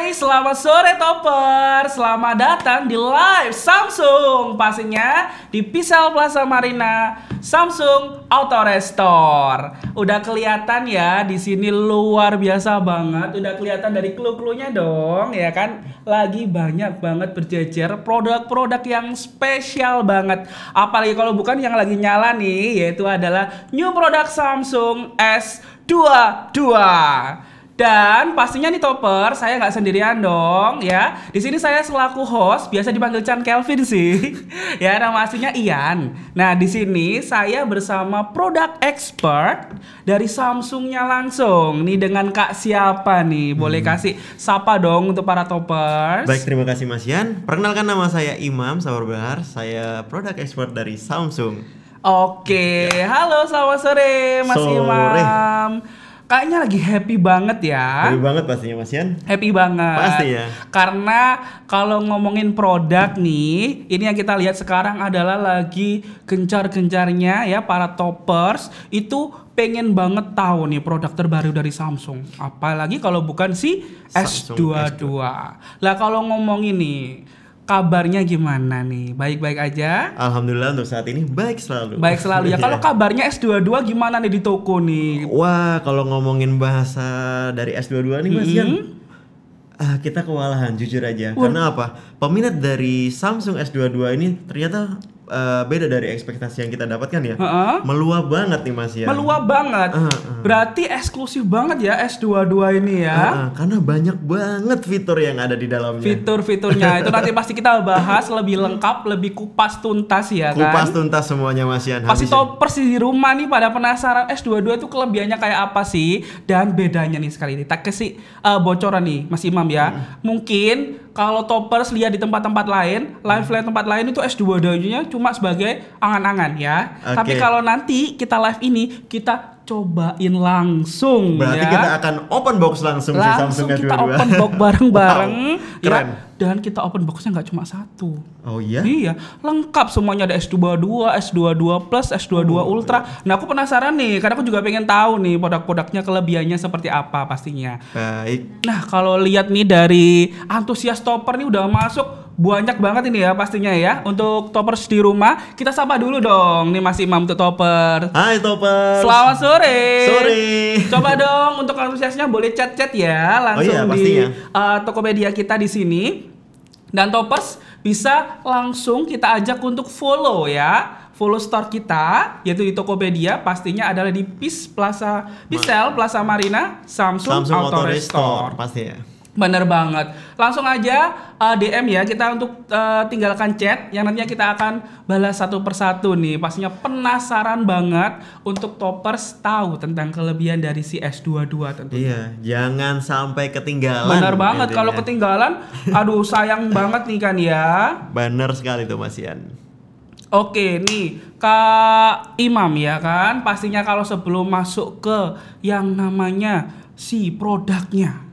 Hai, selamat sore Topper. Selamat datang di live Samsung. Pastinya di Pisau Plaza Marina, Samsung Auto Restore. Udah kelihatan ya di sini luar biasa banget. Udah kelihatan dari clue-cluenya dong, ya kan? Lagi banyak banget berjejer produk-produk yang spesial banget. Apalagi kalau bukan yang lagi nyala nih, yaitu adalah new product Samsung S22. Dan pastinya nih Topper, saya nggak sendirian dong ya. Di sini saya selaku host, biasa dipanggil Chan Kelvin sih. ya, nama aslinya Ian. Nah, di sini saya bersama produk expert dari Samsungnya langsung. Nih dengan Kak siapa nih? Boleh kasih sapa dong untuk para Toppers. Baik, terima kasih Mas Yan. Perkenalkan nama saya Imam Sabar Bahar. Saya produk expert dari Samsung. Oke, halo selamat sore Mas Sore. Imam. Kayaknya lagi happy banget ya. Happy banget pastinya Mas Yan. Happy banget. Pasti ya. Karena kalau ngomongin produk nih, ini yang kita lihat sekarang adalah lagi gencar-gencarnya ya para toppers itu pengen banget tahu nih produk terbaru dari Samsung. Apalagi kalau bukan si Samsung S22. Lah kalau ngomongin nih, kabarnya gimana nih? Baik-baik aja? Alhamdulillah untuk saat ini baik selalu. Baik selalu ya. Iya. Kalau kabarnya S22 gimana nih di toko nih? Wah, kalau ngomongin bahasa dari S22 nih Mas Yan. Ah, kita kewalahan jujur aja. Karena apa? Peminat dari Samsung S22 ini ternyata eh, beda dari ekspektasi yang kita dapatkan ya. Heeh. Meluap banget nih Mas Yan. Meluap banget. Berarti eksklusif banget ya S22 ini ya. Ah, karena banyak banget fitur yang ada di dalamnya. Fitur-fiturnya itu nanti pasti kita bahas lebih lengkap, lebih kupas tuntas ya kan. Kupas tuntas semuanya Mas Yan. Pasti Habis- toppers di rumah nih pada penasaran S22 itu kelebihannya kayak apa sih dan bedanya nih sekali ini. Tak kasih eh, bocoran nih Mas Imam ya. Mungkin kalau toppers lihat di tempat-tempat lain, live live tempat lain itu S22-nya cuma sebagai angan-angan ya. Oke. Tapi kalau nanti kita live ini kita cobain langsung Berarti ya. kita akan open box langsung, si langsung Samsung kita S22. open box bareng-bareng Wow, keren. ya dan kita open boxnya nggak cuma satu Oh iya? iya lengkap semuanya ada S22 S22 plus S22 Oh, Ultra nah aku penasaran nih karena aku juga pengen tahu nih produk-produknya kelebihannya seperti apa pastinya Baik. nah kalau lihat nih dari antusias topper nih udah masuk banyak banget ini ya pastinya ya untuk toppers di rumah kita sapa dulu dong nih Mas Imam untuk topper Hai Toppers. Selamat sore. Sore. Coba dong untuk antusiasnya boleh chat-chat ya langsung Oh iya, di uh, Tokopedia kita di sini. Dan Toppers bisa langsung kita ajak untuk follow ya. Follow store kita yaitu di Tokopedia pastinya adalah di PIS Plaza Pisel Plaza Marina Samsung, Samsung Auto. Restore pasti ya. Bener banget. Langsung aja uh, DM ya kita untuk uh, tinggalkan chat yang nantinya kita akan balas satu persatu nih. Pastinya penasaran banget untuk toppers tahu tentang kelebihan dari si S22 tentu. Iya, jangan sampai ketinggalan. Bener banget kalau ketinggalan aduh sayang banget nih kan ya. Bener sekali tuh Mas Yan. Oke nih Kak Imam ya kan pastinya kalau sebelum masuk ke yang namanya si produknya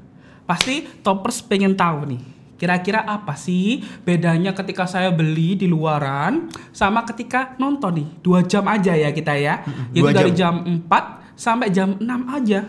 pasti toppers pengen tahu nih kira-kira apa sih bedanya ketika saya beli di luaran sama ketika nonton nih? Dua jam aja ya kita ya. Itu dari jam. jam 4 sampai jam 6 aja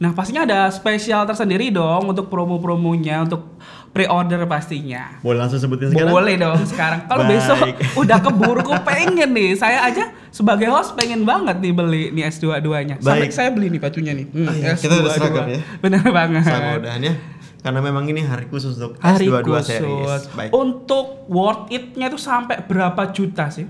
nah pastinya ada spesial tersendiri dong untuk promo-promonya untuk pre-order pastinya Boleh langsung sebutin sekarang? boleh dong sekarang. Kalau besok udah keburu ku pengen nih. Saya aja sebagai host pengen banget nih beli nih S22-nya. Sampai saya beli nih bajunya nih. Hmm, Ah, iya, kita udah seragam ya. Bener banget. Sama udahannya. Karena memang ini hari khusus untuk Hari S22 khusus. series. Baik. Untuk worth it-nya itu sampai berapa juta sih?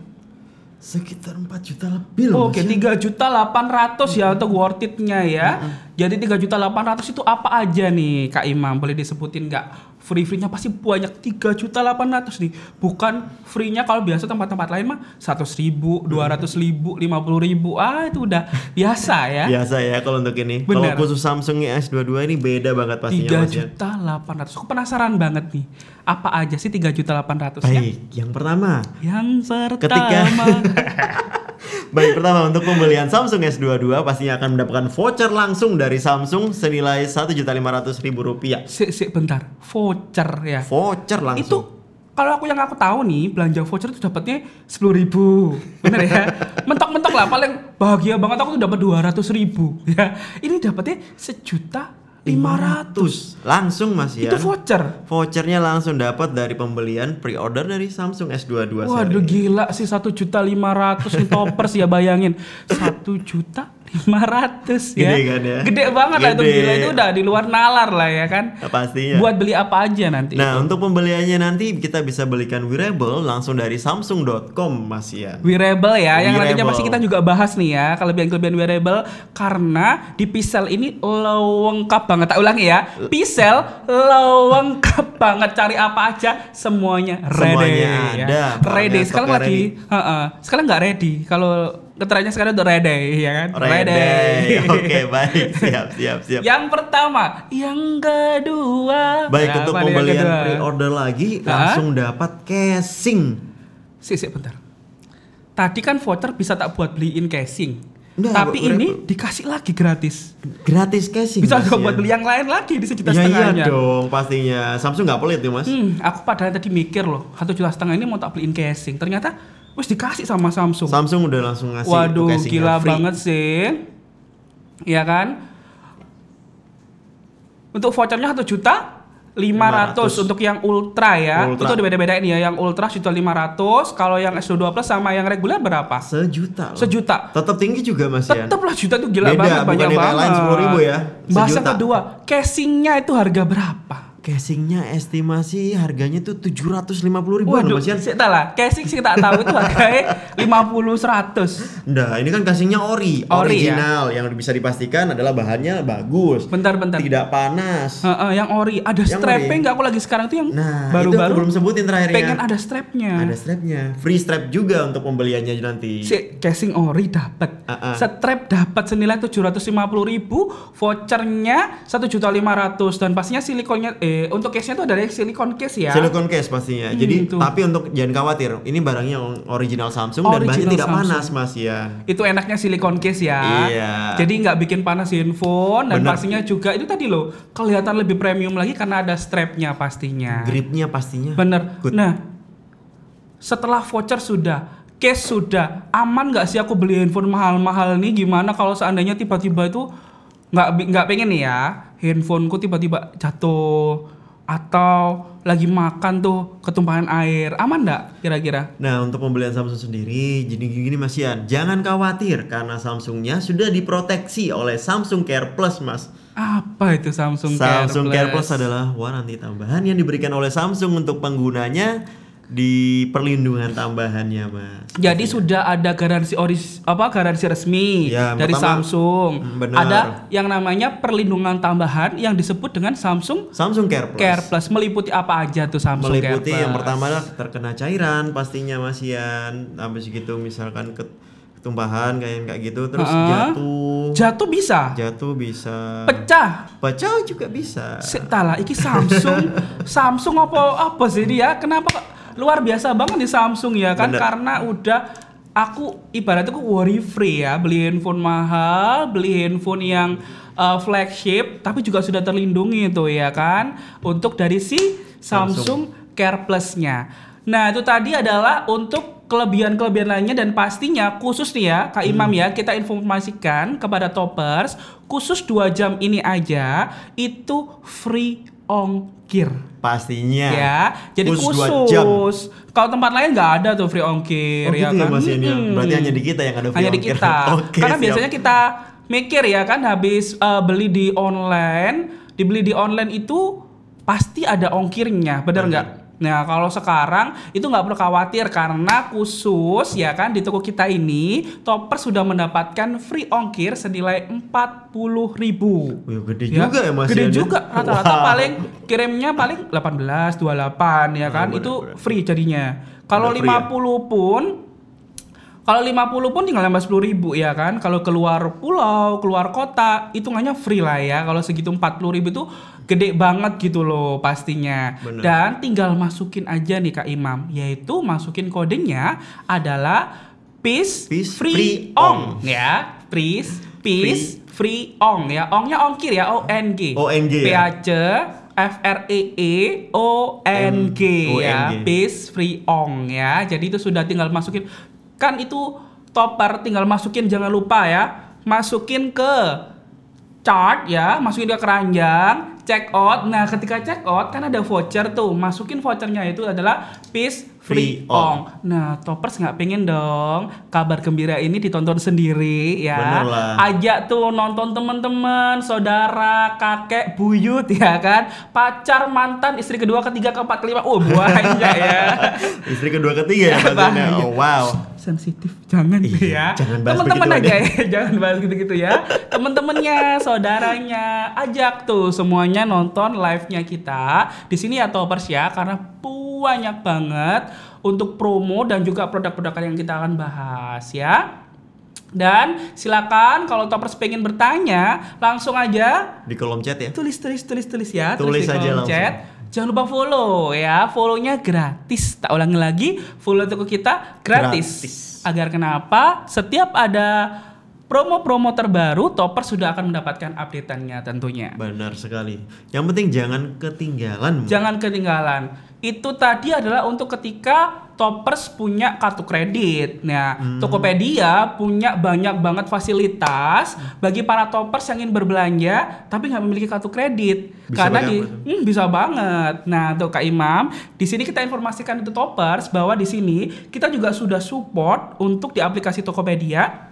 Sekitar 4 juta lebih loh. Oke, Yan. 3 juta 800 ya untuk worth it-nya ya. Jadi 3 juta 800 itu apa aja nih Kak Imam? Boleh disebutin nggak? Free-free-nya pasti banyak 3 juta 800 nih. Bukan free-nya kalau biasa tempat-tempat lain mah 100 ribu, 200 ribu, 50 ribu. Ah itu udah biasa ya. Biasa ya kalau untuk ini. Kalau khusus Samsung S22 ini beda banget pastinya 3 Mas Yan. juta 800. Aku penasaran banget nih. Apa aja sih 3 juta 800 ya? Baik, yang pertama Yang pertama. Ketika- Baik, pertama untuk pembelian Samsung S22 pastinya akan mendapatkan voucher langsung dari Samsung senilai Rp1.500.000 rupiah. Sik, sik, bentar. Voucher ya. Voucher langsung. Itu kalau aku yang aku tahu nih belanja voucher itu dapatnya sepuluh ribu, bener ya? Mentok-mentok lah paling bahagia banget aku tuh dapat dua ratus ribu, ya. Ini dapatnya sejuta 500. Langsung Mas ya. Itu voucher. Vouchernya langsung dapat dari pembelian pre-order dari Samsung S22 Waduh gila sih satu juta lima ratus nih toppers ya bayangin satu juta lima ratus ya. Gede kan ya? Gede banget lah itu Gede. gila itu udah di luar nalar lah ya kan. Nah, pastinya. Buat beli apa aja nanti. Nah, untuk pembeliannya nanti kita bisa belikan wearable langsung dari samsung.com Mas ya. Wearable ya, yang nantinya Wearable. pasti kita juga bahas nih ya kelebihan-kelebihan wearable karena di Pixel ini lengkap banget. Tak ulangi ya, Pixel lengkap banget cari apa aja semuanya ready. Semuanya ya. ada, Ready. pokoknya Sekarang lagi, heeh. sekarang nggak ready. Kalau keterangannya sekarang udah ready ya kan? Ready. Oke, baik. Siap, siap, siap. Yang pertama, yang kedua. Baik Nah, untuk nih pembelian pre-order lagi Hah? langsung dapat casing. Sih, bentar. Tadi kan voucher bisa tak buat beliin casing. Nggak, Tapi ini dikasih lagi gratis. Gratis casing. Bisa juga ya. buat beli yang lain lagi di sejuta Ya iya setengahnya. dong, pastinya. Samsung nggak pelit ya, Mas. Hmm, aku padahal tadi mikir loh, satu juta setengah ini mau tak beliin casing. Ternyata wis dikasih sama Samsung. Samsung udah langsung ngasih Waduh, gila free. banget sih. Iya kan? Untuk vouchernya satu juta 500 500. untuk yang ultra ya. Ultra. Itu udah beda-beda ini ya. Yang ultra juta 500, kalau yang S22 Plus sama yang reguler berapa? Sejuta. loh. Sejuta. Tetap tinggi juga Mas ya. Tetep lah juta itu gila Beda, banget bukan banyak yang banget. lain 10.000 ya, Bahasa sejuta. kedua, casingnya itu harga berapa? Casingnya estimasi harganya tuh 750 ribuan Waduh, Mas ya. sih tak lah. Casing sih tak tahu itu harganya 50 100. Nah, ini kan casingnya ori, Ori, ya? original yang bisa dipastikan adalah bahannya bagus, Bentar bentar. tidak panas. Heeh, yang ori ada Yang strapnya nggak aku lagi sekarang tuh yang Nah, baru-baru belum sebutin terakhirnya. pengen ada strapnya. Ada strapnya, free strap juga untuk pembeliannya nanti. Si casing ori dapat, Ah, ah. strap dapat senilai 750.000 ribu, vouchernya satu juta dan pastinya silikonnya eh untuk case-nya tuh dari silikon case ya. Silicon case pastinya. Hmm, Jadi tuh. tapi untuk jangan khawatir, ini barangnya original Samsung dan bahannya Original tidak Samsung. panas Mas ya. Itu enaknya silikon case ya. Iya. Jadi nggak bikin panas handphone dan Bener. pastinya juga itu tadi loh kelihatan lebih premium lagi karena ada strapnya pastinya. Gripnya pastinya. Bener. Good. Nah, setelah voucher sudah, cash sudah, aman nggak sih aku beli handphone mahal-mahal nih? Gimana kalau seandainya tiba-tiba itu nggak nggak pengen nih ya, handphoneku tiba-tiba jatuh atau lagi makan tuh ketumpahan air, aman nggak kira-kira? Nah untuk pembelian Samsung sendiri jadi gini Mas Ian Jangan khawatir karena Samsungnya sudah diproteksi oleh Samsung Care Plus Mas Apa itu Samsung, Samsung Care Plus Plus? adalah waranti tambahan yang diberikan oleh Samsung untuk penggunanya di perlindungan tambahannya Mas Jadi sudah ada garansi oris apa garansi resmi Ya, dari pertama- Samsung. Benar. Ada yang namanya perlindungan tambahan yang disebut dengan Samsung Samsung Care Plus Care Plus meliputi apa aja tuh Samsung Meliputi Care yang Plus? pertama adalah terkena cairan pastinya Mas Ian Habis gitu misalkan ket- ketumpahan kayak kayak gitu Terus Heeh. jatuh jatuh bisa, Jatuh bisa pecah. Pecah juga bisa Setala iki Samsung, Samsung apa apa sih dia? Kenapa luar biasa banget di Samsung ya kan? Bener. Karena udah aku ibaratnya aku worry free ya, beli handphone mahal, beli handphone yang uh, flagship, tapi juga sudah terlindungi tuh ya kan? Untuk dari si Samsung, Care Plus-nya. Nah itu tadi adalah untuk kelebihan-kelebihan lainnya dan pastinya khusus nih ya Kak Imam ya kita informasikan kepada toppers khusus dua jam ini aja itu free ongkir Pastinya ya jadi Khusus khusus, kalau tempat lain nggak ada tuh free ongkir Oh ya gitu ya kan Mas ya? Mm-mm. Berarti hanya di kita yang ada free hanya di ongkir. kita Oke, karena siap. biasanya kita mikir ya kan habis uh, beli di online dibeli di online itu pasti ada ongkirnya bener nggak Nah kalau sekarang itu nggak perlu khawatir karena khusus ya kan di toko kita ini Topper sudah mendapatkan free ongkir senilai 40.000 ribu. Wih, gede juga ya Mas Gede ya? juga rata-rata Wow. paling kirimnya paling 18 28 ya kan Oh, bener, itu bener. free jadinya. Kalau Bener, free ya? 50 pun kalau 50 pun tinggal nambah 10 ribu ya kan. Kalau keluar pulau, keluar kota, hitungannya free lah ya. Kalau segitu 40 ribu itu gede banget gitu loh pastinya. Bener. Dan tinggal masukin aja nih Kak Imam. Yaitu masukin kodenya adalah PIS, PIS free, free ong. Ya, PIS, PIS free ong ya. Ongnya ongkir ya, O-N-G. ONG P ya? A C F R E E O N G ya. Bis free ong ya. Jadi itu sudah tinggal masukin kan itu topper tinggal masukin jangan lupa ya. Masukin ke chart ya, masukin ke keranjang, check out. Nah, ketika check out kan ada voucher tuh. Masukin vouchernya itu adalah Peace Free Ong. Nah, toppers nggak pengen dong kabar gembira ini ditonton sendiri ya. Bener lah. Ajak tuh nonton teman-teman, saudara, kakek, buyut ya kan, pacar, mantan, istri kedua, ketiga, keempat, kelima. Oh, banyak ya. Istri kedua ketiga ya. Bahaya. Oh, wow. sensitif jangan Iya, ya jangan teman-teman aja ya jangan bahas gitu-gitu ya teman-temannya saudaranya ajak tuh semuanya nonton live-nya kita di sini ya toppers ya karena banyak banget untuk promo dan juga produk-produk yang kita akan bahas ya dan silakan kalau toppers pengen bertanya langsung aja Di kolom chat ya. tulis tulis tulis tulis ya Tulis di aja kolom langsung. chat jangan lupa follow ya follownya gratis tak ulangi lagi follow toko kita gratis, Gratis. agar kenapa setiap ada promo-promo terbaru topper sudah akan mendapatkan updateannya tentunya Benar sekali. Yang penting jangan ketinggalan. jangan ketinggalan itu tadi adalah untuk ketika toppers punya kartu kredit. Nah, Hmm. Tokopedia punya banyak banget fasilitas bagi para toppers yang ingin berbelanja tapi nggak memiliki kartu kredit. Bisa Karena di? Hmm, bisa banget. Nah, tuh Kak Imam, di sini kita informasikan itu toppers bahwa di sini kita juga sudah support untuk di aplikasi Tokopedia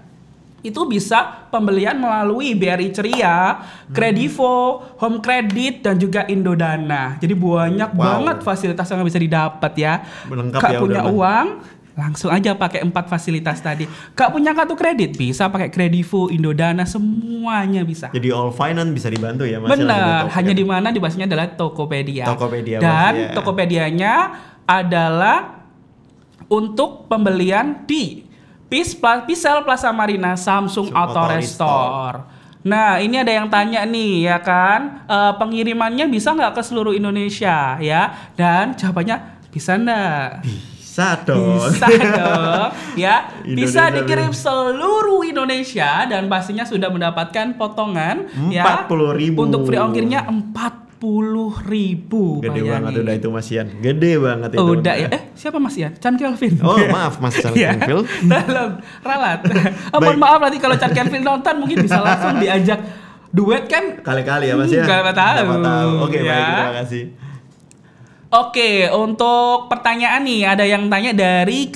itu bisa pembelian melalui BRI Ceria, Kredivo, Home Credit dan juga Indodana. Jadi banyak Wow. banget fasilitas yang bisa didapat ya. Lengkap Kak ya punya udah, uang, langsung aja pakai empat fasilitas tadi. Kak punya kartu kredit, bisa pakai Kredivo, Indodana, semuanya bisa. Jadi all finance bisa dibantu ya Mas. Benar, hanya di mana di basisnya adalah Tokopedia. Tokopedia, Dan ya. Tokopedianya adalah untuk pembelian di Pis Pla- Pisel Plaza Marina Samsung Auto Auto Restore. Nah, ini ada yang tanya nih ya kan, eh, pengirimannya bisa nggak ke seluruh Indonesia ya? Dan jawabannya bisa nggak? Bisa dong. Bisa dong, ya. Bisa dikirim seluruh Indonesia dan pastinya sudah mendapatkan potongan ya 40.000. Untuk free ongkirnya 40.000 ribu. Gede banget udah itu Mas Ian. Gede banget itu. Udah ya. Eh, siapa Mas Ian? Chan Kelvin. Oh, maaf Mas Chan Ya. Kenvil. Tolong, ralat. Oh, mohon maaf nanti kalau Chan Kelvin nonton mungkin bisa langsung diajak duet kan Kali-kali ya Mas ya. Nggak tahu. Nggak tahu. Oke, Ya. baik terima kasih. Oke, untuk pertanyaan nih ada yang tanya dari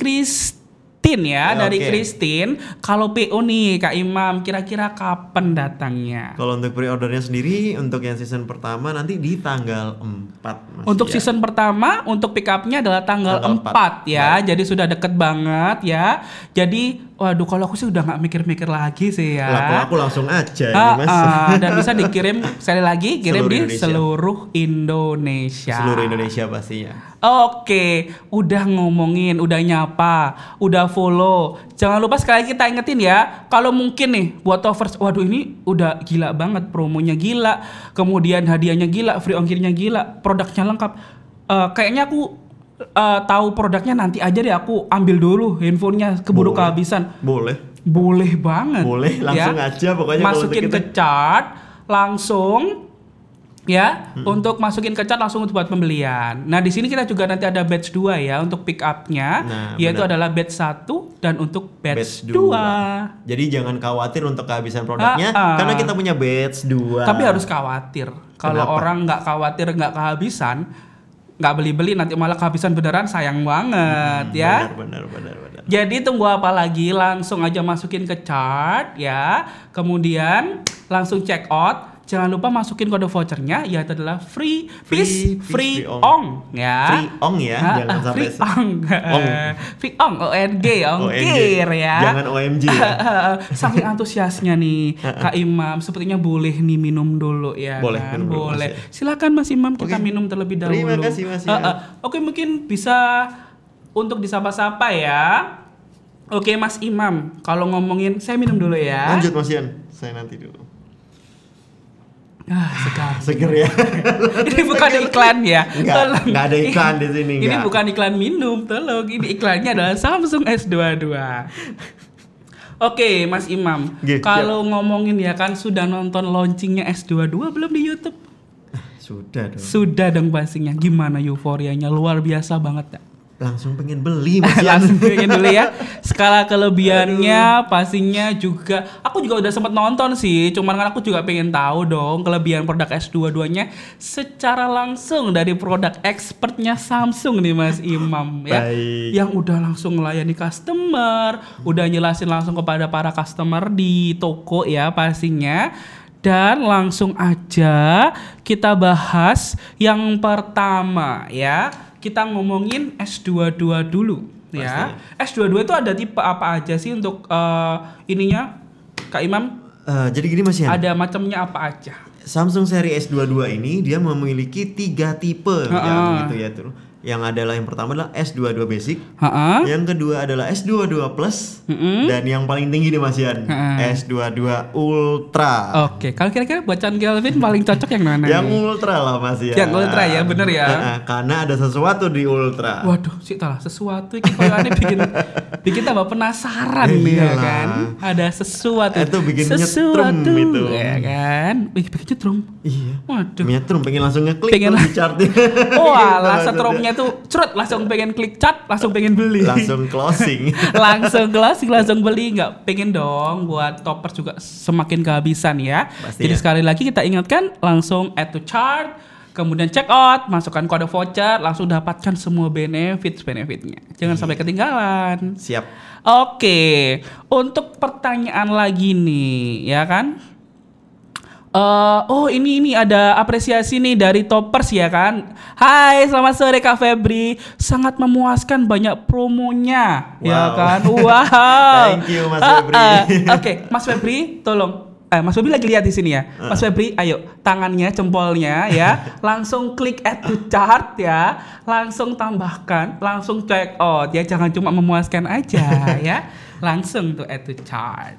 Christine ya, Ya, dari oke. Christine. Kalau PO nih Kak Imam, kira-kira kapan datangnya? Kalau untuk pre-ordernya sendiri untuk yang season pertama nanti di tanggal 4 Mas Untuk ya. season pertama, untuk pick up-nya adalah tanggal, Tanggal 4, ya. Jadi sudah deket banget ya. Jadi, waduh kalau aku sih udah nggak mikir-mikir lagi sih ya. Lah, kalau aku langsung aja nih Mas. ah, dan bisa dikirim sekali lagi kirim Seluruh di Indonesia. seluruh Indonesia. Seluruh Indonesia pastinya. Oke, udah ngomongin, udah nyapa, udah follow. Jangan lupa sekali lagi kita ingetin ya, kalau mungkin nih buat offers, waduh ini udah gila banget, promonya gila, kemudian hadiahnya gila, free ongkirnya gila, produknya lengkap. Eh, kayaknya aku eh, tahu produknya nanti aja deh, aku ambil dulu handphonenya keburu Boleh. kehabisan. Boleh. Boleh banget. Boleh, langsung aja pokoknya Masukin untuk ke chart langsung ya untuk masukin ke chart langsung buat pembelian. Nah, di sini kita juga nanti ada batch 2 ya untuk pick up-nya Nah, yaitu benar. adalah batch 1 dan untuk batch, Batch 2. 2. Jadi jangan khawatir untuk kehabisan produknya Ah, ah. karena kita punya batch 2. Tapi harus khawatir. Kalau orang nggak khawatir nggak kehabisan, nggak beli-beli nanti malah kehabisan beneran sayang banget ya. Hmm, Benar, benar, benar, benar. Jadi tunggu apa lagi? Langsung aja masukin ke chart ya. Kemudian langsung check out. Jangan lupa masukin kode vouchernya yaitu adalah free Free- free free free ong. ong ya. Free ong ya, jangan sampai free ong. Ong. free ong ONG ongkir ya. Jangan OMG ya. Saking antusiasnya nih Kak Imam, sepertinya boleh nih minum dulu ya. Boleh, kan? minum dulu, boleh. Ya. Silakan Mas Imam kita Oke. minum terlebih dahulu. Terima kasih, Mas, ya. ah. Oke mungkin bisa untuk disapa-sapa ya. Oke Mas Imam, kalau ngomongin saya minum dulu ya. Lanjut Mas Ian, saya nanti dulu. Ah, segar. Seger ya. ini bukan iklan ya. Enggak, Tolong. enggak ada iklan di sini, Ini enggak. bukan iklan minum, tolong. Ini iklannya adalah Samsung S22. Oke, Mas Imam. Oke, Kalau ngomongin ya kan sudah nonton launchingnya S22 belum di YouTube? Sudah dong. Sudah dong pastinya. Gimana euforianya? Luar biasa banget ya. Langsung pengen beli langsung pengen dulu ya. Skala kelebihannya pastinya juga. Aku juga udah sempat nonton sih cuman kan aku juga pengen tahu dong kelebihan produk S22 nya secara langsung dari produk expertnya Samsung nih Mas Imam ya. Baik. yang udah langsung melayani customer udah jelasin langsung kepada para customer di toko ya pastinya dan langsung aja kita bahas yang pertama ya kita ngomongin S22 dulu ya. S22 itu ada tipe apa aja sih untuk eh, ininya Kak Imam? Eh, jadi gini Mas Ian. Ada macamnya apa aja? Samsung seri S22 ini dia memiliki tiga tipe Ha-ha. yang gitu ya tuh. Yang adalah yang pertama adalah S22 basic, Ha-ha. yang kedua adalah S22 plus, Mm-mm. dan yang paling tinggi nih Mas Ian, Ha-ha. S22 Ultra. Oke, kalau kira-kira bacaan Kelvin paling cocok yang mana? Yang nih? Ultra lah Mas Ian. Yang Ultra ya, bener ya? Ha-ha, karena ada sesuatu di Ultra. Waduh, sih talah sesuatu ini kalau aneh bikin bikin tambah penasaran nih ya iyalah. kan. Ada sesuatu. Itu bikin sesuatu nyetrum itu. ya kan. Wih, bikin nyetrum. Iya. Waduh. Nyetrum pengen langsung ngeklik Pengen tuh lang- di chartnya. Wah, Gitu lah setrumnya tuh cerut langsung pengen klik cat, langsung pengen beli. langsung closing. langsung closing langsung beli nggak pengen dong buat topper juga semakin kehabisan ya Pasti jadi ya. sekali lagi kita ingatkan langsung add to chart kemudian check out masukkan kode voucher langsung dapatkan semua benefit benefitnya jangan sampai ketinggalan Siap. Oke, untuk pertanyaan lagi nih, ya kan? Eh, oh ini ini ada apresiasi nih dari toppers ya kan. Hai, selamat sore Kak Febri. Sangat memuaskan banyak promonya, ya Wow. kan? Wow. Thank you, Mas Ah, Febri. ah. Oke, Mas Febri, tolong. Eh, Mas Febri lagi lihat di sini ya. Mas Febri, ayo tangannya, jempolnya ya, langsung klik add to chart ya, langsung tambahkan, langsung check out ya, jangan cuma memuaskan aja ya, langsung tuh add to chart.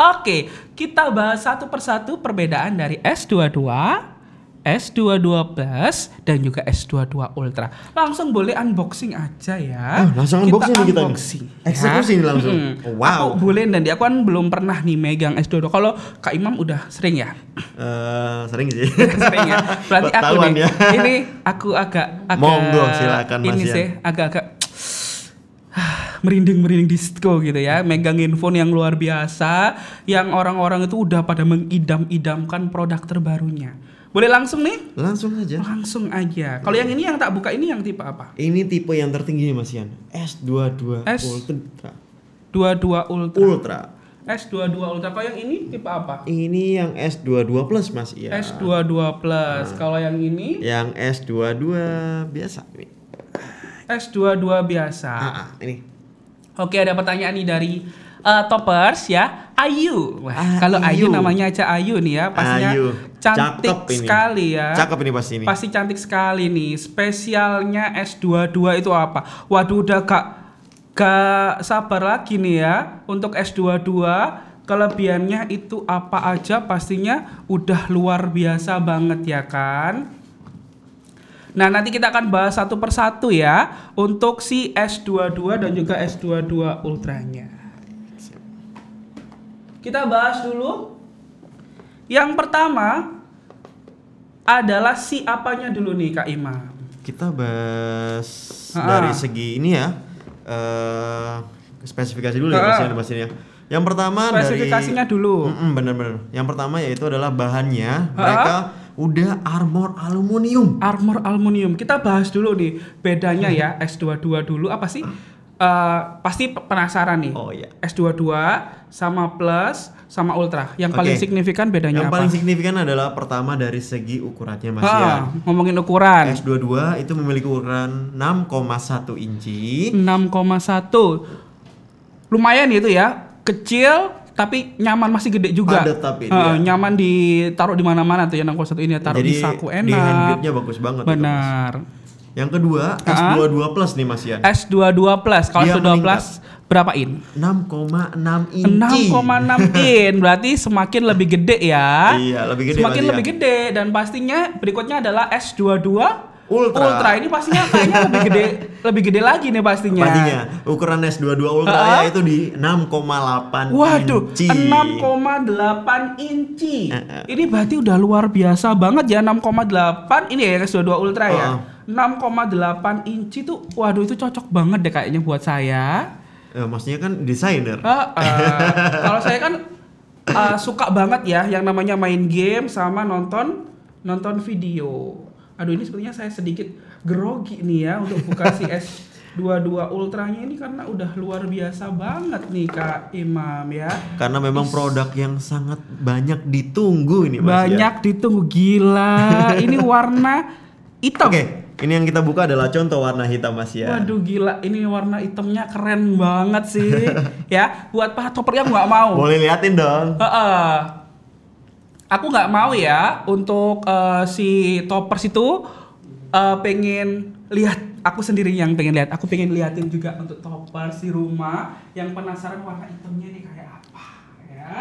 Oke, kita bahas satu persatu perbedaan dari S22, S22 Plus dan juga S22 Ultra. Langsung boleh unboxing aja ya. Oh, langsung unboxing kita unboxing, ya. Eksekusi nih langsung. Mm-mm. Wow. Aku boleh dan dia aku kan belum pernah nih megang S22. Kalau Kak Imam udah sering ya? Eh, sering sih. sering ya. Berarti aku Ketahuan nih. ya. Ini aku agak agak Monggo, silakan, Mas Ini sih agak-agak merinding-merinding disco gitu ya, megangin phone yang luar biasa, yang orang-orang itu udah pada mengidam-idamkan produk terbarunya. Boleh langsung nih? Langsung aja. Langsung aja. Kalau yang ini yang tak buka ini yang tipe apa? Ini tipe yang tertinggi Mas Ian. S22 S. Ultra. 22 Ultra. Ultra. S22 Ultra. Kalau yang ini tipe apa? Ini yang S22 Plus Mas Ian. S22 Plus. Kalau yang ini Yang S22 biasa nih. S22 biasa. Ah, ah, ini. Oke, ada pertanyaan nih dari eh, toppers ya. Ayu. Wah, Ah, kalau Ayu. Namanya aja Ayu nih ya, pastinya Ayu. cantik Cakep ini. sekali ya. Cakep ini pasti ini. Pasti cantik sekali nih. Spesialnya S22 itu apa? Waduh, udah gak gak sabar lagi nih ya untuk S22. Kelebihannya itu apa aja pastinya udah luar biasa banget ya kan? Nah, nanti kita akan bahas satu persatu ya untuk si S22 dan juga S22 Ultranya. Kita bahas dulu. Yang pertama adalah si apanya dulu nih Kak Imam. Kita bahas Ah. dari segi ini ya. eh spesifikasi dulu ya Ah. Mas Ian Mas Ian ya. Yang pertama Spesifikasinya dari dulu. Mm-mm, bener-bener. Yang pertama yaitu adalah bahannya Ah. mereka udah armor aluminium. Armor aluminium. Kita bahas dulu nih bedanya ya S22 dulu apa sih? Eh, pasti pe- penasaran nih. Oh iya. S22 sama Plus sama Ultra. Yang paling signifikan bedanya Yang apa? paling signifikan adalah pertama dari segi ukurannya Mas Ah, Ian. ngomongin ukuran. S22 itu memiliki ukuran 6,1 inci. 6,1 lumayan itu ya kecil tapi nyaman masih gede juga Padat tapi dia. nyaman ditaruh di mana-mana tuh yang 6,1 ini ya taruh di saku di hand enak gripnya bagus banget. benar Yang kedua Ah. S22 Plus nih Mas Ian. S22 plus kalau Dia S22 meningkat. plus berapa in 6,6 inci. 6,6 in berarti semakin lebih gede ya Iya, lebih gede, semakin Mas lebih Ian. gede dan pastinya berikutnya adalah S22 Ultra. ini pastinya kayaknya lebih gede lebih gede lagi nih pastinya. Pastinya ukuran S22 Ultra Ah. ya itu di 6,8 Waduh, inci. 6,8 inci. Eh, eh. Ini berarti udah luar biasa banget ya 6,8 ini ya S22 Ultra ya. Oh. 6,8 inci tuh waduh itu cocok banget deh kayaknya buat saya. Eh, maksudnya kan desainer. Ah, ah. Kalau saya kan ah, suka banget ya yang namanya main game sama nonton nonton video. Aduh ini sepertinya saya sedikit grogi nih ya untuk buka si S22 Ultranya ini karena udah luar biasa banget nih Kak Imam ya. Karena memang produk yang sangat banyak ditunggu ini Mas ya. Banyak ditunggu gila. ini warna hitam. Oke, ini yang kita buka adalah contoh warna hitam Mas ya. Waduh gila, ini warna hitamnya keren banget sih. ya, buat para topper yang nggak mau. Boleh liatin dong. Heeh. Aku nggak mau ya untuk eh, si toppers itu eh, pengen lihat aku sendiri yang pengen lihat. Aku pengen liatin juga untuk toppers di rumah yang penasaran warna hitamnya nih kayak apa ya.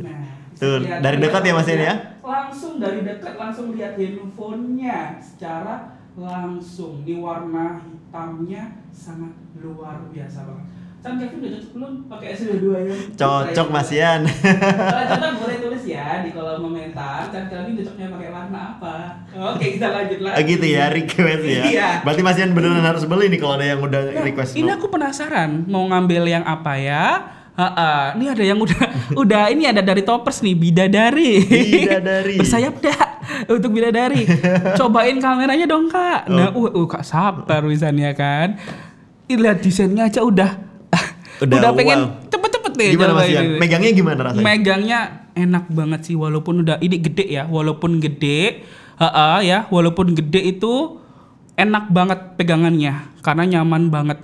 Nah, Tuh, dari dekat ya, Mas Ian, ya? Langsung dari dekat langsung lihat handphonenya secara langsung. Di warna hitamnya sangat luar biasa banget. Can Kevin udah cocok belum pakai S22 ya? Cocok Mas Ian. Kalau boleh tulis ya di kolom komentar. Can Kevin cocoknya pakai warna apa? Oke kita lanjut lagi. Ah, gitu ya request ya. Iya. Berarti Mas Ian beneran harus beli nih kalau ada yang udah Nah, request. ini no. aku penasaran mau ngambil yang apa ya? Ha-ha. Ini ada yang udah udah ini ada dari toppers nih bidadari. Bidadari. Bersayap dah untuk bidadari. Cobain kameranya dong kak. Nah, uh, uh kak sabar misalnya kan. Lihat desainnya aja udah Udah, pengen wow. cepet-cepet deh. Gimana Mas Ian? ini. Megangnya gimana rasanya? Megangnya enak banget sih walaupun udah ini gede ya, walaupun gede, ha ya, walaupun gede itu enak banget pegangannya karena nyaman banget.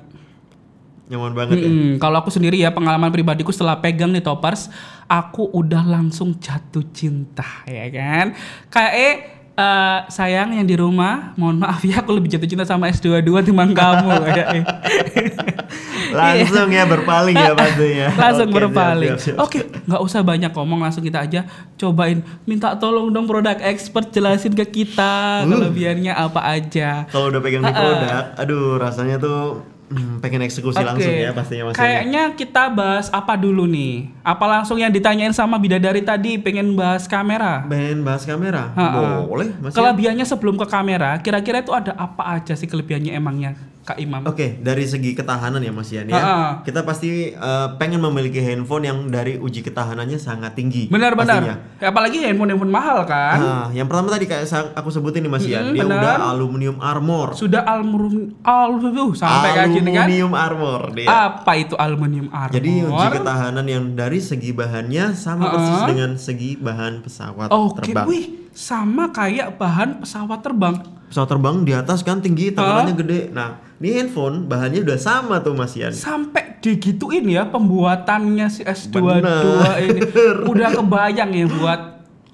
Nyaman banget ya. Mm-mm. Kalau aku sendiri ya pengalaman pribadiku setelah pegang nih toppers, aku udah langsung jatuh cinta ya kan. Kayak eh eh, sayang yang di rumah, mohon maaf ya aku lebih jatuh cinta sama S22 timbang kamu eh. Langsung ya berpaling ya pastinya. langsung siap, berpaling. Oke, nggak usah banyak ngomong, langsung kita aja cobain. Minta tolong dong produk expert jelasin ke kita Uh. kelebihannya apa aja. Kalau udah pegang di Ha-ha. produk, aduh rasanya tuh hmm, pengen eksekusi Oke. langsung ya pastinya Mas. Kayaknya kita bahas apa dulu nih? Apa langsung yang ditanyain sama bidadari tadi pengen bahas kamera? Pengen bahas kamera? Ha-ha. Boleh Mas. Kelebihannya sebelum ke kamera, kira-kira itu ada apa aja sih kelebihannya emangnya Kak Imam? Oke, dari segi ketahanan ya Mas Ian ya. Kita pasti eh, pengen memiliki handphone yang dari uji ketahanannya sangat tinggi. pastinya. Benar-benar. Ya, apalagi handphone-handphone mahal kan? Nah, yang pertama tadi kayak aku sebutin nih Mas Ian, Mm-mm, dia benar. udah aluminium armor. Sudah aluminium aluminium sampai kayak gini kan? Aluminium armor dia. Apa itu aluminium armor? Jadi uji ketahanan yang dari segi bahannya sama Ha-ha. persis dengan segi bahan pesawat Oke, terbang. wih, sama kayak bahan pesawat terbang. Pesawat terbang di atas kan tinggi, takarannya gede. Nah, ini handphone bahannya udah sama tuh Mas Ian. Sampai digituin ya pembuatannya si S22 Bener. ini. Udah kebayang ya buat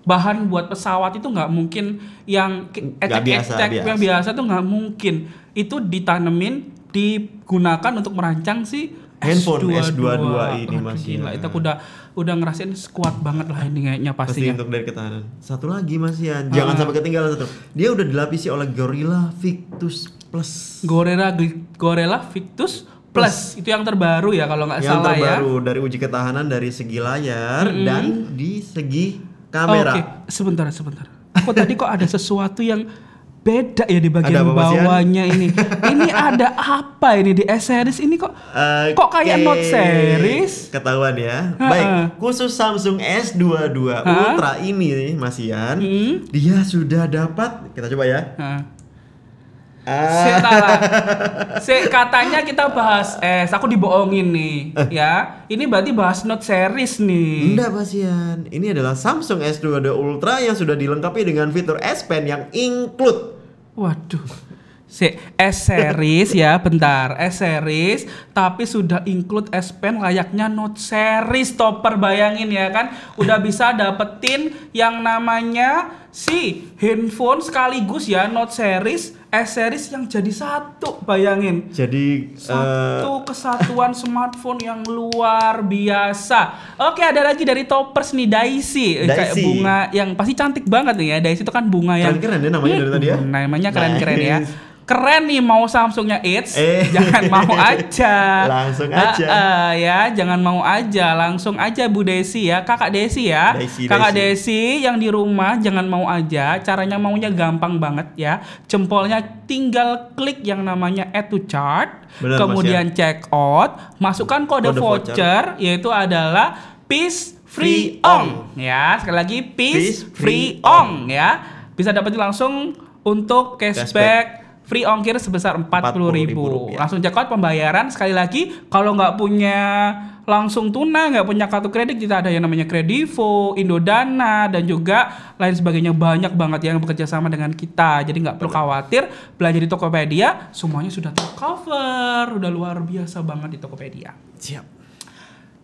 bahan buat pesawat itu nggak mungkin yang biasa, ecek-ecek biasa. yang biasa tuh nggak mungkin. Itu ditanemin digunakan untuk merancang si Handphone S22, S22 ini, Mas, Gila, itu aku udah udah ngerasain kuat banget lah ini kayaknya Pasti pastinya. untuk dari ketahanan. Satu lagi Mas Ian, jangan Ha-ha. sampai ketinggalan satu. Dia udah dilapisi oleh Gorilla Victus Plus. Gorilla Gorilla Victus Plus itu yang terbaru ya kalau nggak yang salah ya. terbaru dari uji ketahanan dari segi layar dan di segi kamera. Oke, sebentar sebentar. Aku tadi kok ada sesuatu yang beda ya di bagian Ada bawahnya ini. Ini ada apa ini di S series ini kok? Kok kayak Oke, Note series? Ketahuan ya. Ha-ha. Baik, khusus Samsung S22 Ha? Ultra ini Mas Ian, Hmm. dia sudah dapat. Kita coba ya. Ah. Si, katanya kita bahas S, aku dibohongin nih, Eh. ya. Ini berarti bahas Note series nih. Enggak, Mas Ian. Ini adalah Samsung S22 Ultra yang sudah dilengkapi dengan fitur S Pen yang include Waduh. Si S series ya, bentar. S series tapi sudah include S Pen layaknya Note series topper bayangin ya kan. Udah bisa dapetin yang namanya si handphone sekaligus ya Note series, S series yang jadi satu, bayangin. Jadi Satu kesatuan smartphone yang luar biasa. Oke, ada lagi dari toppers nih Daisy. Eh, Kayak bunga yang pasti cantik banget nih ya. Daisy itu kan bunga yang Keren-keren ya namanya dari tadi ya. Hmm, Namanya keren-keren ya. Keren nih mau Samsungnya It's, Eh. jangan mau aja. Langsung aja. ah, ya, jangan mau aja, langsung aja Bu Desi ya, Kakak Desi ya. Desi, Kakak Desi. Desi yang di rumah jangan mau aja, caranya maunya gampang banget ya. Jempolnya tinggal klik yang namanya add to chart, Benar, Mas, kemudian check out, masukkan kode, Kode voucher, voucher. yaitu adalah Peace Free Free Ong ya. Sekali lagi Peace, Peace Free Free Ong ya. Bisa dapetin langsung untuk cashback, Cashback. Free ongkir sebesar 40.000 Rp40.000. Langsung check out pembayaran sekali lagi kalau nggak punya langsung tunai, nggak punya kartu kredit kita ada yang namanya Kredivo, Indodana dan juga lain sebagainya banyak banget yang bekerja sama dengan kita. Jadi nggak perlu khawatir belanja di Tokopedia semuanya sudah tercover, udah luar biasa banget di Tokopedia. siap.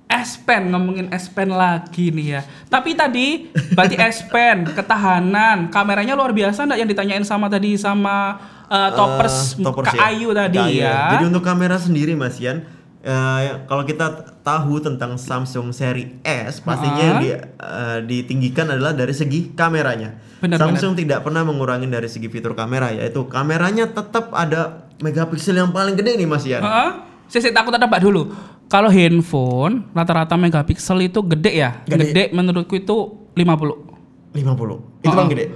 S Pen ngomongin S Pen lagi nih ya. Tapi tadi berarti S Pen ketahanan kameranya luar biasa nggak yang ditanyain sama tadi sama uh, toppers, Eh, toppers Kak ya. Ayu tadi Kak Ayu ya. Jadi untuk kamera sendiri Mas Yan, eh, kalau kita tahu tentang Samsung seri S, pastinya yang di, eh, ditinggikan adalah dari segi kameranya. Benar, Samsung tidak pernah mengurangi dari segi fitur kamera, yaitu kameranya tetap ada megapiksel yang paling gede nih Mas Yan. Heeh. Saya takut ada Pak dulu. Kalau handphone rata-rata megapiksel itu gede ya. Gede. Gede, menurutku itu 50. 50. Itu Heeh. paling gede.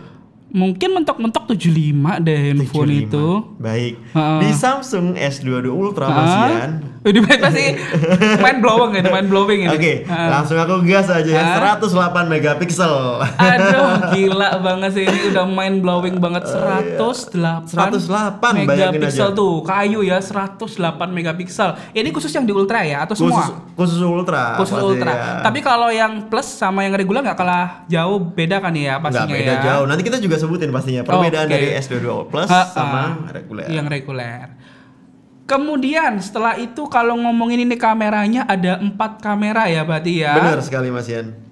Mungkin mentok-mentok 75 deh handphone 75. itu. Baik. Heeh. Di Samsung S22 Ultra Mas Hah? Yan. Ini pasti main blowing ini, main blowing ini. Oke, Heeh. langsung aku gas aja ya. Hah? 108 megapiksel. Aduh, gila banget sih ini udah main blowing banget 108 108, bayangin megapiksel aja. tuh. Kayu ya 108 megapiksel. Ini khusus yang di ultra ya atau semua? Khusus khusus ultra. Khusus ultra. ya. Tapi kalau yang plus sama yang reguler nggak kalah jauh beda kan ya pastinya beda ya. jauh. Nanti kita juga sebutin pastinya perbedaan Oke. dari S22 Plus Ha-ha. sama reguler. Yang reguler. Kemudian setelah itu kalau ngomongin ini kameranya ada empat kamera ya berarti ya. Benar sekali Mas Yan.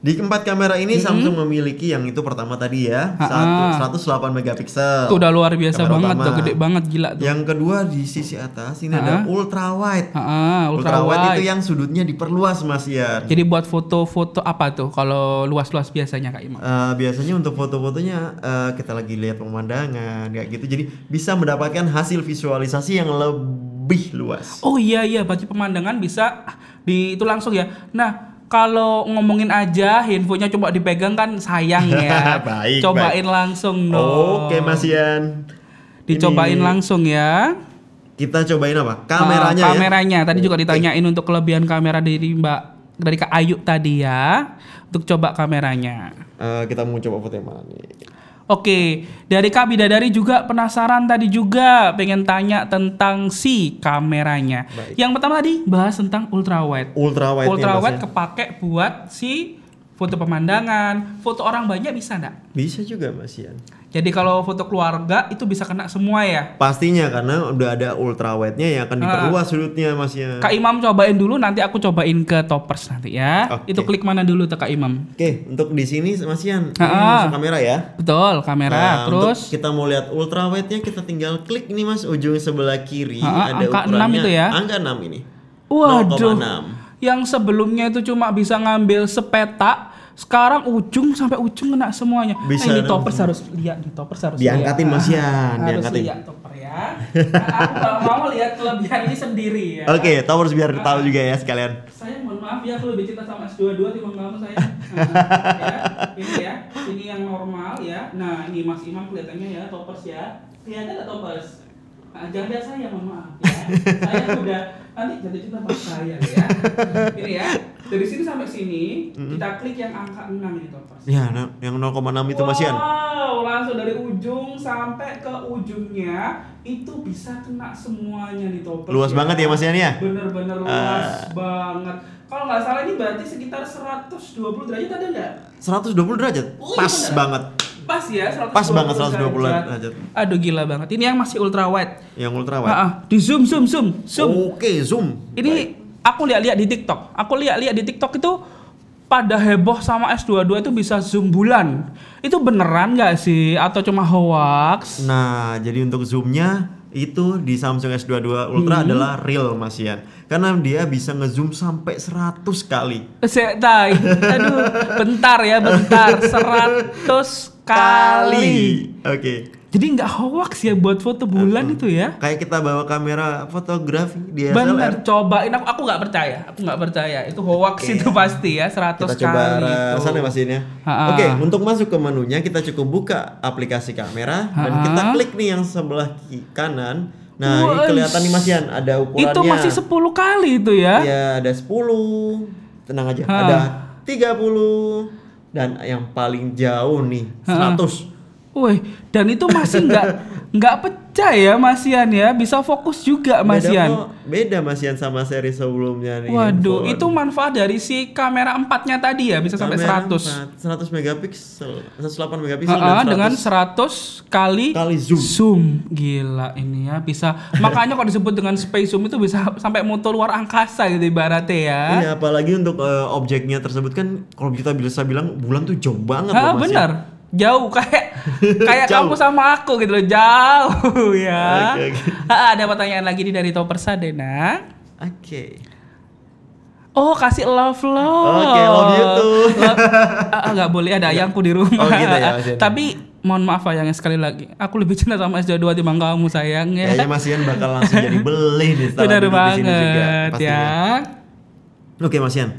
Di keempat kamera ini Samsung memiliki yang itu pertama tadi ya, Ha-ha. satu 108 megapiksel. Itu udah luar biasa Kamera banget utama. tuh, gede banget gila tuh. Yang kedua di sisi atas ini Ha-ha. ada ultra wide. Heeh, ultra, Ultra wide itu yang sudutnya diperluas Mas Yan. Jadi buat foto-foto apa tuh kalau luas-luas biasanya Kak Imam? Eh, biasanya untuk foto-fotonya eh, kita lagi lihat pemandangan kayak gitu jadi bisa mendapatkan hasil visualisasi yang lebih luas. Oh iya iya, berarti pemandangan bisa di itu langsung ya. Nah, kalau ngomongin aja handphonenya coba dipegang kan sayang ya. Baik, Cobain langsung dong. Oke Mas Yan. Dicobain Ini langsung ya. Kita cobain apa? Kameranya ya. kameranya. Tadi juga ditanyain untuk kelebihan kamera dari Mbak dari Kak Ayu tadi ya. Untuk coba kameranya. Eh, kita mau coba foto yang mana nih? Oke, dari Kak Bidadari juga penasaran tadi juga pengen tanya tentang si kameranya. Baik. Yang pertama tadi bahas tentang ultra wide. Ultra wide ultra nih, Mas wide ya. kepake buat si foto pemandangan, foto orang banyak bisa nggak? Bisa juga Mas Yan. Jadi kalau foto keluarga itu bisa kena semua ya. Pastinya karena udah ada ultra wide-nya yang akan diperluas sudutnya Mas Yan. Kak Imam cobain dulu, nanti aku cobain ke toppers nanti ya. Oke. Itu klik mana dulu tuh Kak Imam? Oke, untuk di sini Mas Yan, ini masuk kamera ya. Betul, kamera. Nah, Terus untuk kita mau lihat ultra wide-nya kita tinggal klik nih Mas ujung sebelah kiri Ha-ha, ada angka ukurannya 6 itu ya? Angka 6 ini. Waduh. 0,6. Yang sebelumnya itu cuma bisa ngambil sepeta, sekarang ujung sampai ujung kena semuanya. Bisa nah, ini toppers harus lihat, nih toppers harus Diangkatin, lihat. Mas Yan, Harus diangkatin. lihat topper ya. Nah, aku mau lihat kelebihan ini sendiri ya. Oke, Towers biar tahu juga ya sekalian. Saya mohon maaf ya aku lebih cinta sama S22 timbang kamu saya. Nah, ya, ini ya, ini yang normal ya. Nah, ini Mas Imam kelihatannya ya toppers ya. Kelihatan nggak toppers? Jangan lihat saya mohon maaf ya. saya udah nanti jatuh cinta sama saya ya. Ini ya. Dari sini sampai sini kita klik yang angka 6 ini toppers. Ya, nah, yang 0,6 itu Mas Yan. Wow, langsung dari ujung sampai ke ujungnya itu bisa kena semuanya nih. Luas banget ya, Mas Yan, ya? Bener-bener luas Ah. banget. Kalau nggak salah ini berarti sekitar 120 derajat ada nggak? 120 derajat. Oh, iya Pas bener. banget. Pas ya 120 Pas banget 120 derajat. Aduh gila banget. Ini yang masih ultra wide. Yang ultra wide. Ah, ah. di zoom zoom zoom zoom. Oke, zoom. Ini aku lihat-lihat di TikTok. Aku lihat-lihat di TikTok itu pada heboh sama S22 itu bisa zoom bulan. Itu beneran nggak sih atau cuma hoax? Nah, jadi untuk zoomnya itu di Samsung S22 Ultra adalah real Mas Ian. Karena dia bisa ngezoom sampai 100 kali. Saya tai. Aduh, bentar ya, bentar. 100 kali. Oke. Jadi nggak hoax ya buat foto bulan itu ya? Kayak kita bawa kamera fotografi DSLR. Bener, cobain aku aku nggak percaya, aku nggak percaya itu hoax itu pasti ya 100 Kita coba kali sana Mas Ian ya. Oke, untuk masuk ke menunya kita cukup buka aplikasi kamera dan Ha-ha. kita klik nih yang sebelah kanan. Nah, ini Wah, kelihatan nih Mas Ian ada ukurannya. Itu masih 10 kali itu ya? Ya, ada 10. Tenang aja. Ha. Ada 30 dan yang paling jauh nih 100. Wih, dan itu masih nggak nggak pecah ya Mas Ian ya, bisa fokus juga Mas beda beda Mas Ian sama seri sebelumnya nih. Waduh, handphone. itu manfaat dari si kamera empatnya tadi ya bisa sampai Kamera 100. 4, 100 megapiksel, 108 megapiksel dan dengan 100 100 kali kali zoom. zoom. Gila ini ya bisa. Makanya kalau disebut dengan space zoom itu bisa sampai motor luar angkasa gitu ibaratnya ya. Iya, apalagi untuk eh, objeknya tersebut kan kalau kita bisa bilang bulan tuh jauh banget Ah, loh Mas Ian. benar. Jauh kayak kayak Jauh. kamu sama aku gitu loh, jauh ya. Oke, oke. Ah, ada pertanyaan lagi nih dari Topper Sadena. Oke. Oh, kasih love love. Oke, love you too. Love- Ah, ah, nggak boleh ada ayangku di rumah. Oh, gitu ya, Mas Ian. Tapi mohon maaf ayangnya sekali lagi. Aku lebih cinta sama S22 timbang kamu sayang ya. Kayaknya Mas Ian bakal langsung jadi beli nih setelah Benar duduk di sini juga, banget pastinya. ya. Oke Mas Ian,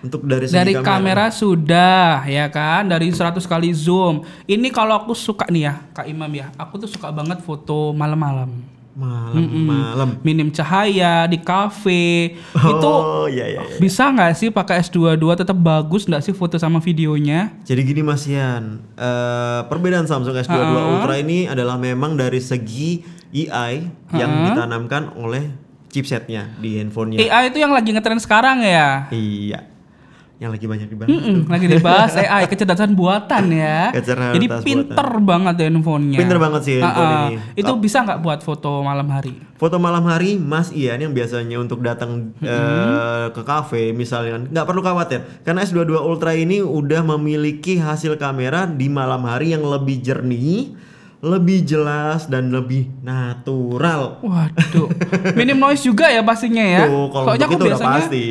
untuk dari segi Dari kamera. sudah ya kan, dari 100 kali zoom. Ini kalau aku suka nih ya, Kak Imam ya. Aku tuh suka banget foto malam-malam. malam malam. Minim cahaya di kafe. Itu Oh iya iya. iya. bisa nggak sih pakai S22 tetap bagus nggak sih foto sama videonya? Jadi gini Mas Ian, eh, perbedaan Samsung S22 Ha-ha. Ultra ini adalah memang dari segi AI yang ditanamkan oleh chipsetnya di handphonenya. AI itu yang lagi ngetren sekarang ya. Iya, yang lagi banyak dibahas. Mm-mm, lagi dibahas AI kecerdasan buatan ya. Kecerdasan Jadi buatan. pinter banget ya handphonenya. Pinter banget sih handphone Ah, ah. ini. Itu bisa nggak buat foto malam hari? Foto malam hari Mas Ian yang biasanya untuk datang eh, ke kafe misalnya nggak perlu khawatir karena S22 Ultra ini udah memiliki hasil kamera di malam hari yang lebih jernih, lebih jelas dan lebih natural. Waduh, minim noise juga ya pastinya ya. Tuh, kalau Soalnya aku itu biasanya pasti.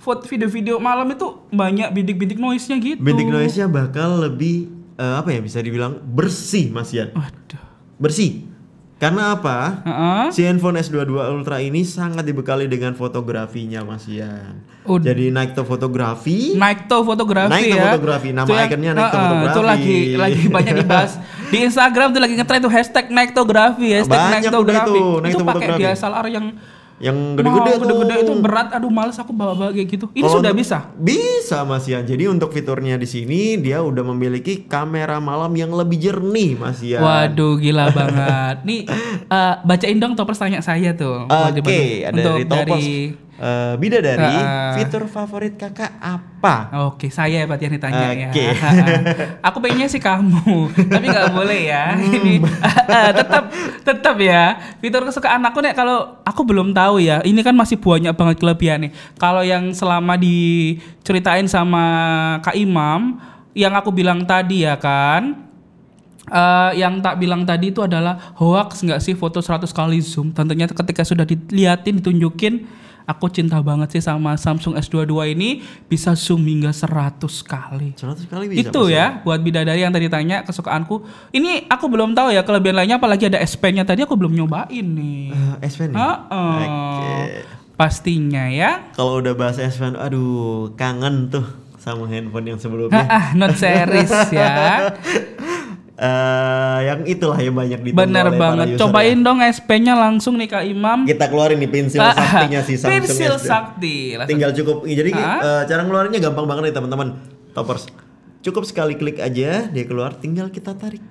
Foto video-video malam itu banyak bidik-bidik noise-nya gitu. Bintik noise-nya bakal lebih eh, apa ya bisa dibilang bersih Mas Ian. Waduh. Bersih. Karena apa? Heeh. Si handphone S22 Ultra ini sangat dibekali dengan fotografinya Mas Ian. Udah. Jadi naik to fotografi. Naikto fotografi Naikto ya. fotografi, nama Itu ikonnya Naikto Heeh, fotografi. Itu lagi lagi banyak dibahas di Instagram tuh lagi ngetren tuh hashtag Naiktografi, hashtag Banyak udah Naiktografi. itu, Itu pakai fotografi. DSLR yang yang gede gede-gede gede-gede itu berat. Aduh males aku bawa-bawa kayak gitu. Ini Kalau sudah bisa. Bisa Mas Ian. Jadi untuk fiturnya di sini dia udah memiliki kamera malam yang lebih jernih Mas Ian. Waduh gila banget. Nih eh, bacain dong topers tanya saya tuh. Oke, Wajib ada untuk dari Topos. dari Eh, bidadari, Ah. fitur favorit kakak apa? Oke, saya berarti yang ditanya Oke. ya. Aku pengennya sih kamu, tapi nggak boleh ya. Ini eh, tetap tetap ya. Fitur kesukaan aku nih kalau aku belum tahu ya. Ini kan masih banyak banget kelebihan nih. Kalau yang selama diceritain sama Kak Imam, yang aku bilang tadi ya kan. eh, yang tak bilang tadi itu adalah hoax nggak sih foto 100 kali zoom. Tentunya ketika sudah diliatin ditunjukin, aku cinta banget sih sama Samsung S22 ini bisa zoom hingga 100 kali. 100 kali bisa. itu Mas ya buat bidadari yang tadi tanya kesukaanku. Ini aku belum tahu ya kelebihan lainnya apalagi ada S Pen-nya tadi aku belum nyobain nih. Eh, S Pen nih? Heeh. Oke. Pastinya ya. Kalau udah bahas S Pen, aduh kangen tuh sama handphone yang sebelumnya. ah, Note series ya. Eh, yang itulah yang banyak ditunggu Bener oleh para banget. user Cobain ya. dong S Pen-nya langsung nih Kak Imam. Kita keluarin nih pensil Ah, saktinya si Samsung Pensil S2. sakti. Langsung. Tinggal cukup. Jadi eh, cara ngeluarinnya gampang banget nih teman-teman. Toppers. Cukup sekali klik aja dia keluar, tinggal kita tarik.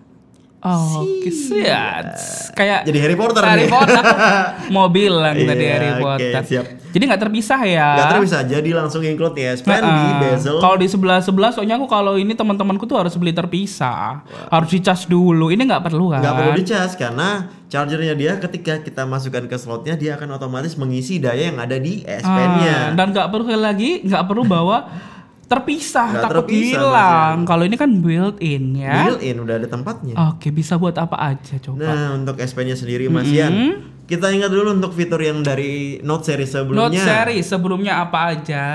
Oh, siap. Kayak Jadi Harry Potter Harry nih. Potter. Mau bilang tadi Iya, Harry oke, Potter. siap. Jadi nggak terpisah ya. Gak terpisah, jadi langsung include ya S Pen di bezel. Kalau di sebelah sebelah, soalnya aku kalau ini teman-temanku tuh harus beli terpisah, harus dicas dulu. Ini nggak perlu kan? Nggak perlu dicas karena chargernya dia ketika kita masukkan ke slotnya dia akan otomatis mengisi daya yang ada di S Ah, Pen-nya. dan nggak perlu lagi, nggak perlu bawa terpisah Nggak takut terpisah, hilang. Kalau ini kan built in ya. Built in udah ada tempatnya. Oke, bisa buat apa aja coba. Nah, untuk S Pen-nya sendiri Mas Ian, kita ingat dulu untuk fitur yang dari Note series Note sebelumnya. series sebelumnya apa aja?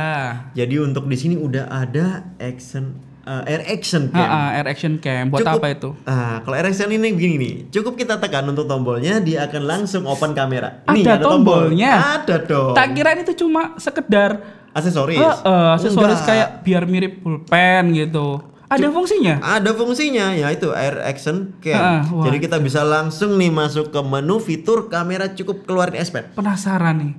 Jadi untuk di sini udah ada action uh, air action cam. ha, air action cam buat Cukup- apa itu? Ah, kalau air action ini begini nih, cukup kita tekan untuk tombolnya, dia akan langsung open kamera. Ada Nih, tombol. tombolnya? Ada dong. Tak kira itu cuma sekedar Aksesoris. Heeh, aksesoris Enggak. kayak biar mirip pulpen gitu. Ada fungsinya? Ada fungsinya, yaitu air action cam. Ah, wah. Jadi kita bisa langsung nih masuk ke menu fitur kamera cukup keluarin S Pen. Penasaran nih.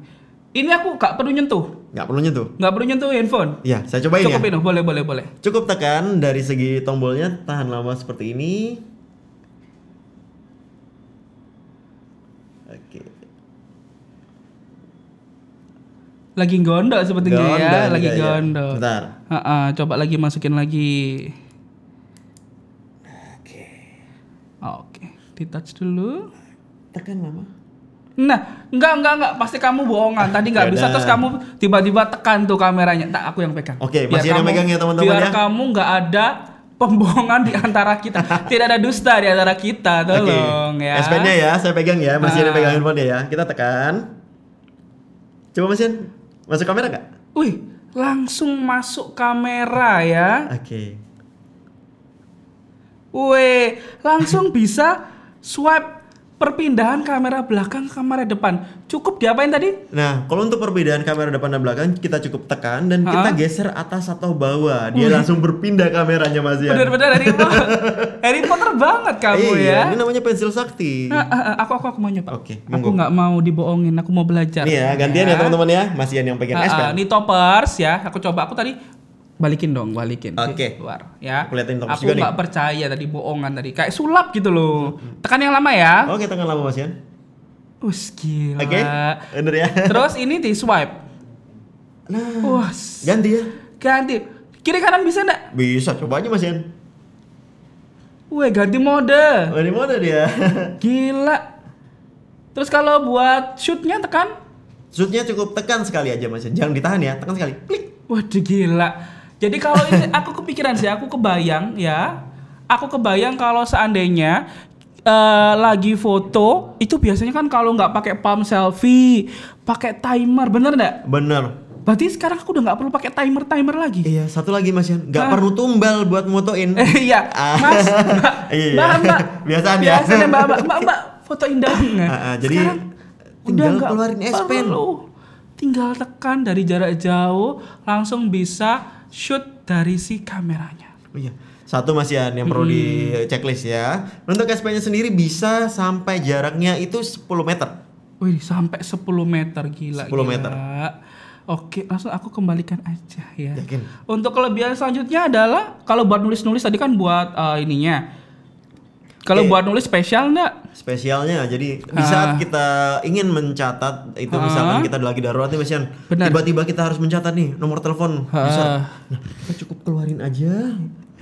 Ini aku gak perlu nyentuh. Nggak perlu nyentuh. Nggak perlu nyentuh handphone. Ya, saya cobain ya. Cukup boleh, boleh, boleh. Cukup tekan dari segi tombolnya tahan lama seperti ini. Oke. Lagi gondok sepertinya ya, Gondok lagi juga ya. gondok. Bentar. Ha-ha, coba lagi masukin lagi. Oke. Oke, di touch dulu. Tekan lama. Nah, enggak, enggak, enggak. Pasti kamu bohongan. Tadi nggak bisa terus kamu tiba-tiba tekan tuh kameranya. Tak, aku yang pegang. Oke, Biar masih ada yang megang ya, teman-teman, Biar ya. kamu nggak ada pembohongan di antara kita. Tidak ada dusta di antara kita, tolong ya. S Pen-nya ya, saya pegang ya. Masih ada Ah. pegang handphone ya. Kita tekan. Coba Mas Ian, masuk kamera nggak? Wih, langsung masuk kamera ya. Oke. Wih, langsung bisa swipe perpindahan kamera belakang ke kamera depan. Cukup diapain tadi? Nah, kalau untuk perbedaan kamera depan dan belakang, kita cukup tekan dan kita Hah? geser atas atau bawah. Dia langsung berpindah kameranya Mas Ian. Bener-bener Harry Potter. Harry Potter banget kamu iya, ya. ini namanya pensil sakti. Ah, ah, ah, aku aku aku mau nyoba. Oke, Aku monggo. nggak mau dibohongin, aku mau belajar. Nih ya, gantian ya teman-teman ya. Mas Ian yang pegang Ah, S ah, Pen. ini toppers ya. Aku coba aku tadi balikin dong, balikin. Oke. Keluar ya. Toppers Aku juga nih. nggak percaya tadi bohongan tadi. Kayak sulap gitu loh. Tekan yang lama ya. Oke, tekan lama Mas Ian. Us gila. Oke, bener ya. Terus ini di swipe. Nah, Wah, ganti ya. ganti. Kiri kanan bisa enggak? Bisa, coba aja Mas Ian. Wih, ganti mode. Oh, ini mana dia? Gila. Terus kalau buat shootnya tekan. Shootnya cukup tekan sekali aja Mas Ian. Jangan ditahan ya, tekan sekali. Klik. Waduh gila. Jadi kalau ini aku kepikiran sih, aku kebayang ya. Aku kebayang kalau seandainya eh, lagi foto itu biasanya kan kalau nggak pakai palm selfie, pakai timer, bener nggak? Bener. Berarti sekarang aku udah nggak perlu pakai timer timer lagi. Iya, satu lagi Mas Ian. Gak Hah? perlu tumbal buat motoin. Eh, iya, Ah. Mas, Mbak, Iya. Mbak, Mbak. Biasaan ya. Biasanya Mbak, Mbak, Mbak, Mbak, fotoin dong. Ah, ah, jadi Sekarang tinggal nggak keluarin S Pen. perlu. Tinggal tekan dari jarak jauh, langsung bisa shoot dari si kameranya. Oh iya. Satu Mas yang perlu di checklist ya. Untuk S Pen-nya sendiri bisa sampai jaraknya itu 10 meter. Wih, sampai 10 meter gila. 10 gila. meter. Oke, langsung aku kembalikan aja ya. Yakin? Untuk kelebihan selanjutnya adalah kalau buat nulis-nulis tadi kan buat eh, ininya. Kalau Oke. buat nulis spesial enggak? Spesialnya jadi di Ah. saat kita ingin mencatat itu misalkan kita lagi darurat nih Mas Ian. Benar. Tiba-tiba kita harus mencatat nih nomor telepon Ah. user. Nah, kita cukup keluarin aja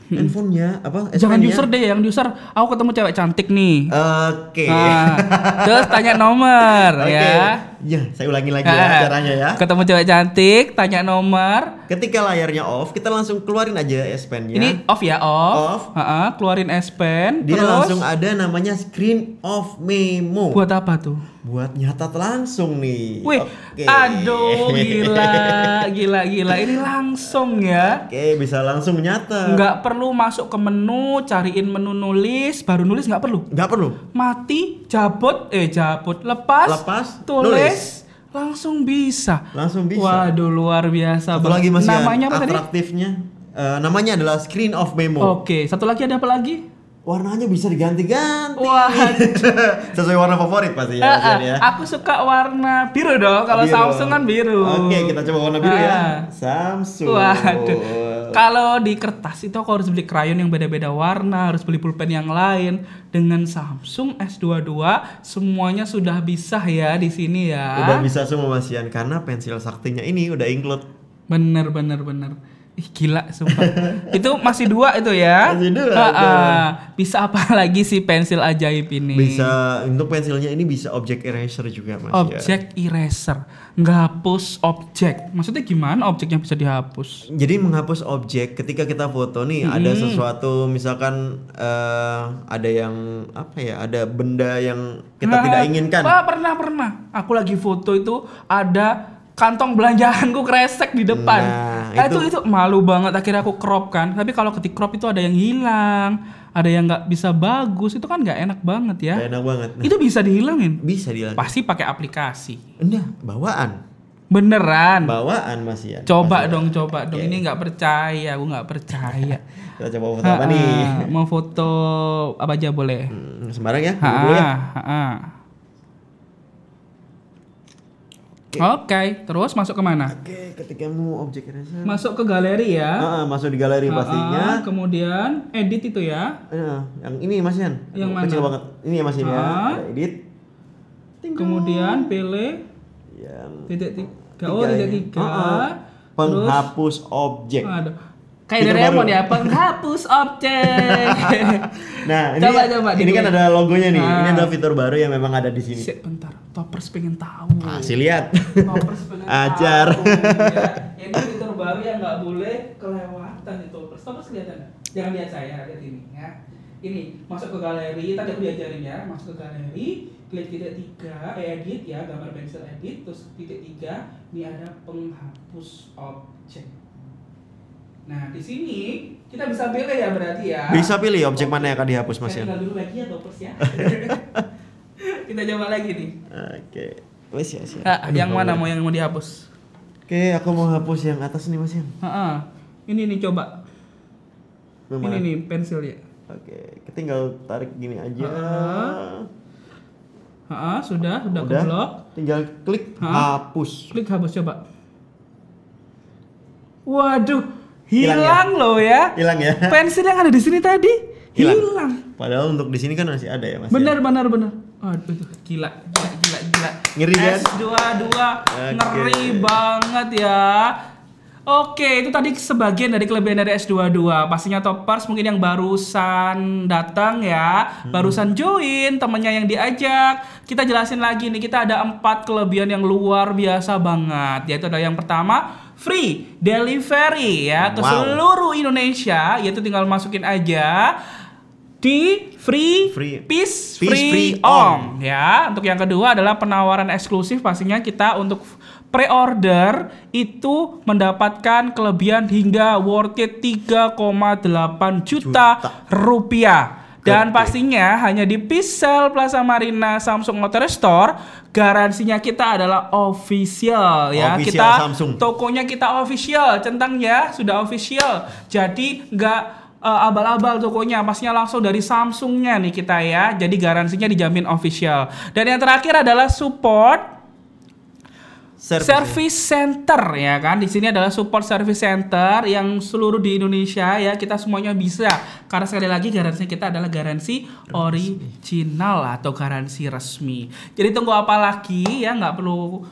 handphonenya apa Jangan user deh, yang user aku ketemu cewek cantik nih. Oke. Nah, terus tanya nomor Oke. ya. Ya, saya ulangi lagi ya caranya ya. Ketemu cewek cantik, tanya nomor. Ketika layarnya off, kita langsung keluarin aja S Pen-nya. Ini off ya, off. Off. Ha-ha, keluarin S Pen. Dia terus langsung ada namanya screen of memo. buat apa tuh? Buat nyatat langsung nih. Wih, Oke. aduh gila, gila, gila. Ini langsung ya. Oke, bisa langsung nyatat. Nggak perlu masuk ke menu, cariin menu nulis, baru nulis nggak perlu. Nggak perlu. Mati, jabut, eh jabut, lepas, Lepas, tulis, nulis. Langsung bisa. Langsung bisa. Waduh, luar biasa. Satu lagi masih Namanya apa tadi? atraktifnya. Eh, namanya adalah screen of memo. Oke, satu lagi ada apa lagi? Warnanya bisa diganti-ganti. Wah, Sesuai warna favorit pasti ya, ah, ya. aku suka warna biru dong. Kalau. Samsung kan biru. Oke, kita coba warna biru ya. Ah. Samsung. Waduh. Kalau di kertas itu aku harus beli krayon yang beda-beda warna, harus beli pulpen yang lain. Dengan Samsung S22 semuanya sudah bisa ya di sini ya. Udah bisa semua Mas Ian karena pensil saktinya ini udah include. Bener bener bener. Ih, gila sumpah. itu masih dua itu ya. Masih dua, betul. ah. Bisa apa lagi sih pensil ajaib ini? Bisa untuk pensilnya ini bisa objek eraser juga mas ya. Objek eraser, ngapus objek. Maksudnya gimana objek yang bisa dihapus? Jadi menghapus objek ketika kita foto nih ada sesuatu misalkan eh, ada yang apa ya ada benda yang kita Nah, tidak inginkan. Wah, pernah pernah. Aku lagi foto itu ada kantong belanjaanku kresek di depan. Nah, Nah, itu... itu- itu malu banget akhirnya aku crop kan. Tapi kalau ketik crop itu ada yang hilang, ada yang nggak bisa bagus, itu kan nggak enak banget ya. Gak enak banget. Nah, Itu bisa dihilangin. bisa dilakukan. Pasti pakai aplikasi. Enggak, bawaan. Beneran. Bawaan Mas Ian. Coba Mas Ian. dong, coba dong. Ini nggak percaya, aku nggak percaya. Kita coba foto apa nih? Mau foto apa aja boleh. Hmm, sembarang ya, Ha, dulu ya. ha. Oke, terus masuk ke mana? Oke, ketika mau objek eraser. Masuk ke galeri ya. Ah, ah, masuk di galeri Ah, pastinya. ah, kemudian edit itu ya. Ah, yang ini Mas Ian. Yang Kecil mana? banget. Ini ya Mas Ian ya. Ah. Ada edit. Ting- Kemudian pilih Yang titik tiga. Oh, titik tiga. Ah, ah. penghapus objek. Aduh. Kayak Doraemon baru. ya, penghapus objek. Nah, ini Coba, coba, ini di- kan ada logonya nih. Ini Ah. adalah fitur baru yang memang ada di sini. Sip, bentar. Toppers pengen tahu. Kasih lihat. Toppers pengen Ajar. tahu, ya. Ini fitur baru yang nggak boleh kelewatan itu. Toppers, toppers kelihatan nggak? Jangan lihat saya, lihat ini ya. Ini masuk ke galeri, tadi aku diajarin ya, masuk ke galeri, klik titik tiga, eh, edit ya, gambar pensil edit, terus titik tiga, ini ada penghapus objek. Nah di sini kita bisa pilih ya berarti ya. Bisa pilih objek mana yang akan dihapus Mas tinggal dulu lagi ya toppers ya. kita coba lagi nih. Oke. Wes ya, Mas Ian. Ah, Aduh, yang mana mau yang mau dihapus? Oke, aku mau hapus yang atas nih Mas. Heeh. Ini nih coba. Yang Ini nih pensil ya. Oke, kita tinggal tarik gini aja. Heeh, sudah, sudah, Udah. keblok. Tinggal klik Hah? hapus. Klik hapus coba. Waduh, Hilang ya? loh ya. Hilang ya. Pensil yang ada di sini tadi Hilang. hilang. Padahal untuk di sini kan masih ada ya Mas. Ian? Benar, benar, benar. Aduh, itu gila, gila, gila, gila. Ngeri kan? S22 Oke. ngeri banget ya. Oke, itu tadi sebagian dari kelebihan dari S22. Pastinya toppers mungkin yang barusan datang ya, barusan join, temennya yang diajak. Kita jelasin lagi nih, kita ada empat kelebihan yang luar biasa banget. Yaitu ada yang pertama, free delivery ya ke Wow. seluruh Indonesia, yaitu tinggal masukin aja di free, Free. peace, Peace free, free om ya. Untuk yang kedua adalah penawaran eksklusif pastinya kita untuk pre-order itu mendapatkan kelebihan hingga worth it 3,8 juta, Juta. rupiah. Dan pastinya hanya di Pixel Plaza Marina Samsung Motor Store garansinya kita adalah official ya. Official kita Samsung. tokonya kita official, centang ya, sudah official. Jadi nggak eh, abal-abal tokonya, pastinya langsung dari Samsungnya nih kita ya. Jadi garansinya dijamin official. Dan yang terakhir adalah support Service. Service center ya kan? Di sini adalah support service center yang seluruh di Indonesia ya. Kita semuanya bisa. Karena sekali lagi garansi kita adalah garansi original atau garansi resmi. Jadi tunggu apa lagi ya? Nggak perlu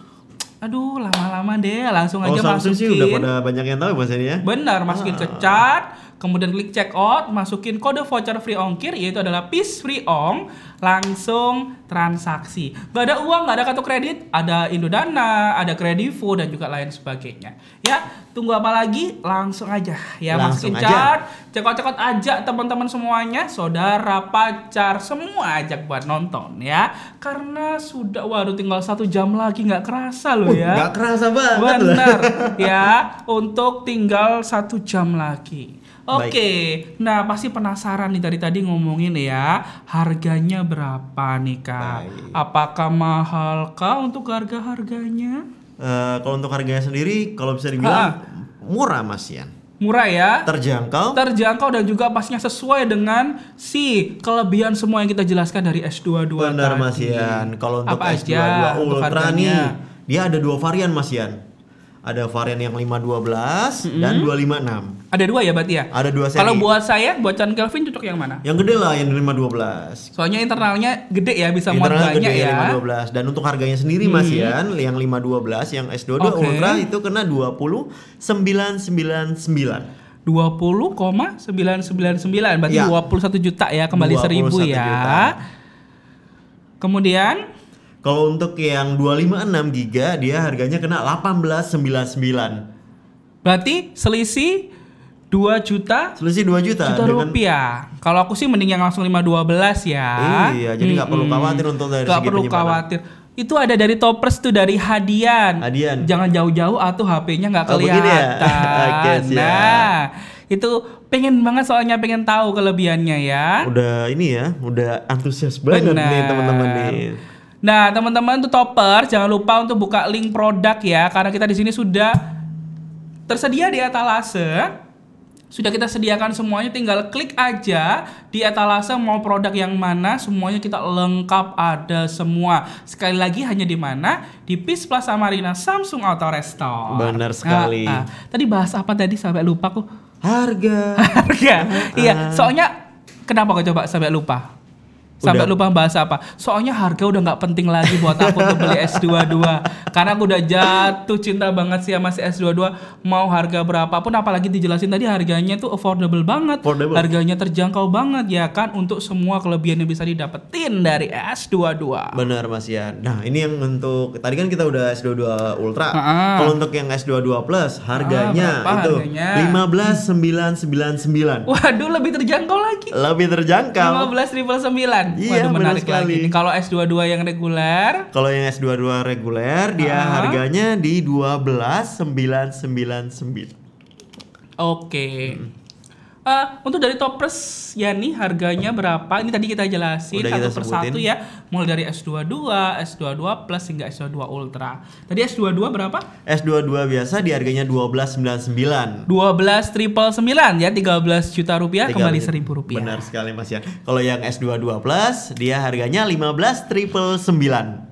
aduh lama-lama deh. Langsung Oh, aja Samsung masukin sih udah pada banyak yang tahu Mas ini ya. Benar, masukin ke chat, kemudian klik check out, masukin kode voucher free ongkir yaitu adalah PIS free ong, langsung transaksi. Gak ada uang, gak ada kartu kredit, ada Indodana, ada Kredivo dan juga lain sebagainya. Ya, tunggu apa lagi? Langsung aja ya Langsung masukin chat, check out check out aja teman-teman semuanya, saudara, pacar, semua ajak buat nonton ya. Karena sudah waduh tinggal satu jam lagi nggak kerasa loh ya. Gak kerasa banget loh. Benar ya, untuk tinggal satu jam lagi. Oke, Baik. nah pasti penasaran nih tadi tadi ngomongin ya harganya berapa nih kak? Baik. Apakah mahal kah untuk harga harganya? Eh, kalau untuk harganya sendiri, kalau bisa dibilang murah Mas Ian. Murah ya? Terjangkau. Terjangkau dan juga pastinya sesuai dengan si kelebihan semua yang kita jelaskan dari S22 Benar tadi. Mas Ian. Kalau untuk Apa S22 aja untuk Ultra harganya? nih, dia ada dua varian Mas Ian. Ada varian yang 512 dan 256. Ada dua ya berarti ya? Ada dua seri. Kalau buat saya, buat Chan Kelvin cocok yang mana? yang gede lah yang 512. Soalnya internalnya gede ya, bisa muat banyak gede ya. Hmm. 512 dan untuk harganya sendiri Mas Yan yang 512 yang S22 Oke. Ultra itu kena 20999. 20,999 berarti Ya. 21 juta ya kembali 21 1000 ya. juta. Kemudian Kalau untuk yang 256 giga dia harganya kena 1899. berarti selisih 2 juta Selisih 2 juta, juta dengan rupiah. Kalau aku sih mending yang langsung 512 ya. Iya, jadi nggak perlu Mm-mm. khawatir untuk dari segi perlu penyimpanan. khawatir. Itu ada dari Topers tuh dari Hadian. Hadian. Jangan jauh-jauh atau HP-nya nggak Oh, ya? kelihatan. Oke, siap. nah, itu pengen banget soalnya pengen tahu kelebihannya ya. udah ini ya, udah antusias banget nih Benar. teman-teman nih. Nah, teman-teman tuh topper jangan lupa untuk buka link produk ya karena kita di sini sudah tersedia di etalase. Sudah kita sediakan semuanya tinggal klik aja di etalase mau produk yang mana semuanya kita lengkap ada semua. Sekali lagi hanya di mana? Di Peace Plaza Marina Samsung Auto Restore. Benar sekali. Ah, ah. Tadi bahas apa tadi sampai lupa aku. Harga. Harga. Ah. Iya, soalnya kenapa kau coba sampai lupa? Sampai Udah. lupa bahas apa? Soalnya harga udah nggak penting lagi buat aku untuk beli S22. Karena aku udah jatuh cinta banget sih sama si S22. Mau harga berapapun apalagi dijelasin tadi harganya tuh affordable banget. Affordable. Harganya terjangkau banget ya kan untuk semua kelebihan yang bisa didapetin dari S22. Benar Mas Yan. Nah, ini yang untuk tadi kan kita udah S22 Ultra. Ah. Kalau untuk yang S22 Plus harganya Ah, itu harganya? 15999. Waduh lebih terjangkau lagi. Lebih terjangkau. 15 triple 9 Iya, Waduh benar menarik sekali. lagi. Kalau S22 yang reguler Kalau yang S22 reguler dia Ah. harganya di 12999. Oke. Eh, untuk dari Topers ya nih harganya berapa? Ini tadi kita jelasin Udah satu kita persatu sebutin. ya. Mulai dari S22, S22 Plus hingga S22 Ultra. Tadi S22 berapa? S22 biasa di harganya 1299. 12 triple 9 ya 13 juta rupiah Tiga- kembali 1000 rupiah. Benar sekali Mas Yan. Kalau yang S22 Plus dia harganya 15 triple 9.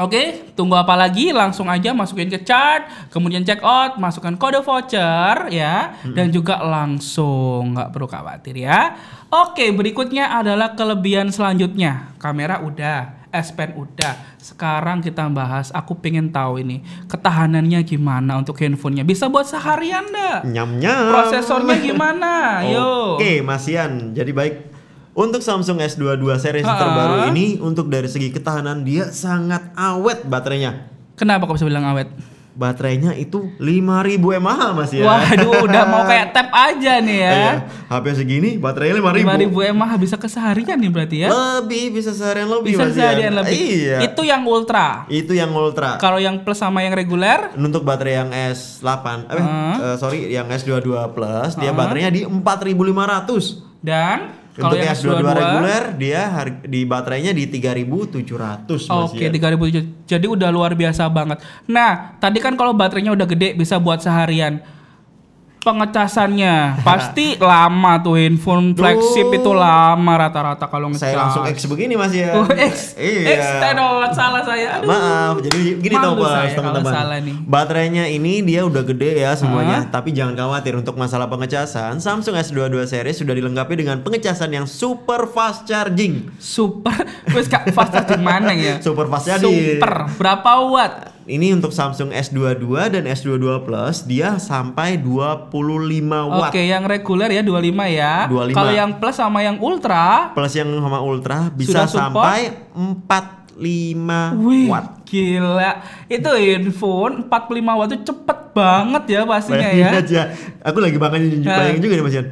Oke, tunggu apa lagi? Langsung aja masukin ke chart, kemudian check out, masukkan kode voucher ya, dan juga langsung nggak perlu khawatir ya. Oke, berikutnya adalah kelebihan selanjutnya. Kamera udah, S Pen udah. Sekarang kita bahas, aku pengen tahu ini ketahanannya gimana untuk handphonenya. Bisa buat seharian nggak? Nyam-nyam. Prosesornya gimana? Yo. Oke, Mas Yan. Jadi baik untuk Samsung S22 series Ha-ha. terbaru ini untuk dari segi ketahanan dia sangat awet baterainya. Kenapa kok bisa bilang awet? Baterainya itu 5000 mAh Mas ya. Waduh, udah mau kayak tap aja nih ya. Iya, HP segini baterainya 5000. 5000 mAh bisa keseharian nih berarti ya? Lebih bisa seharian lebih Bisa Mas Yan. seharian lebih. Iya. Itu yang ultra. Itu yang ultra. Kalau yang plus sama yang reguler, Untuk baterai yang S8 eh, Ah. eh, sorry yang S22 Plus dia baterainya di 4500. dan kalau Untuk yang yang S22 S22 reguler dia har- di baterainya di 3700 Mas Oke, Yan. 3000 jadi udah luar biasa banget. Nah, tadi kan kalau baterainya udah gede bisa buat seharian. Pengecasannya pasti lama tuh handphone flagship Duh. itu lama rata-rata kalau ngecas. Saya langsung X begini Mas ya. Oh, X. Iya. X tenot salah saya. Aduh. Maaf, jadi gini tau Mas teman-teman. Baterainya ini dia udah gede ya semuanya, tapi jangan khawatir untuk masalah pengecasan. Samsung S22 series sudah dilengkapi dengan pengecasan yang super fast charging. Super. Wes fast charging mana ya? Super fast charging. Super. Berapa watt? Ini untuk Samsung S22 dan S22 Plus dia sampai 25 watt. Oke, yang reguler ya 25 ya. 25. Kalau yang plus sama yang ultra, Plus yang sama Ultra bisa sampai 45 wih, watt. gila. Itu handphone 45 watt itu cepet banget ya pastinya Bayangin ya. aja. Aku lagi bayangin, Nah. bayangin juga nih Mas Yan.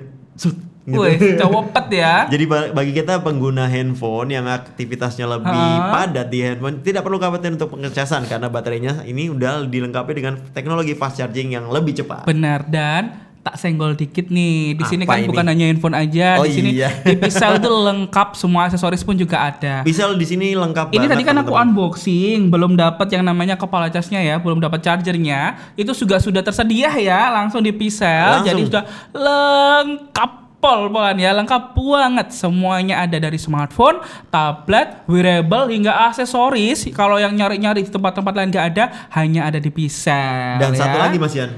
Gitu. Wih, cowopet ya. Jadi ba- bagi kita pengguna handphone yang aktivitasnya lebih Ha. padat di handphone tidak perlu khawatir untuk pengecasan karena baterainya ini udah dilengkapi dengan teknologi fast charging yang lebih cepat. Benar dan tak senggol dikit nih. Di sini kan ini? bukan hanya handphone aja, Oh di sini iya. di Pixel itu lengkap semua aksesoris pun juga ada. Bisa di sini lengkap Ini banget, tadi kan aku teman-teman. unboxing, belum dapat yang namanya kepala casnya ya, belum dapat chargernya. Itu juga sudah tersedia ya, langsung di Pixel. Langsung. Jadi sudah lengkap pol-polan ya lengkap banget semuanya ada dari smartphone, tablet, wearable hingga aksesoris. Kalau yang nyari-nyari di tempat-tempat lain nggak ada, hanya ada di Pisel. Dan ya. satu lagi Mas Yan.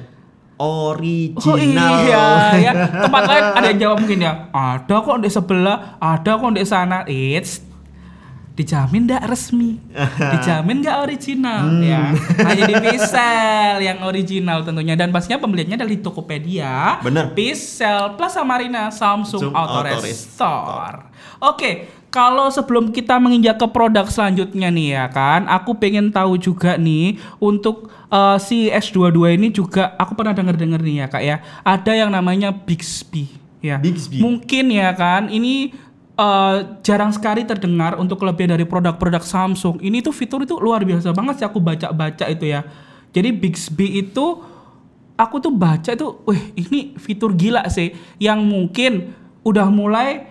Original. Oh iya ya. Tempat lain ada yang jawab mungkin ya. Ada kok di sebelah, ada kok di sana. It's dijamin nggak resmi, dijamin nggak original Hmm. ya. Hanya di Pisel yang original tentunya dan pastinya pembeliannya dari Tokopedia, Bener. Pisel, Plaza Marina, Samsung Samsung Auto Auto Store. Oke, kalau sebelum kita menginjak ke produk selanjutnya nih ya kan, aku pengen tahu juga nih untuk eh, si S22 ini juga aku pernah denger-denger nih ya kak ya, ada yang namanya Bixby ya. Bixby. Mungkin ya kan, ini eh, jarang sekali terdengar untuk kelebihan dari produk-produk Samsung. Ini tuh fitur itu luar biasa banget sih aku baca-baca itu ya. Jadi Bixby itu aku tuh baca itu, wih ini fitur gila sih yang mungkin udah mulai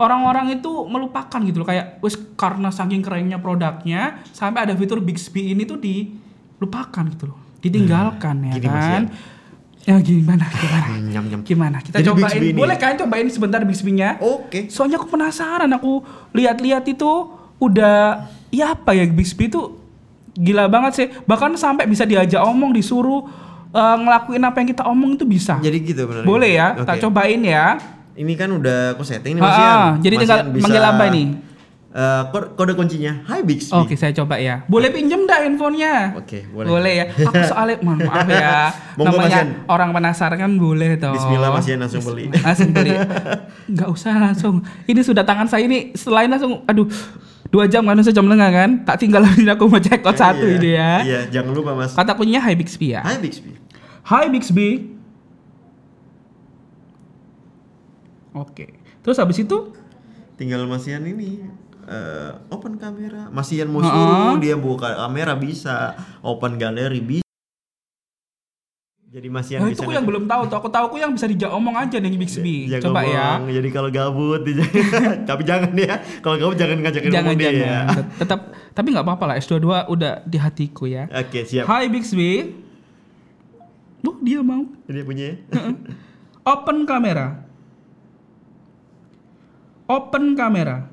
orang-orang itu melupakan gitu loh kayak wis karena saking kerennya produknya sampai ada fitur Bixby ini tuh dilupakan gitu loh, ditinggalkan ya gini, Mas, kan. Ya gimana gimana? Nyam nyam. Gimana? Kita Jadi cobain. Bixby Boleh kan cobain sebentar Bixby-nya? Oke. Soalnya aku penasaran, aku lihat-lihat itu udah ya apa ya Bixby itu gila banget sih. Bahkan sampai bisa diajak omong, disuruh eh, ngelakuin apa yang kita omong itu bisa. Jadi gitu benar. Boleh ya, Oke. tak cobain ya. Ini kan udah aku setting nih Mas jadi tinggal manggil apa ini? Eh, kode, kuncinya Hi Bixby. Oke, saya coba ya. Boleh pinjem dah handphonenya? Oke, boleh. ya. Aku soalnya mohon maaf ya. Monggo, namanya orang penasaran kan boleh dong. Bismillah, Mas Yan, langsung beli. Langsung beli. Enggak usah langsung. Ini sudah tangan saya ini selain langsung aduh dua jam kan sejam lengah kan tak tinggal lagi aku mau cek code satu Iya, ini ya Iya, jangan lupa Mas. kata kuncinya Hi Bixby ya Hi Bixby. Hi Bixby oke terus habis itu Tinggal Mas Yan ini eh, open kamera. Mas Yan mau Ha-ha. suruh dia buka kamera bisa, open galeri bisa. Jadi Mas Yan Nah, bisa itu aku yang belum tahu tuh. Aku tahu aku yang bisa dijak omong aja nih Bixby. Jangan Coba ya. ngomong. Jadi kalau gabut, tapi jangan ya. Kalau gabut jangan ngajakin Jangan ngomong dia ya. jangan. Tet- Tetap tapi nggak apa-apa lah S22 udah di hatiku ya. Oke siap. Hi Bixby. Tuh dia mau. Ini punya ya? Open kamera. Open kamera.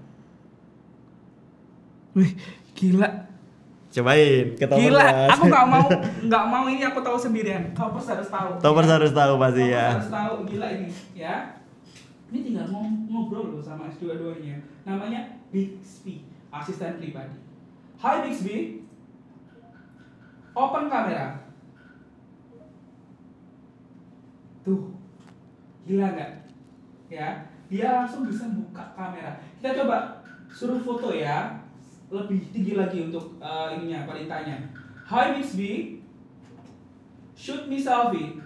Wih, gila. Cobain Topers. Gila, Mas. aku nggak mau nggak mau ini aku tahu sendirian. Topers harus tahu. Topers harus tahu pasti ya. harus tahu gila ini, ya. Ini tinggal ngobrol loh sama S22-nya. Namanya Bixby, asisten pribadi. Hai Bixby. Open kamera. Tuh. Gila nggak? Ya, dia langsung bisa buka kamera. Kita coba suruh foto ya. Lebih tinggi lagi untuk eh, ininya perintahnya. Hi Bixby. Shoot me selfie.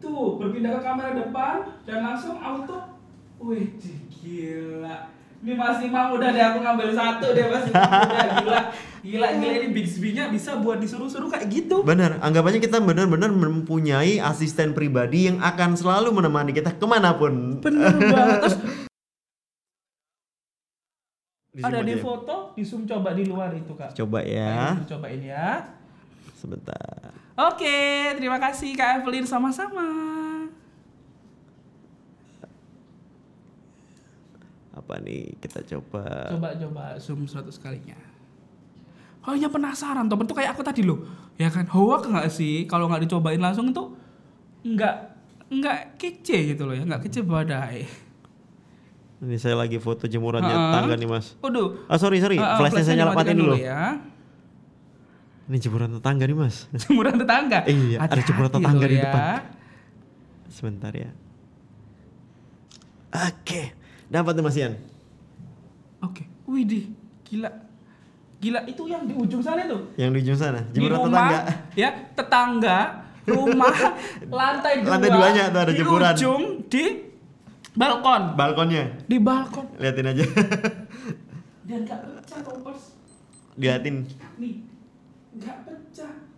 Tuh, berpindah ke kamera depan dan langsung auto. Wih, gila. Ini Mas Imam udah deh aku ngambil satu deh Mas Imam udah gila. Gila gila ini Bixby-nya bisa buat disuruh-suruh kayak gitu. Benar, anggapannya kita benar-benar mempunyai asisten pribadi yang akan selalu menemani kita ke mana pun. Bener banget. Terus Di ada di foto, di zoom coba di luar itu kak. Coba ya, Ayo, cobain ya. sebentar. Oke, terima kasih Kak Evelyn sama-sama. Apa nih? Kita coba. Coba coba zoom 100 kalinya. Hanya penasaran, Top itu kayak aku tadi loh, ya kan? Hoak nggak sih kalau nggak dicobain langsung itu nggak nggak kece gitu loh ya, nggak kece badai. Ini saya lagi foto jemurannya Ha-ha. tetangga nih mas. Waduh. Ah sorry sorry, ah, flashnya saya nyala dimatikan matiin dulu. ya. Ini jemuran tetangga nih mas. Jemuran tetangga. Iya, ada Hati-hati jemuran tetangga di ya. depan. Sebentar ya. Oke, dapat nih mas Ian. Oke, widih, gila. Gila itu yang di ujung sana tuh. Yang di ujung sana, Di jemuran rumah, tetangga. ya, tetangga, rumah, lantai dua. Lantai duanya tuh ada di jemuran. ujung di balkon. Balkonnya, Di balkon. liatin aja. Dan gak pecah toppers. Liatin. Nih, gak pecah.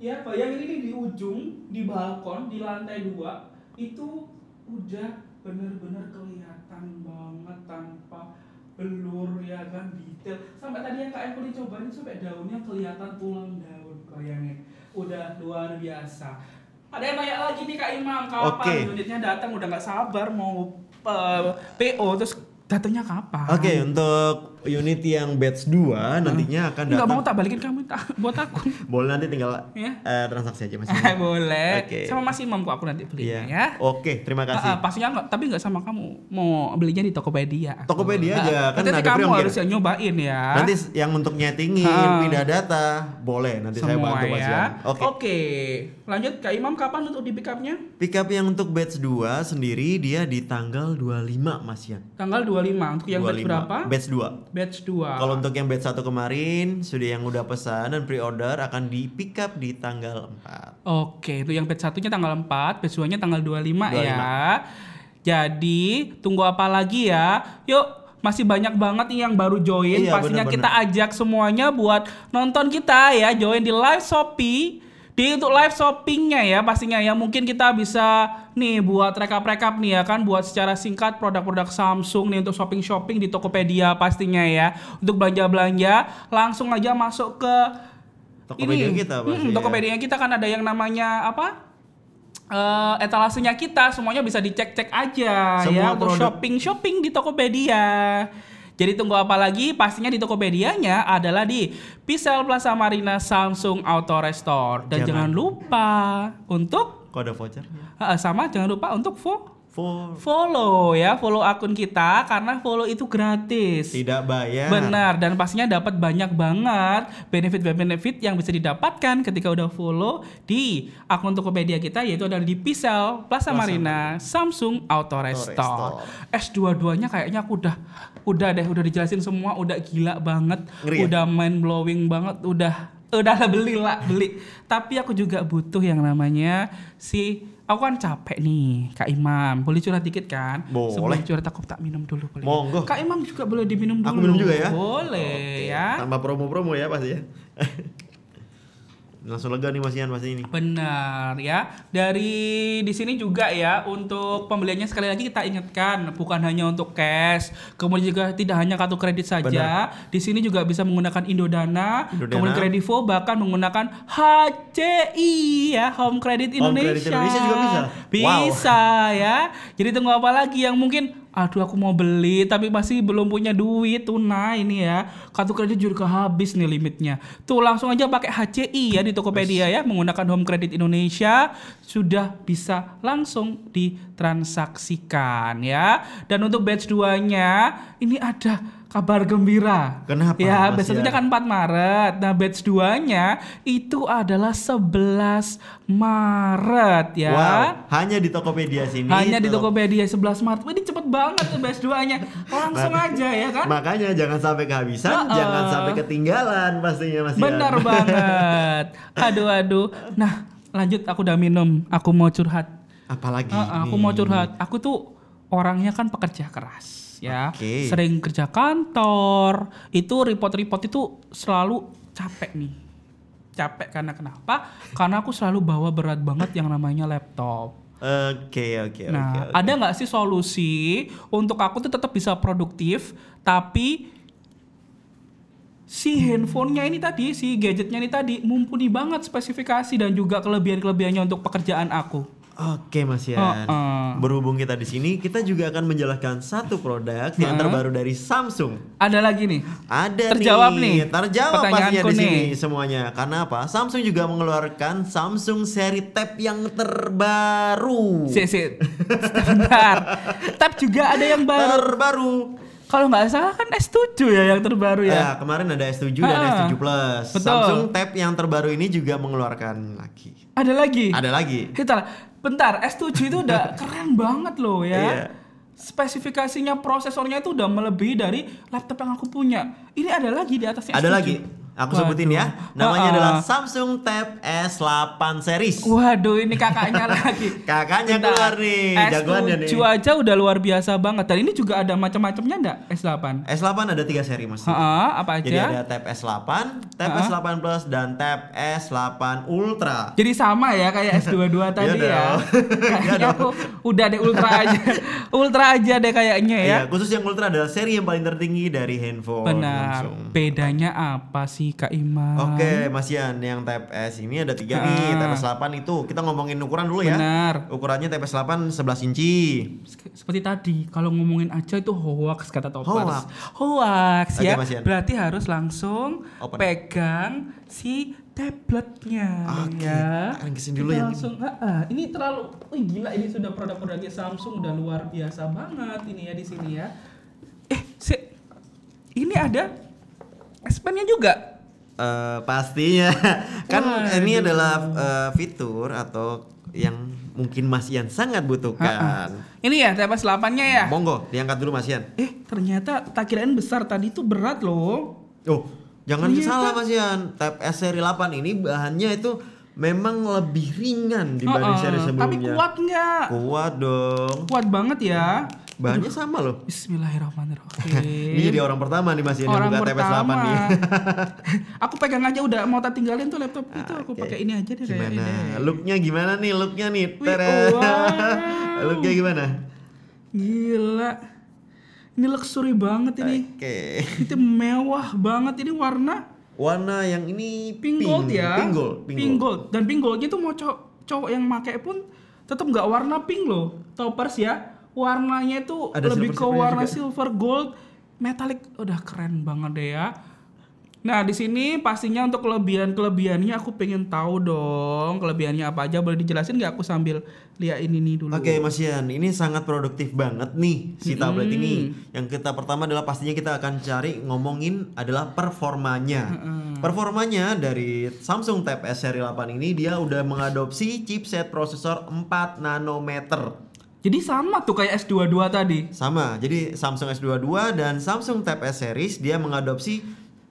Ya, bayangin ini di ujung, di balkon, di lantai dua, itu udah bener-bener kelihatan banget tanpa belur ya kan detail sampai tadi yang kak Eko dicobain sampai daunnya kelihatan tulang daun bayangin udah luar biasa Ada yang nanya lagi nih Kak Imam, kapan Oke. unitnya datang? Udah nggak sabar mau eh, PO terus datangnya kapan? Oke, untuk unit yang batch 2 nantinya akan Nggak datang. mau tak balikin kamu tak buat aku. Boleh nanti tinggal Ya. eh, transaksi aja Mas. Boleh. Oke. Sama Mas Imam kok aku nanti belinya Iya. ya. Oke, terima Ah, ah, kasih. pastinya nggak, tapi nggak sama kamu. Mau belinya di Tokopedia. Tokopedia Ah, aja, kan nanti ada kamu harus yang nyobain ya. Nanti yang untuk nyetingin, Ah. pindah data, boleh nanti saya bantu Mas ya. Oke. Oke. Lanjut Kak Imam kapan untuk di pickupnya? Pickup yang untuk batch 2 sendiri dia di tanggal 25 Mas Ian. Tanggal 25 untuk yang batch 25. berapa? Batch 2. Batch 2. Kalau untuk yang batch 1 kemarin, sudah yang udah pesan dan pre-order akan di pick up di tanggal 4. Oke, itu yang batch satunya tanggal 4, batch 2-nya tanggal 25, 25. ya. Jadi, tunggu apa lagi ya? Yuk, masih banyak banget nih yang baru join. Iya, Pastinya bener-bener. kita ajak semuanya buat nonton kita ya, join di live Shopee. Di untuk live shoppingnya ya pastinya ya mungkin kita bisa nih buat rekap-rekap nih ya kan buat secara singkat produk-produk Samsung nih untuk shopping-shopping di Tokopedia pastinya ya untuk belanja-belanja langsung aja masuk ke Tokopedia ini, kita pasti mm, ya. Tokopedia kita kan ada yang namanya apa? Eh etalasenya kita semuanya bisa dicek-cek aja Semua ya untuk shopping-shopping di Tokopedia. Jadi tunggu apa lagi? Pastinya di Tokopedia-nya adalah di Pisel Plaza Marina Samsung Auto Restore. Dan jangan, Jangan. lupa untuk Kode voucher eh, sama jangan lupa untuk fo- for follow ya, follow akun kita karena follow itu gratis. tidak bayar. Benar dan pastinya dapat banyak banget benefit-benefit yang bisa didapatkan ketika udah follow di akun Tokopedia kita yaitu ada di Pisel Plaza Marina Samsung Auto Restore. S22-nya kayaknya aku udah udah deh udah dijelasin semua udah gila banget, Ngeri ya? udah mind blowing banget, udah udah lah beli lah beli. Tapi aku juga butuh yang namanya si aku kan capek nih Kak Imam. Boleh curhat dikit kan? Boleh. Sebelum curhat aku tak minum dulu boleh. Monggo. Kak Imam juga boleh diminum dulu. Aku minum juga ya? Boleh ya. Tambah promo-promo ya pasti ya. Langsung lega nih Mas Ian pasti ini. Benar ya. Dari di sini juga ya untuk pembeliannya sekali lagi kita ingatkan bukan hanya untuk cash, kemudian juga tidak hanya kartu kredit saja. Di sini juga bisa menggunakan Indodana, Indodana. kemudian Kredivo bahkan menggunakan HCI ya, Home Credit Home Indonesia. Credit Indonesia juga bisa? Bisa ya. Jadi tunggu apa lagi yang mungkin aduh aku mau beli tapi masih belum punya duit tunai ini ya. Kartu kredit juga habis nih limitnya. Tuh langsung aja pakai HCI ya di Tokopedia ya menggunakan Home Credit Indonesia sudah bisa langsung ditransaksikan ya. Dan untuk batch 2-nya ini ada kabar gembira. Kenapa, Ya, Mas batch satunya Ian? kan 4 Maret. Nah, batch 2-nya itu adalah 11 Maret ya. Wow, hanya di Tokopedia sini. Hanya di Toko- Tokopedia 11 Maret. Ini cepet banget tuh batch 2-nya. Langsung aja ya kan? Makanya jangan sampai kehabisan, Uh-uh. jangan sampai ketinggalan pastinya Mas. Benar banget. Aduh aduh. Nah, lanjut aku udah minum. Aku mau curhat. Apalagi Uh-uh, aku nih? mau curhat. Aku tuh orangnya kan pekerja keras ya. Oke. Sering kerja kantor. Itu report-report itu selalu capek nih. Capek karena kenapa? Karena aku selalu bawa berat banget yang namanya laptop. Oke, oke, Nah, oke. oke. ada nggak sih solusi untuk aku tuh tetap bisa produktif, tapi si handphonenya ini tadi, si gadgetnya ini tadi mumpuni banget spesifikasi dan juga kelebihan-kelebihannya untuk pekerjaan aku. Oke Mas Ian. Uh-uh. Berhubung kita di sini, kita juga akan menjelaskan satu produk yang terbaru dari Samsung. Ada lagi nih. Ada Terjawab nih terjawab pertanyaanku pastinya di sini nih. semuanya. Karena apa? Samsung juga mengeluarkan Samsung seri Tab yang terbaru. Si, si, sebentar. Tab juga ada yang baru. Terbaru. Kalau nggak salah kan S7 ya yang terbaru ya. Ya, kemarin ada S7 dan Ah, S7 Plus. betul. Samsung Tab yang terbaru ini juga mengeluarkan lagi. Ada lagi. Ada lagi. Bentar, bentar, S7 itu udah keren banget loh ya. Iya. Spesifikasinya prosesornya itu udah melebihi dari laptop yang aku punya. Ini ada lagi di atasnya Ada S7. lagi. Aku Waduh. sebutin ya. Namanya Ah, adalah ah. Samsung Tab S8 series. Waduh, ini kakaknya lagi. Kakaknya Bentar, keluar nih, jagoannya nih. S7 aja udah luar biasa banget. Dan ini juga ada macam-macamnya enggak S8? S8 ada tiga seri mas. Heeh, apa aja? Jadi ada Tab S8, Tab Ah. S8 Plus, dan Tab S8 Ultra. Jadi sama ya kayak S22 tadi Iya ya. dong. Kayaknya aku udah deh ultra aja. ultra aja deh kayaknya ya. Iya, khusus yang Ultra adalah seri yang paling tertinggi dari handphone Benar. Samsung. Bedanya apa sih nih Kak Iman. Oke, Mas Yan, yang Type S ini ada tiga nih. Type S 8 itu kita ngomongin ukuran dulu ya. Benar. Ukurannya Type S 8 11 inci. Seperti tadi, kalau ngomongin aja itu hoax kata Topers. Hoax. Hoax Oke, ya. Mas Ian. Berarti harus langsung Open. pegang si tabletnya Oke, ya. dulu yang langsung, ah, ah, ini terlalu, wih gila ini sudah produk-produknya Samsung udah luar biasa banget ini ya di sini ya. Eh, si, ini ada S Pen-nya juga. Eh, pastinya kan Waduh. ini adalah eh, fitur atau yang mungkin Mas Yan sangat butuhkan. Ini ya Type S 8-nya ya. Monggo, diangkat dulu Mas Yan. Eh, ternyata tak kirain besar tadi tuh berat loh. Oh, jangan Ternyata- salah Mas Yan. Type S seri 8 ini bahannya itu memang lebih ringan dibanding Heeh, seri sebelumnya. Tapi kuat nggak? Kuat dong. Kuat banget ya. Bahannya sama loh. Bismillahirrahmanirrahim. Ini jadi orang pertama nih Mas Yan yang Orang buka Type S 8 pertama. nih. aku pegang aja udah mau tak tinggalin tuh laptop itu aku Oke. pakai ini aja deh kayak Gimana? ini. Looknya gimana nih? Looknya nih. Tada. wow. Looknya gimana? Gila. Ini luxury banget ini. Oke. Itu mewah banget ini warna Warna yang ini pink gold ya. Pink gold. Pink gold. Dan pink goldnya tuh mau cowok cowok yang make pun tetap nggak warna pink loh. Toppers ya. Warnanya itu Ada lebih ke warna juga. silver gold metallic. Udah keren banget deh ya. Nah di sini pastinya untuk kelebihan kelebihannya aku pengen tahu dong kelebihannya apa aja boleh dijelasin nggak aku sambil lihat ini nih dulu. Oke Mas Yan, ini sangat produktif banget nih si tablet ini. Yang kita pertama adalah pastinya kita akan cari ngomongin adalah performanya. Performanya dari Samsung Tab S seri 8 ini dia udah mengadopsi chipset prosesor 4 nanometer. Jadi sama tuh kayak S22 tadi. Sama, jadi Samsung S22 dan Samsung Tab S series dia mengadopsi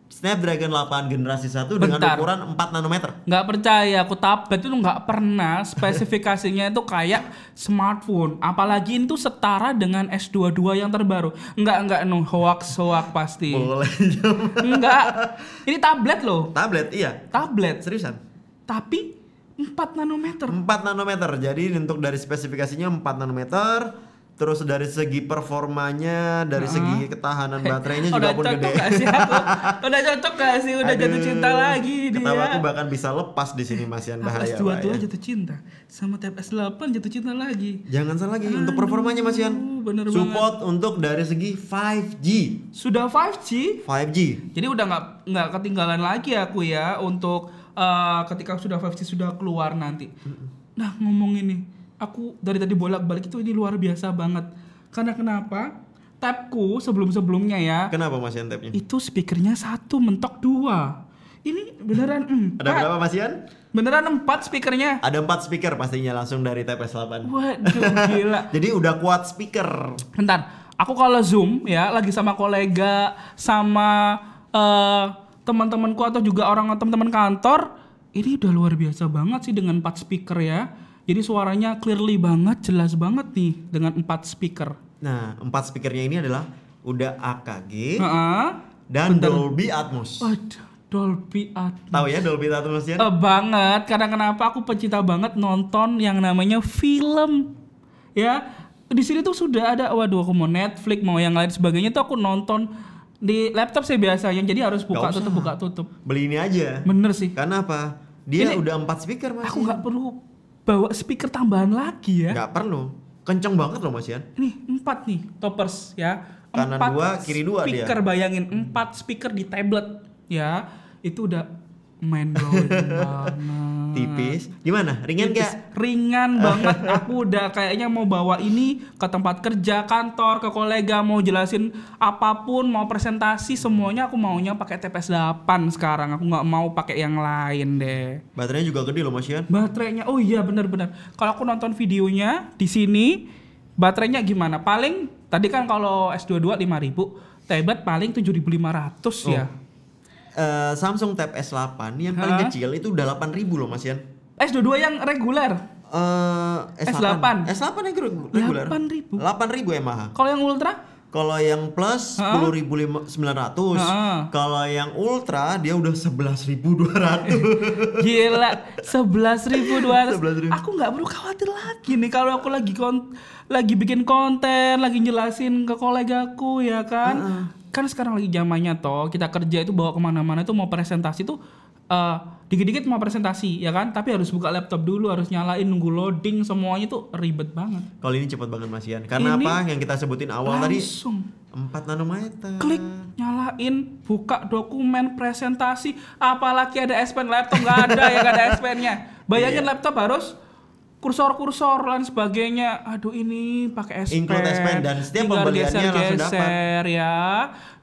Snapdragon 8 generasi 1 dengan Bentar. ukuran 4 nanometer. nggak percaya aku tablet itu nggak pernah spesifikasinya itu kayak smartphone apalagi itu setara dengan S22 yang terbaru nggak nggak no hoax hoax pasti Boleh nggak ini tablet loh Tablet, iya. tablet Seriusan? tapi 4 nanometer 4 nanometer. Jadi untuk dari spesifikasinya 4 nanometer. Terus dari segi performanya, dari segi ketahanan baterainya juga udah pun gede. gak sih aku udah cocok gak sih udah jatuh Aduh, cinta lagi dia bahkan bisa lepas di sini Mas Yan Aku bahaya. S22 Pak, ya. jatuh cinta sama Tab S8 jatuh cinta lagi Jangan salah lagi untuk performanya Mas Yan. Aduh, bener Support untuk dari segi 5G. sudah 5G 5G. Jadi udah nggak nggak ketinggalan lagi aku ya untuk eh, ketika sudah 5G sudah keluar nanti. Nah ngomongin nih, aku dari tadi bolak-balik itu ini luar biasa banget. Karena kenapa? Tabku sebelum-sebelumnya ya, Kenapa Mas Yan tabnya? itu speakernya satu mentok dua. Ini beneran empat. Ada berapa Mas Yan? Beneran empat speakernya. Ada 4 speaker pastinya langsung dari Tab S8. Waduh gila. Jadi udah kuat speaker. Bentar, aku kalau zoom ya lagi sama kolega, sama eh, teman-temanku atau juga orang teman-teman kantor, ini udah luar biasa banget sih dengan 4 speaker ya. Jadi suaranya clearly banget, jelas banget nih dengan 4 speaker. Nah, empat speakernya ini adalah udah AKG Heeh. dan Dolby Atmos. Waduh, Dolby Atmos. Tahu ya Dolby Atmos ya? Eh, banget, karena kenapa aku pecinta banget nonton yang namanya film. Ya, di sini tuh sudah ada, waduh aku mau Netflix, mau yang lain sebagainya tuh aku nonton di laptop saya biasanya, jadi harus buka tutup buka tutup. Beli ini aja. Bener sih. Karena apa? Dia udah empat speaker Mas. Aku nggak perlu bawa speaker tambahan lagi ya. Nggak perlu. Kenceng banget loh Mas Yan. Nih empat nih toppers ya. Kanan Empat dua, kiri dua dia. speaker, bayangin empat speaker di tablet ya. Itu udah main blowing banget. Tipis. Gimana? Ringan Tipis. gak? Ringan banget. Aku udah kayaknya mau bawa ini ke tempat kerja, kantor, ke kolega, mau jelasin apa pun, mau presentasi semuanya aku maunya pakai TPS 8 sekarang. Aku nggak mau pakai yang lain deh. Baterainya juga gede loh Mas Yan. Baterainya, oh iya benar-benar. Kalau aku nonton videonya di sini, baterainya gimana? Paling tadi kan kalau S22 5000, tablet paling 7500 ya. Eh, Samsung Tab S8 yang paling Hah? kecil itu udah 8000 loh Mas Yan. S22 yang reguler. Eh, S8. S8 yang regu- reguler. 8.000. 8000 mah. Kalau yang ultra Kalau yang plus sepuluh ribu sembilan ratus, kalau yang ultra dia udah sebelas ribu dua ratus. Gila, sebelas ribu dua ratus. 11.000. Aku nggak perlu khawatir lagi nih kalau aku lagi kon lagi bikin konten, lagi jelasin ke kolegaku ya kan. Kan sekarang lagi zamannya toh kita kerja itu bawa ke mana-mana itu mau presentasi tuh eh, dikit-dikit mau presentasi ya kan, tapi harus buka laptop dulu, harus nyalain nunggu loading semuanya tuh ribet banget. Kalau ini cepet banget Mas Ian. Karena Ini apa? Yang kita sebutin awal tadi Langsung 4 nanometer. klik nyalain buka dokumen presentasi apalagi ada S Pen laptop nggak ada ya nggak ada S Pen-nya bayangin Iya. laptop harus kursor-kursor dan sebagainya. Aduh ini pakai S Pen Include S Pen dan setiap pembeliannya langsung dapat. geser-geser ya.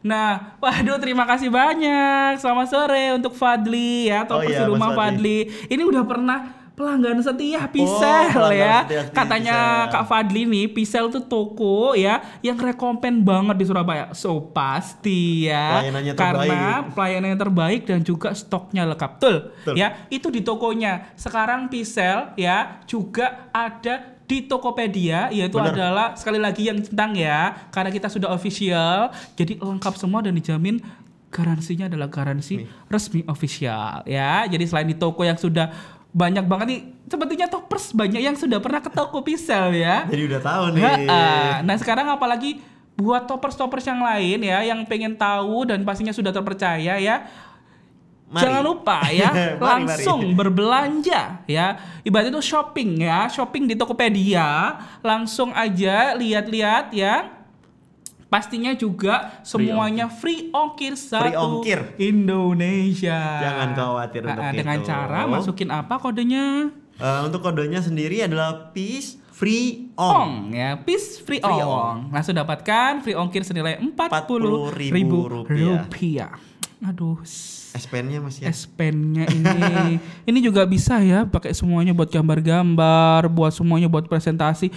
Nah waduh terima kasih banyak. Selamat sore untuk Fadli ya Oh topers iya, di rumah Fadli. Ini udah pernah pelanggan setia Pisel pelanggan ya setia Pisel. katanya Kak Fadli nih Pisel tuh toko ya yang rekompen banget di Surabaya. So pasti ya. Pelayanannya karena terbaik. pelayanannya terbaik dan juga stoknya lengkap. Betul. Ya, itu di tokonya. Sekarang Pisel ya juga ada di Tokopedia yaitu Bener. adalah sekali lagi yang centang ya karena kita sudah official jadi lengkap semua dan dijamin garansinya adalah garansi resmi official ya jadi selain di toko yang sudah banyak banget nih sepertinya toppers banyak yang sudah pernah ke toko Pisel ya Jadi udah tahu nih. Ha-ha. Nah sekarang apalagi buat toppers-toppers yang lain ya yang pengen tahu dan pastinya sudah terpercaya ya. Mari. Jangan lupa ya Mari, langsung mari. berbelanja ya. Ibaratnya itu shopping ya, shopping di Tokopedia, langsung aja lihat-lihat ya. Pastinya juga semuanya free ongkir satu ongkir. Indonesia. Jangan khawatir untuk Ha-ha, Dengan itu. cara masukin apa kodenya? Eh, untuk kodenya sendiri adalah peace free Ong on. ya, peace free, Free ong. Langsung dapatkan free ongkir senilai 40 40.000 ribu rupiah. rupiah. Aduh, s- Pen-nya Mas Ian. S Pen-nya ini. ini juga bisa ya pakai semuanya buat gambar-gambar, buat semuanya buat presentasi.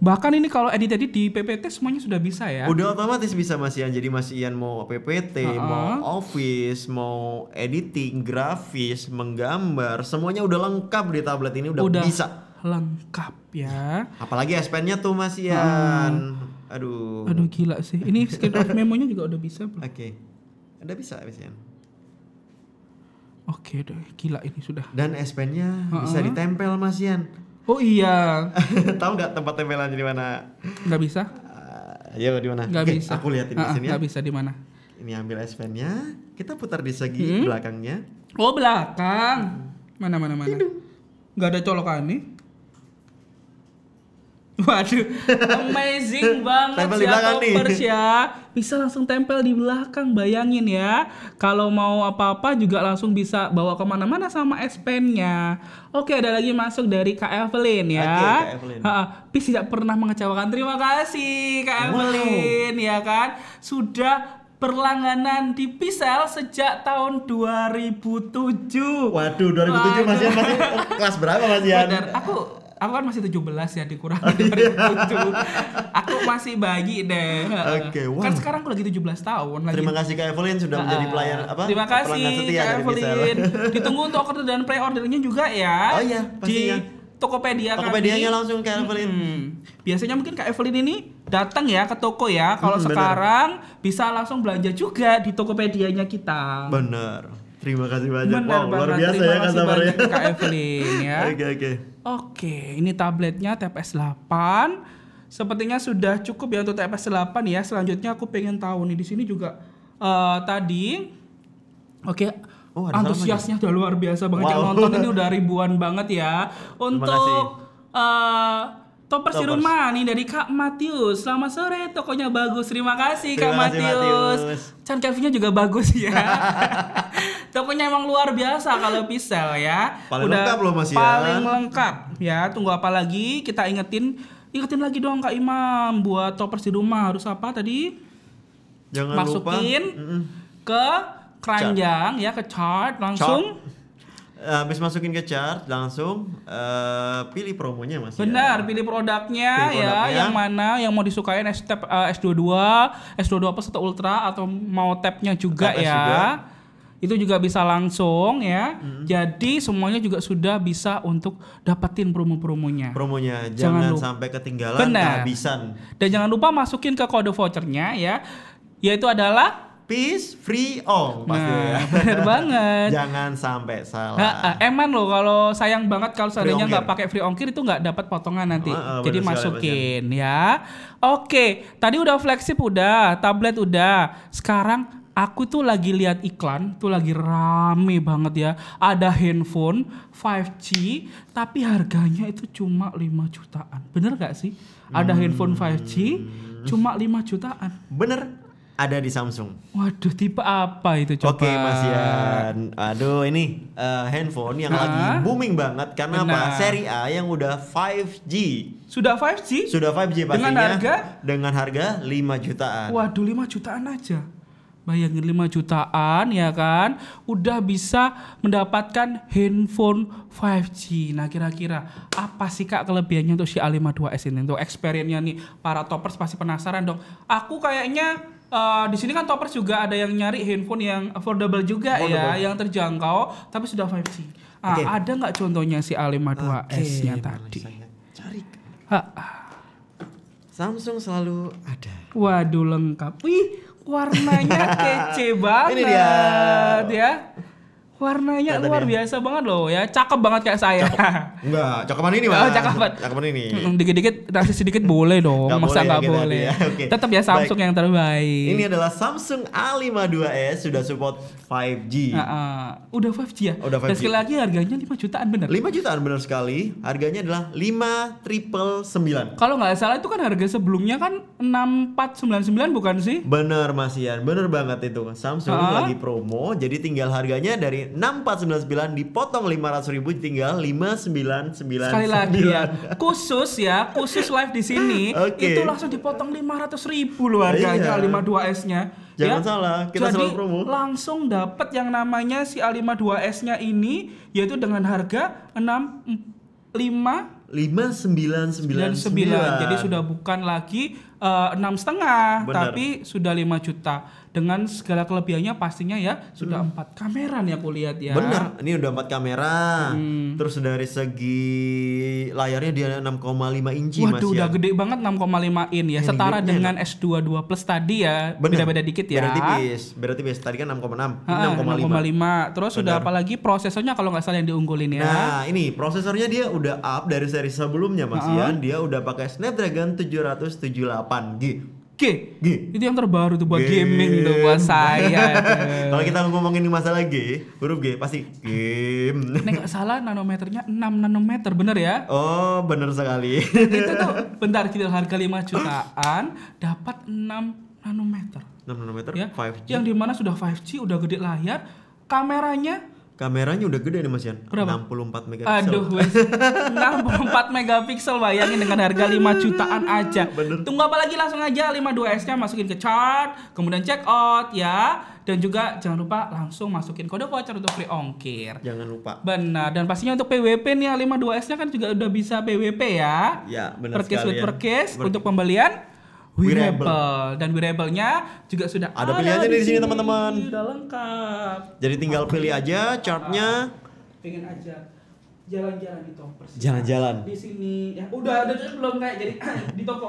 Bahkan ini kalau edit-edit di PPT semuanya sudah bisa ya. Udah otomatis bisa Mas Ian. Jadi Mas Ian mau PPT, Ha-ha. mau office, mau editing, grafis, menggambar, semuanya udah lengkap di tablet ini udah, udah bisa. lengkap ya. Apalagi S Pen-nya tuh Mas Ian. Aduh. Aduh gila sih. Ini screen of memo-nya juga udah bisa? Oke. Udah bisa Mas Ian. Oke deh, gila ini sudah. Dan S Pen-nya bisa ditempel Mas Ian. Oh iya, Tahu nggak tempat tempelan di mana? nggak bisa? Ah, Ayo di mana? Nggak bisa. Aku liatin di Ah, ah, sini ya. Nggak bisa di mana? Ini ambil S Pen-nya, kita putar di segi belakangnya. Oh belakang. Mana mana mana. Nggak ada colokan nih. Waduh, amazing banget Tempel di belakang toppers ya. Bisa langsung tempel di belakang, bayangin ya. Kalau mau apa-apa juga langsung bisa bawa ke mana-mana sama S Pen-nya. Oke, ada lagi masuk dari Kak Evelyn ya. Oke, Kak Evelyn. Pis tidak pernah mengecewakan. Terima kasih Kak Wow. Evelyn ya kan. Sudah berlangganan di Pisel sejak tahun 2007. Waduh, 2007 Mas Ian masih oh, kelas berapa Mas Ian? Benar. Aku aku kan masih 17 ya dikurangi Oh, iya. 2007. aku masih bayi deh. Oke, wow. Kan sekarang aku lagi 17 tahun lagi. Terima kasih Kak Evelyn sudah menjadi Ah, pelayan apa? Terima kasih setia Kak. Evelyn. Ditunggu untuk order dan pre-ordernya juga ya. Oh iya, pastinya. Di Tokopedia kami. Tokopedia-nya langsung Kak Evelyn. Hmm. Biasanya mungkin Kak Evelyn ini datang ya ke toko ya. Kalau Hmm, bener. sekarang bisa langsung belanja juga di Tokopedia-nya kita. Benar. Terima kasih banyak. Benar wow, luar banget. biasa Terima ya Kak Evelyn ya. Oke, oke. Oke, ini tabletnya TPS 8. Sepertinya sudah cukup ya untuk TPS 8 ya. Selanjutnya aku pengen tahu nih di sini juga eh, tadi Oke, Oh, ada antusiasnya udah luar biasa banget yang Wow. nonton ini udah ribuan banget ya. Untuk eh Toppers di rumah nih dari Kak Matius. Selamat sore, tokonya bagus. Terima kasih Kak Terima kasih, Matius. Matius. Can Kelvinnya juga bagus ya. Tokonya emang luar biasa kalau Pisel ya. Paling lengkap loh, Mas, ya. Paling lengkap ya. Tunggu apa lagi? Kita ingetin, ingetin lagi dong Kak Imam buat toppers di rumah harus apa tadi? Jangan lupa Masukin Mm-mm. ke keranjang ya ke chart langsung. Eh, Habis masukin ke chart langsung eh, pilih promonya Mas. ya. Benar, pilih produknya Pilih ya, produknya. yang mana yang mau disukain S tab eh, S22, S22 plus atau Ultra atau mau tabnya juga Tab S ya. juga. itu juga bisa langsung ya. Jadi semuanya juga sudah bisa untuk dapetin promo-promonya. Promonya Jangan jangan, lupa. sampai ketinggalan Benar. kehabisan. Dan jangan lupa masukin ke kode vouchernya ya, yaitu adalah Peace free ong pasti nah, ya. bener banget. Jangan sampai salah. Ha, ah, eman loh kalau sayang banget kalau seandainya nggak pakai free ongkir itu nggak dapat potongan nanti. Ah, ah, Jadi bener sekali, masukin ya. Oke, tadi udah flagship udah, tablet udah. Sekarang aku tuh lagi lihat iklan, tuh lagi rame banget ya. Ada handphone 5G tapi harganya itu cuma 5 jutaan. Bener gak sih? Ada handphone 5G cuma 5 jutaan. Bener ada di Samsung. Waduh, tipe apa itu coba? Oke Mas Yan. Aduh ini eh, handphone yang Ah. lagi booming banget karena Benar. apa? Seri A yang udah 5G. Sudah 5G? Sudah 5G Dengan pastinya. harga? Dengan harga 5 jutaan. Waduh 5 jutaan aja. Bayangin 5 jutaan ya kan. Udah bisa mendapatkan handphone 5G. Nah kira-kira apa sih kak kelebihannya untuk si A52s ini? Untuk experience-nya nih para toppers pasti penasaran dong. Aku kayaknya eh, di sini kan toppers juga ada yang nyari handphone yang affordable juga ya, yang terjangkau tapi sudah 5G. Ah, Oke. Ada nggak contohnya si A52s-nya Eh, tadi? Cari. Ah, Samsung selalu ada. Waduh lengkap. Wih, warnanya kece banget Ini dia. ya. Warnanya Kelihatan luar ya? biasa banget loh ya. Cakep banget kayak saya. Enggak, cakapan ini Oh, Mas. cakapan. Cakapan ini. Mm, Dikit-dikit rasis sedikit boleh dong. Nggak Masa boleh nggak ya kita boleh? ya. Oke. Tetap ya Samsung Baik. yang terbaik. Ini adalah Samsung A52s sudah support 5G. Ah, ah. Udah 5G ya? Udah Dan 5G. sekali lagi harganya 5 jutaan bener. 5 jutaan benar sekali. Harganya adalah 5 triple 9. Kalau nggak salah itu kan harga sebelumnya kan 6499 bukan sih? Bener Mas Ian, bener banget itu. Samsung Ah. lagi promo, jadi tinggal harganya dari 6499 dipotong 500 ribu tinggal 5999. Sekali lagi ya, khusus ya, khusus live di sini Oke. itu langsung dipotong 500 ribu loh harganya Iya. A52s-nya. Jangan salah, kita Jadi selalu promo. langsung dapat yang namanya si A52s-nya ini yaitu dengan harga 6 5 5999. 99 jadi sudah bukan lagi eh, enam setengah Benar. tapi sudah 5 juta dengan segala kelebihannya pastinya ya sudah empat kamera nih aku lihat ya Hmm. Bener, ini udah 4 kamera. Hmm. Terus dari segi layarnya dia 6,5 inci Mas Waduh, udah Ian. gede banget 6,5 in ya. Ini Setara gede dengan S22 Plus tadi ya. Beda-beda dikit ya. Beda tipis, beda tipis. Tadi kan 6,6, ini Ah, 6,5. 6,5. Terus sudah apalagi prosesornya kalau nggak salah yang diunggulin ya. Nah, ini prosesornya dia udah up dari seri sebelumnya Mas Ian. Dia udah pakai Snapdragon 778G. G. G. Itu yang terbaru tuh buat Game. gaming tuh buat saya. Kalau kita ngomongin masalah G, huruf G pasti game. Ini nggak salah nanometernya 6 nanometer bener ya? Oh, bener sekali. itu tuh bentar kita harga 5 jutaan dapat 6 nanometer 6 nanometer, ya. 5G. Yang di mana sudah 5G udah gede layar, kameranya Kameranya udah gede nih Mas Ian. Berapa? 64 megapiksel. Aduh, wes. 64 megapiksel bayangin dengan harga 5 jutaan aja. Tunggu apa lagi langsung aja 52S-nya masukin ke chart, kemudian check out ya. Dan juga jangan lupa langsung masukin kode voucher untuk free ongkir. Jangan lupa. Benar, dan pastinya untuk PWP nih 52S-nya kan juga udah bisa PWP ya. Ya, benar sekali with ya. perkis Ber- wearable dan wearable-nya juga sudah Ada pilihannya di sini, teman-teman. Sudah lengkap. Jadi tinggal pilih aja chartnya. pengen aja jalan-jalan di Toppers. Jalan-jalan. Di sini ya udah ada juga belum kayak jadi di toko.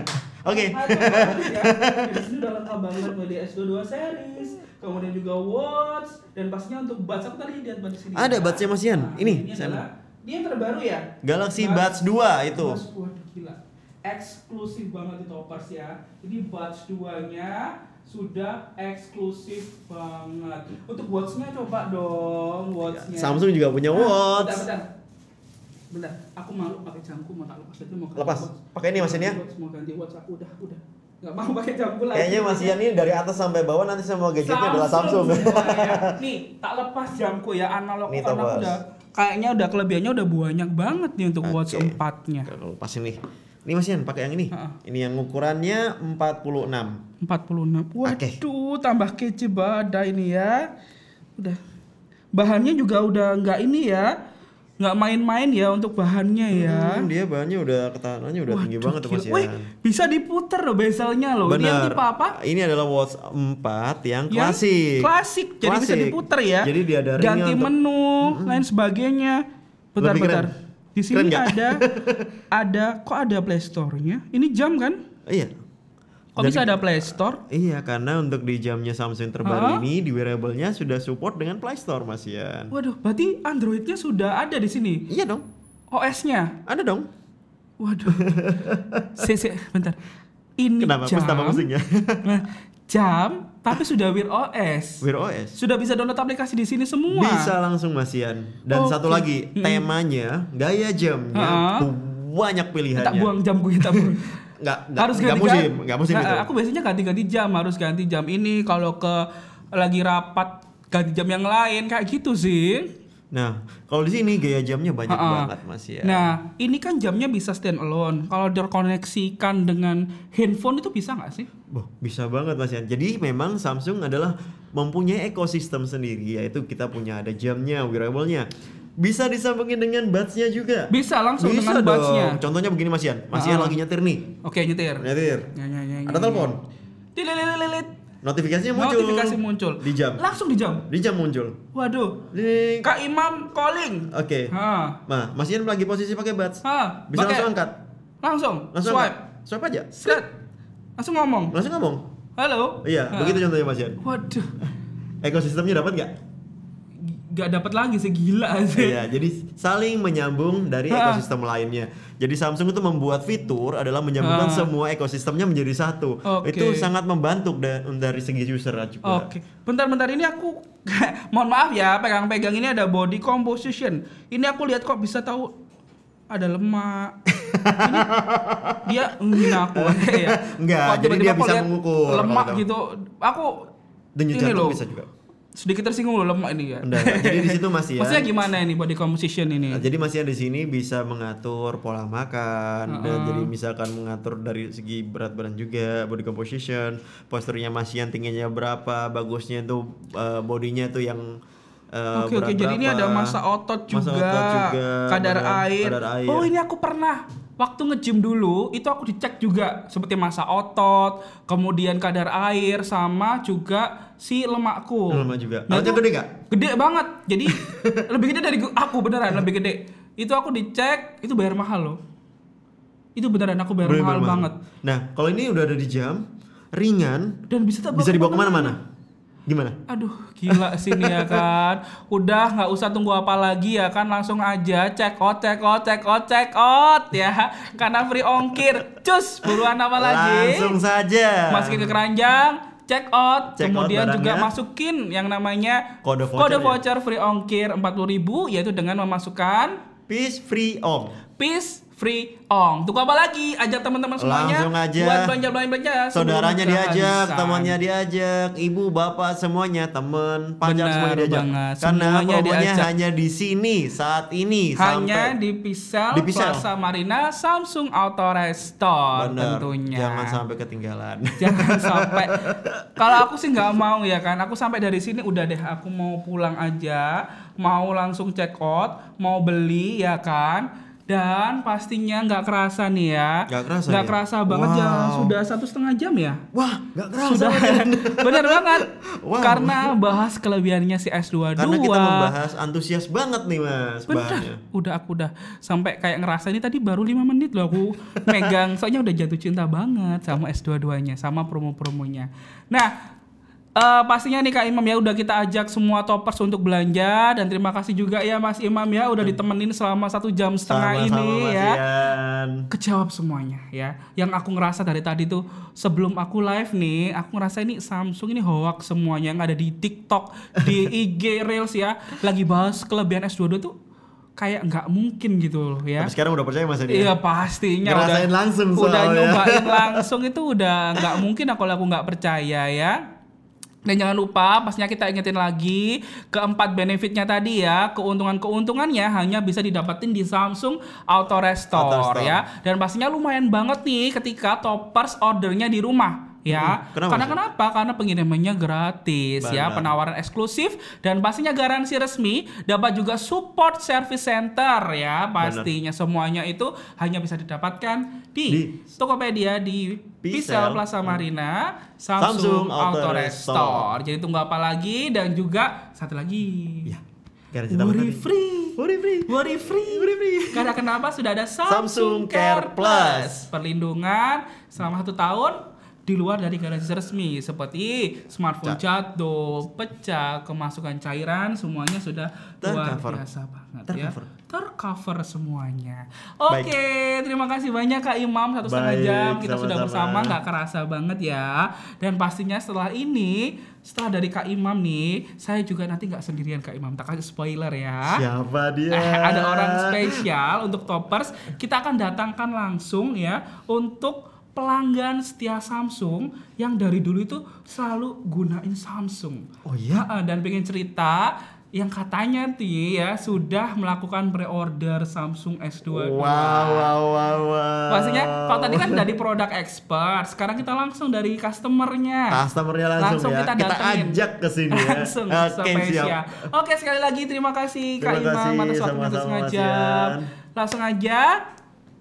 Oke. Ya. Di sini udah lengkap banget mulai S22 series, kemudian juga watch dan pastinya untuk buds aku tadi lihat buds sini. Ada budsnya, Mas Ian. Ini, ini saya dia yang terbaru ya. Galaxy Buds- Buds 2 itu. Buds, waduh gila. Eksklusif banget di Toppers ya. Ini buds 2-nya sudah eksklusif banget. Untuk watch-nya coba dong, watch-nya. Samsung juga punya watch. Bentar, bentar. Bentar, aku malu pakai jangku mau tak lepas lagi mau Lepas. watch. Pakai ini, ya? Watch, Mau ganti watch aku udah, udah. Gak mau pakai jangku lagi. Kayaknya Mas Ian ini dari atas sampai bawah nanti semua gadgetnya adalah Samsung. ya. Nih, tak lepas jamku ya analog Nih, karena udah kayaknya udah kelebihannya udah banyak banget nih untuk watch Oke. 4-nya. Kalau pas ini. Ini Mas Ian pakai yang ini. Ha-ha. Ini yang ukurannya 46. 46. Waduh, Oke. tambah kece badai ini ya. Udah. Bahannya juga udah nggak ini ya. nggak main-main ya untuk bahannya ya. Hmm, dia bahannya udah ketahanannya udah tinggi Waduh, banget tuh Mas. Wih, bisa diputer loh bezelnya loh. Ini yang tipe apa? Ini adalah Watch 4 yang Yang klasik. Klasik, jadi bisa Klasik. diputer ya. Jadi dia ada ringnya Ganti untuk- menu, lain sebagainya. Bentar, Lebih bentar. keren. Di Keren sini nggak? ada, ada, kok ada Play Store-nya? Ini jam kan? Iya. Kok Dan- bisa ada Play Store? Iya, karena untuk di jamnya Samsung terbaru Hah? ini di wearable-nya sudah support dengan Play Store Mas Ian. Waduh, berarti Android-nya sudah ada di sini. Iya dong. OS-nya. Ada dong. Waduh. si, bentar. Ini Kenapa? jam. Tambah pusing ya? Jam tapi sudah Wear OS. Wear OS. Sudah bisa download aplikasi di sini semua. Bisa langsung Mas Ian. Dan Oke. satu lagi, temanya, gaya jamnya Ha-ha. banyak pilihannya. Tak buang jam gue, tak buang. Nggak, nggak, harus nggak ganti musim, nggak musim itu. Aku biasanya ganti-ganti jam, harus ganti jam ini kalau ke lagi rapat ganti jam yang lain kayak gitu sih. Nah, kalau di sini gaya jamnya banyak Ha-ha. banget Mas ya. Nah, ini kan jamnya bisa stand alone. Kalau terkoneksikan dengan handphone itu bisa nggak sih? Boh, bisa banget Mas Ian. Jadi memang Samsung adalah mempunyai ekosistem sendiri yaitu kita punya ada jamnya, wearable-nya. Bisa disambungin dengan buds-nya juga. Bisa langsung Bisa dengan buds-nya. Contohnya begini Mas Ian. Mas Ian Ah. lagi nyetir nih. Oke, nyetir. Nyetir. Ya, ya, ya, Ada ya, telepon. ya. Notifikasinya muncul. Notifikasi muncul. Di jam. Langsung di jam. Di jam muncul. Waduh. Ding. Kak Imam calling. Oke. Ha. Nah, Mas Ian lagi posisi pakai buds. Ha. Bisa pakai- langsung angkat. Langsung. Langsung swipe. angkat. Swipe aja. Set. Langsung ngomong. Langsung ngomong. Halo. Iya, Ha. begitu contohnya Mas Ian. Waduh. Ekosistemnya dapat nggak? Gak dapat lagi segila sih. Iya, jadi saling menyambung dari Ha. ekosistem lainnya. Jadi Samsung itu membuat fitur adalah menyambungkan Ha. semua ekosistemnya menjadi satu. Oke. Itu sangat membantu da- dari segi user juga. Oke, bentar-bentar ini aku mohon maaf ya, pegang-pegang ini ada body composition. Ini aku lihat kok bisa tahu ada lemak. ini dia menghina aku ya. Enggak, jadi dia bisa mengukur Lemak gitu. Aku Denyut ini jantung loh. bisa juga. Sedikit tersinggung loh lemak ini ya. Enggak, enggak. jadi di situ masih ya. Maksudnya gimana ini body composition ini? Nah, jadi masih di sini bisa mengatur pola makan dan jadi misalkan mengatur dari segi berat badan juga body composition, posturnya masih yang tingginya berapa, bagusnya itu eh, bodinya itu yang eh, Oke oke jadi ini ada masa otot juga, Masa otot juga, kadar, benar, air. kadar air. Oh ini aku pernah waktu nge-gym dulu itu aku dicek juga seperti masa otot, kemudian kadar air sama juga si lemakku. Lemak juga. Nah, itu gede nggak? Gede banget. Jadi lebih gede dari aku beneran lebih gede. Itu aku dicek itu bayar mahal loh. Itu beneran aku bayar Bener-bener mahal mahal. banget. Nah, kalau ini udah ada di jam, ringan, Dan bisa bisa dibawa ke mana-mana. Gimana? Aduh, gila sini ya kan. Udah nggak usah tunggu apa lagi ya kan, langsung aja check out, check out, check out, check out ya. Karena free ongkir. Cus, buruan apa lagi? Langsung saja. Masukin ke keranjang, check out, Check out kemudian juga barangnya. masukin yang namanya Kode voucher kode ya? voucher free ongkir 40.000 yaitu dengan memasukkan Peace free om. Peace free ong. Tunggu apa lagi? Ajak teman-teman semuanya Langsung aja. buat belanja-belanja Saudaranya diajak, temannya diajak, ibu, bapak semuanya, temen, pacar Benar semuanya diajak. banget, Karena semuanya promonya diajak. hanya di sini saat ini hanya sampai di Pisel, Di Pisel. Plaza Marina Samsung Auto Restore Bener, tentunya. Jangan sampai ketinggalan. Jangan sampai. Kalau aku sih nggak mau ya kan. Aku sampai dari sini udah deh. Aku mau pulang aja. Mau langsung check out. Mau beli ya kan. Dan pastinya nggak kerasa nih ya. Nggak kerasa Nggak ya? kerasa banget ya. Wow. Sudah satu setengah jam ya. Wah, nggak kerasa. Sudah. Bener banget. Wow. Karena bahas kelebihannya si S22. Karena kita membahas antusias banget nih mas Bener. bahannya. Udah aku udah sampai kayak ngerasa ini tadi baru lima menit loh aku megang. Soalnya udah jatuh cinta banget sama S22-nya, sama promo-promonya. Nah, eh, pastinya nih Kak Imam ya udah kita ajak semua toppers untuk belanja dan terima kasih juga ya Mas Imam ya udah ditemenin selama satu jam setengah Sama-sama, ini Mas ya. Ian. Kejawab semuanya ya. Yang aku ngerasa dari tadi tuh sebelum aku live nih, aku ngerasa ini Samsung ini hoax semuanya yang ada di TikTok, di IG Reels ya, lagi bahas kelebihan S22 tuh kayak nggak mungkin gitu loh ya. Tapi sekarang udah percaya mas Adi? Iya pastinya Ngerasain udah langsung udah nyobain langsung itu udah nggak mungkin kalau aku nggak percaya ya. Dan jangan lupa pastinya kita ingetin lagi keempat benefitnya tadi ya keuntungan-keuntungannya hanya bisa didapetin di Samsung Auto Restore, Auto Restore. ya dan pastinya lumayan banget nih ketika toppers ordernya di rumah ya. kenapa Karena sih? kenapa? Karena pengirimannya gratis ya, Benar. penawaran eksklusif dan pastinya garansi resmi, dapat juga support service center ya, pastinya semuanya itu hanya bisa didapatkan di, Di Tokopedia di Pisel. Plaza Marina, Samsung, Samsung Auto Restore. Jadi tunggu apa lagi dan juga satu lagi. Ya. Garansi Worry free. Worry free. Worry free. Worry free. Karena kenapa sudah ada Samsung, Samsung Care Care Plus. Plus. Perlindungan selama satu tahun di luar dari garansi resmi seperti smartphone jatuh, pecah, kemasukan cairan semuanya sudah luar Tercover. biasa banget Tercover. ya. Tercover semuanya. Oke, terima kasih banyak Kak Imam satu setengah jam kita sudah sama-sama. bersama nggak kerasa banget ya. Dan pastinya setelah ini setelah dari Kak Imam nih, saya juga nanti nggak sendirian Kak Imam. Tak kasih spoiler ya. Siapa dia? Eh, ada orang spesial untuk toppers. Kita akan datangkan langsung ya untuk pelanggan setia Samsung yang dari dulu itu selalu gunain Samsung. Oh iya? Dan pengen cerita yang katanya Ti ya sudah melakukan pre-order Samsung S22. Wow, wow, wow, wow. Pastinya kalau tadi kan dari produk expert, sekarang kita langsung dari customernya. Customernya langsung, ya. kita Kita datengin. ajak ke sini ya. langsung spesial. siap. Oke sekali lagi terima kasih Kak Terima Imam kasih, atas waktunya. Ian. Langsung aja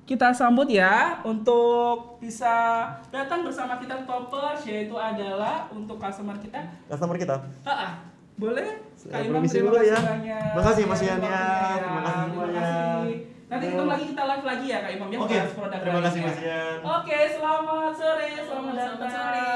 kita sambut ya untuk bisa datang bersama kita toppers yaitu adalah untuk customer kita. Customer kita. Ah, ah. boleh? Saya permisi dulu ya. Terima kasih, Mas Ian, ya. Terima Terima kasih semuanya. kasih. Nanti kita lagi kita live lagi ya Kak Imam ya Oke, produk terima kasih. Mas Ian. Oke, selamat sore, selamat datang. Selamat sore?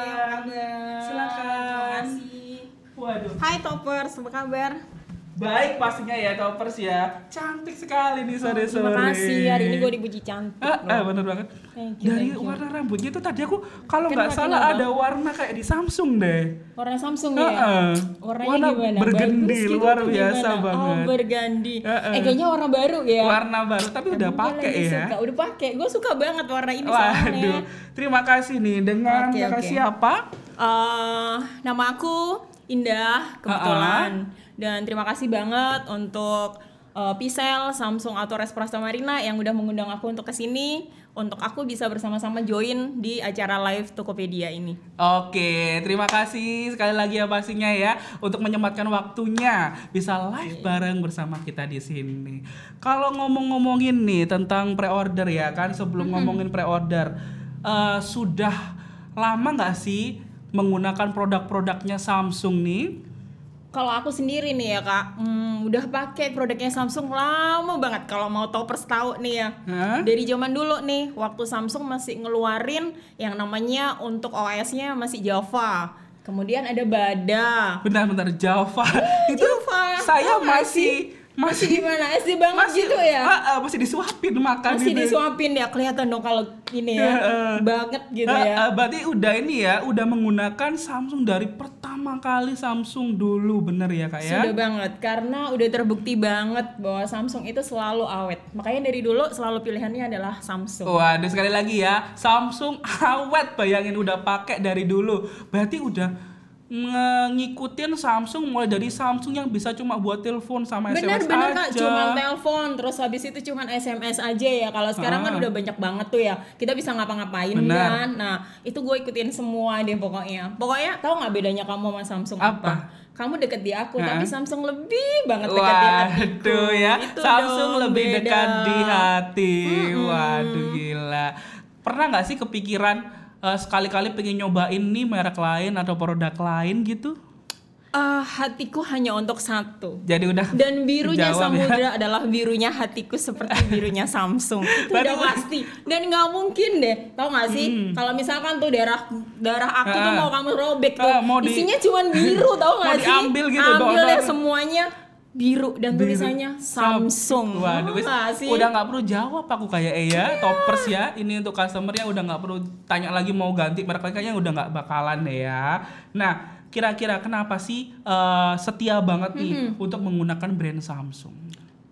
Silakan. Terima kasih. Waduh. Hai Toppers, apa kabar? Baik pastinya ya toppers ya. Cantik sekali nih sore-sore. Terima kasih, hari ini gue dipuji cantik. Ah, ah, bener banget. Thank you, Dari thank you. warna rambutnya itu tadi aku kalau nggak salah ada warna kayak di Samsung deh. Warna Samsung Ah, ya? ah. Warnanya Warna gimana? bergendi, gitu luar biasa gimana? banget. Oh, bergandi. Ah, ah. Eh, kayaknya warna baru ya? Warna baru tapi udah pakai ya. Suka. Udah pakai. Gue suka banget warna ini Waduh, terima kasih nih dengan kakak oke. siapa? Eh, nama aku Indah kebetulan dan terima kasih banget untuk eh, Pisel, Samsung Autores Prasta Marina yang udah mengundang aku untuk ke sini untuk aku bisa bersama-sama join di acara live Tokopedia ini. Oke, terima kasih sekali lagi ya pastinya ya untuk menyempatkan waktunya bisa live bareng bersama kita di sini. Kalau ngomong-ngomongin nih tentang pre-order ya kan, sebelum ngomongin pre-order, eh, sudah lama nggak sih menggunakan produk-produknya Samsung nih? Kalau aku sendiri nih ya kak, hmm, udah pakai produknya Samsung lama banget. Kalau mau toppers tahu nih ya, Hah? dari zaman dulu nih, waktu Samsung masih ngeluarin yang namanya untuk OS-nya masih Java. Kemudian ada Bada. Bentar-bentar Java itu Java. saya Tahu masih Masih gimana? SD banget gitu ya? Ah, ah, masih disuapin makan Masih itu. disuapin ya, kelihatan dong kalau ini ya. Heeh. banget gitu Ah, ya. ah, berarti udah ini ya, udah menggunakan Samsung dari pertama kali Samsung dulu, bener ya kak ya? Sudah banget karena udah terbukti banget bahwa Samsung itu selalu awet. Makanya dari dulu selalu pilihannya adalah Samsung. Waduh sekali lagi ya, Samsung awet bayangin udah pakai dari dulu. Berarti udah ngikutin Samsung mulai dari Samsung yang bisa cuma buat telepon sama Benar SMS benar aja. kak, cuman telepon terus habis itu cuman SMS aja ya. Kalau sekarang kan Ah. udah banyak banget tuh ya. Kita bisa ngapa-ngapain kan. Nah itu gue ikutin semua deh pokoknya. Pokoknya tahu nggak bedanya kamu sama Samsung apa? Apa? Kamu deket di aku, tapi Samsung lebih banget dekat di hatiku. Waduh ya, Itu Samsung dong, lebih beda. dekat di hati. Waduh gila. Pernah nggak sih kepikiran eh, sekali-kali pengen nyobain nih merek lain atau produk lain gitu? Ah, hatiku hanya untuk satu. Jadi udah Dan birunya Jawab ya. samudra adalah birunya hatiku seperti birunya Samsung. Itu udah pasti. Dan nggak mungkin deh, tau gak sih? Kalau misalkan tuh darah darah aku tuh Ah. mau kamu robek tuh, mau di- isinya cuman biru, tau Mau gak sih? diambil gitu, Ambil deh semuanya biru dan Biru. tulisannya Samsung. Waduh, wis, sih? udah nggak perlu jawab aku kayak eh ya, toppers ya. Ini untuk customer ya udah nggak perlu tanya lagi mau ganti merek kayaknya udah nggak bakalan deh ya. Nah, kira-kira kenapa sih eh, setia banget nih Mm-hmm. untuk menggunakan brand Samsung?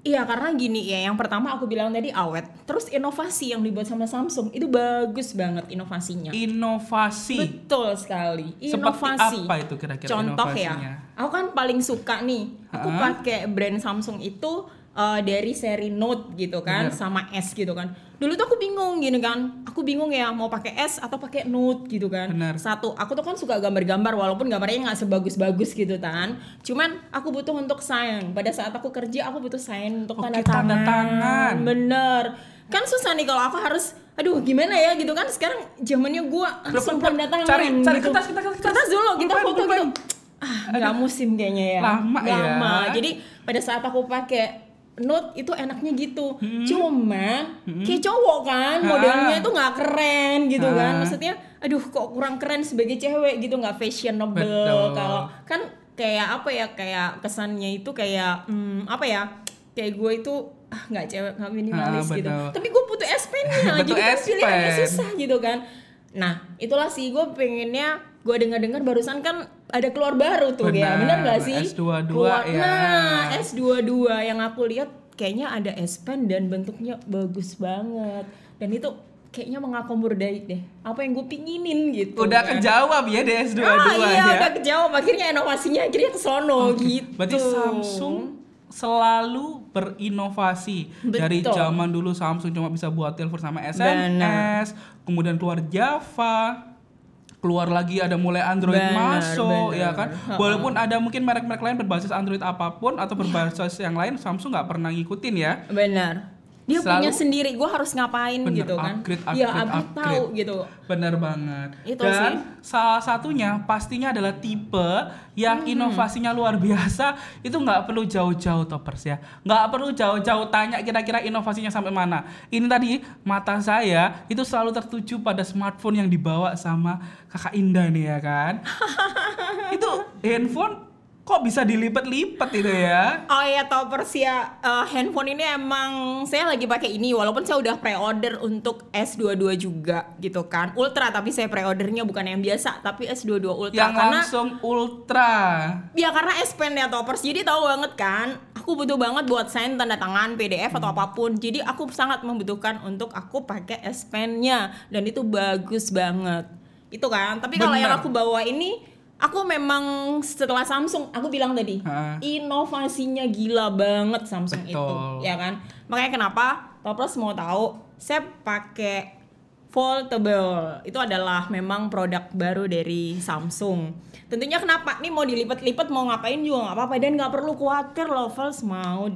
Iya karena gini ya, yang pertama aku bilang tadi awet, terus inovasi yang dibuat sama Samsung itu bagus banget inovasinya. Inovasi. Betul sekali. Seperti Inovasi. apa itu kira-kira Contoh inovasinya? ya. Aku kan paling suka nih. Aku pakai brand Samsung itu uh, dari seri Note gitu kan Bener. sama S gitu kan. Dulu tuh aku bingung gini kan. Aku bingung ya mau pakai S atau pakai Note gitu kan. Bener. Satu, aku tuh kan suka gambar-gambar walaupun gambarnya nggak sebagus-bagus gitu kan. Cuman aku butuh untuk sign. Pada saat aku kerja aku butuh sign untuk Oke, tanda tanda tangan. tangan. Bener. Kan susah nih kalau aku harus aduh gimana ya gitu kan sekarang zamannya gua langsung tanda tangan cari- cari gitu. kertas, kertas, kertas. kertas dulu kita foto gitu ah nggak musim kayaknya ya Lama ya. lama jadi pada saat aku pakai Note itu enaknya gitu. Cuma kayak cowok kan Hmm. Ah. modelnya itu nggak keren gitu kan. Ah. maksudnya aduh kok kurang keren sebagai cewek gitu nggak fashionable kalau kan kayak apa ya kayak kesannya itu kayak hmm, apa ya kayak gue itu ah nggak cewek nggak minimalis Ah, gitu. tapi gue butuh S pen-nya Butuh jadi kan S pilihannya susah gitu kan. Nah itulah sih gue pengennya gue dengar-dengar barusan kan ada keluar baru tuh ya Benar, bener gak sih? S22 Keluar- ya. nah S22 yang aku lihat kayaknya ada S Pen dan bentuknya bagus banget. Dan itu kayaknya mengakomodir deh apa yang gue pinginin gitu. Udah kan. kejawab ya DS22 ah, iya ya. udah kejawab. Akhirnya inovasinya akhirnya ke sono gitu. Berarti Samsung selalu berinovasi. Dari Betul. zaman dulu Samsung cuma bisa buat telepon sama SMS, kemudian keluar Java, keluar lagi ada mulai Android Benar, masuk benar. ya kan. Walaupun ada mungkin merek-merek lain berbasis Android apa pun atau berbasis yang lain Samsung nggak pernah ngikutin ya. benar dia Selalu- punya sendiri gue harus ngapain Bener, gitu kan upgrade, ya upgrade, upgrade tahu gitu Benar banget. Itu Dan sih. salah satunya pastinya adalah tipe yang Hmm. inovasinya luar biasa. Itu nggak perlu jauh-jauh toppers ya. Nggak perlu jauh-jauh tanya kira-kira inovasinya sampai mana. Ini tadi mata saya itu selalu tertuju pada smartphone yang dibawa sama kakak Indah nih ya kan. itu handphone kok bisa dilipat-lipat itu ya. Oh iya toppers ya eh, handphone ini emang saya lagi pakai ini walaupun saya udah pre-order untuk S22 juga gitu kan. Ultra tapi saya pre-ordernya bukan yang biasa tapi S22 Ultra. Yang karena langsung ultra. ya karena S Pen ya toppers. Jadi tahu banget kan aku butuh banget buat sign tanda tangan PDF atau apa pun. Jadi aku sangat membutuhkan untuk aku pakai S Pen-nya. Dan itu bagus banget. Itu kan. Tapi kalau yang aku bawa ini aku memang setelah Samsung aku bilang tadi Ha. inovasinya gila banget Samsung itu Betul. ya kan? Makanya kenapa toppers mau tahu saya pakai foldable. Itu adalah memang produk baru dari Samsung. Tentunya kenapa? Nih mau dilipat-lipat mau ngapain juga nggak apa-apa. Dan nggak perlu khawatir lovers mau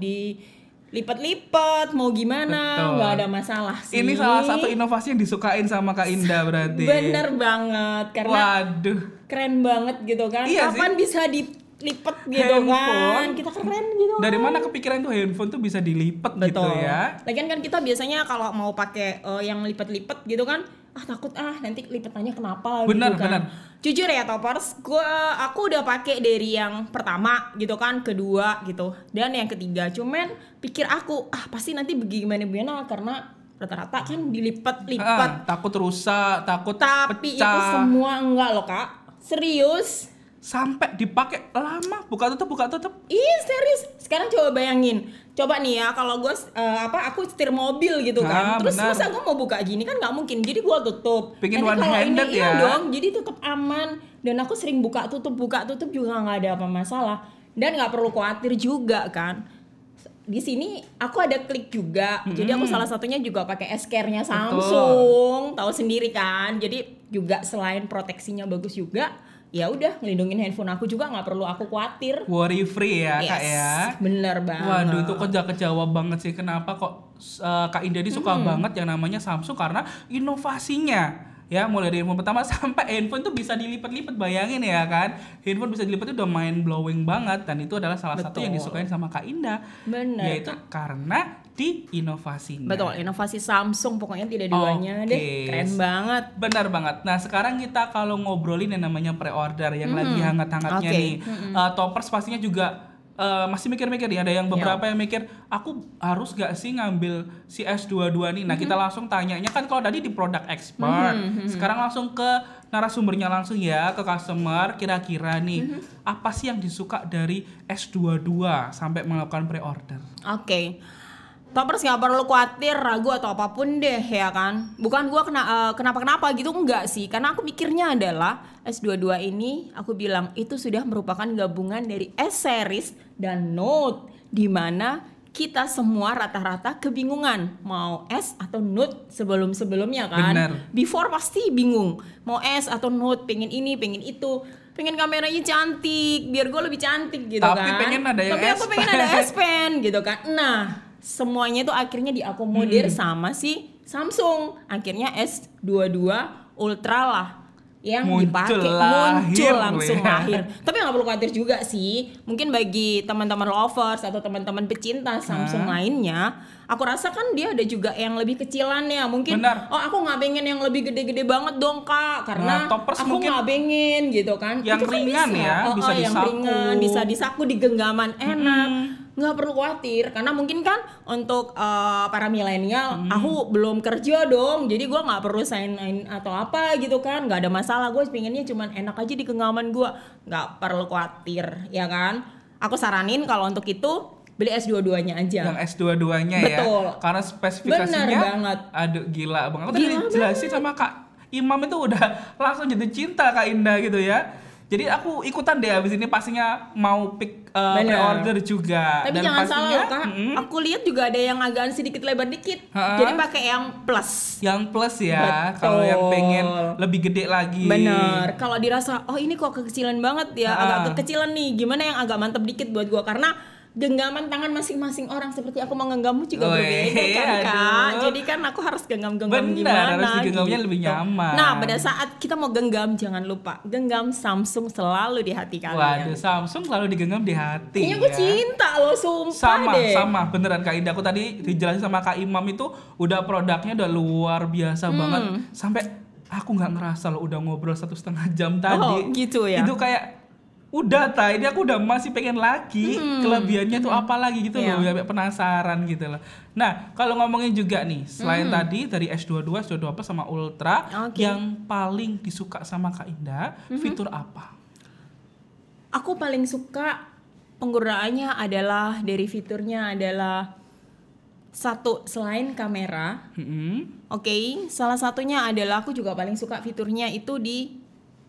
dilipat-lipat mau gimana nggak ada masalah sih Ini salah satu inovasi yang disukain sama Kak Indah berarti. bener banget karena Waduh. keren banget gitu kan Iya kapan bisa dilipat gitu Handphone. kan kita keren gitu Dari kan. mana kepikiran tuh handphone tuh bisa dilipat gitu ya? Lagian kan kita biasanya kalau mau pakai eh, yang lipat-lipat gitu kan, ah takut ah nanti lipatannya kenapa Benar, gitu kan. benar. Jujur ya toppers, gua aku udah pakai dari yang pertama gitu kan, kedua gitu, dan yang ketiga. Cuman pikir aku, ah pasti nanti bagaimana gimana karena rata-rata kan dilipat-lipat. Ah, takut rusak, takut Tapi itu pecah. semua enggak loh kak, serius. Sampai dipakai lama, buka tutup, buka tutup. Ih serius. Sekarang coba bayangin. Coba nih ya kalau gue apa aku setir mobil gitu Ah, kan. Terus benar. masa gue mau buka gini kan nggak mungkin. Jadi gue tutup. Bikin Nanti kalau one-handed ini, ya. Iya dong. Jadi tetap aman. Dan aku sering buka tutup buka tutup juga nggak ada apa masalah. Dan nggak perlu khawatir juga kan. Di sini aku ada klik juga. Jadi aku salah satunya juga pakai S-Care-nya Samsung. Tahu sendiri kan. Jadi juga selain proteksinya bagus juga, ya udah ngelindungin handphone aku juga nggak perlu aku khawatir. Worry free ya, Kak Yes, ya. Bener banget. Waduh, itu kerja kejawab banget sih. Kenapa kok uh, Kak Indah ini suka Hmm. banget yang namanya Samsung karena inovasinya. Ya, mulai dari handphone pertama sampai handphone tuh bisa dilipat-lipat. Bayangin ya kan. Handphone bisa dilipat itu udah mind blowing banget dan itu adalah salah satu yang Betul. disukain sama Kak Indah. Bener, Yaitu karena di inovasinya. Betul, inovasi Samsung pokoknya tidak duanya deh. Oke. Keren banget. Benar banget. Nah sekarang kita kalau ngobrolin yang namanya pre-order yang lagi hangat-hangatnya Oke. nih, Uh, toppers pastinya juga uh, masih mikir-mikir nih. Ada yang beberapa yang mikir, aku harus gak sih ngambil si S22 nih? Nah kita langsung tanyanya kan kalau tadi di product expert, sekarang langsung ke narasumbernya langsung ya ke customer. Kira-kira nih apa sih yang disuka dari S22 sampai melakukan pre-order? Oke. Toppers nggak perlu khawatir, ragu atau apa pun deh ya kan. Bukan gua kena eh, kenapa-kenapa gitu enggak sih. Karena aku mikirnya adalah S22 ini aku bilang itu sudah merupakan gabungan dari S series dan Note di mana kita semua rata-rata kebingungan mau S atau nude sebelum-sebelumnya kan. Bener. Before pasti bingung mau S atau nude, pengen ini, pengen itu, pengen kameranya cantik, biar gue lebih cantik gitu Tapi kan. pengen ada yang Tapi aku pengen Pen. ada S Pen gitu kan. Nah, semuanya itu akhirnya diakomodir Hmm. sama si Samsung. Akhirnya S22 Ultra lah yang Muncul dipakai lahir muncul loh langsung ya. lahir. Tapi nggak perlu khawatir juga sih. Mungkin bagi teman-teman lovers atau teman-teman pecinta Samsung lainnya, aku rasa kan dia ada juga yang lebih kecilan ya. Mungkin Benar. oh aku nggak pengen yang lebih gede-gede banget dong kak, karena Nah, aku nggak pengen gitu kan. yang Itu kan ringan bisa. ya, Oh, bisa oh, yang disaku. ringan, bisa disaku di genggaman enak. Nggak perlu khawatir karena mungkin kan untuk eh, para milenial, aku belum kerja dong, jadi gua nggak perlu sign in atau apa gitu kan, nggak ada masalah. Gue pengennya cuman enak aja di genggaman gua, nggak perlu khawatir, ya kan? Aku saranin kalau untuk itu beli S22-nya aja. yang S22-nya ya. Betul. Karena spesifikasinya Bener banget. aduh gila Bang. Aku tadi jelasin sama Kak Imam itu udah langsung jatuh cinta Kak Indah gitu ya. Jadi aku ikutan deh abis ini pastinya mau pick uh, pre-order juga. Tapi Dan jangan salah pastinya, loh kak, mm, aku lihat juga ada yang agak sedikit lebar dikit. Ha-ha. Jadi pakai yang plus. yang plus ya. Kalau yang pengen lebih gede lagi. Bener. Kalau dirasa, oh ini kok kekecilan banget ya, Ah. agak kekecilan nih. Gimana yang agak mantep dikit buat gua? Karena genggaman tangan masing-masing orang seperti aku menggenggammu juga Weh, berbeda kan kak. aduh. Jadi kan aku harus genggam-genggam gimana? harus digenggamnya lebih nyaman. Nah pada saat kita mau genggam jangan lupa genggam Samsung selalu di hati kalian. Waduh, Samsung selalu digenggam di hati. Kayaknya gue ya. cinta loh, sumpah sama deh. sama beneran kak Indah aku tadi dijelasin sama kak Imam itu udah produknya udah luar biasa Hmm. banget sampai aku nggak ngerasa loh udah ngobrol satu setengah jam tadi Oh, gitu ya? itu kayak udah ta ini aku udah masih pengen lagi kelebihannya tuh apa lagi gitu Hmm. Iya. loh sampai penasaran gitu loh nah kalau ngomongin juga nih selain tadi dari S22 S22 apa sama Ultra Hmm. Oke. yang paling disuka sama kak Indah Hmm. fitur apa Aku paling suka penggunaannya adalah dari fiturnya adalah satu selain kamera, Mm-mm. oke, salah satunya adalah aku juga paling suka fiturnya itu di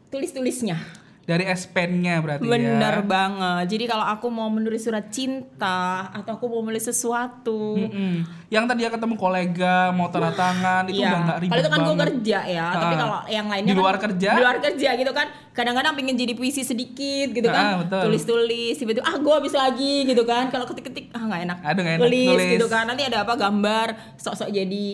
tulis-tulisnya. Dari S Pen-nya berarti Bener ya banget. Jadi kalau aku mau menulis surat cinta atau aku mau menulis sesuatu, Mm-mm. Yang tadi ya ketemu kolega mau tanda tangan itu Iya. udah nggak ribet Kalau itu kan gue kerja ya, tapi Ah. kalau yang lainnya Di kan luar kerja? di luar kerja gitu kan, kadang-kadang pengen jadi puisi sedikit gitu Ah, kan, betul. tulis-tulis, tiba-tiba ah gue habis lagi gitu kan, kalau ketik-ketik ah nggak enak, Aduh, nggak enak. tulis, Tulis. gitu kan, nanti ada apa gambar, sok-sok jadi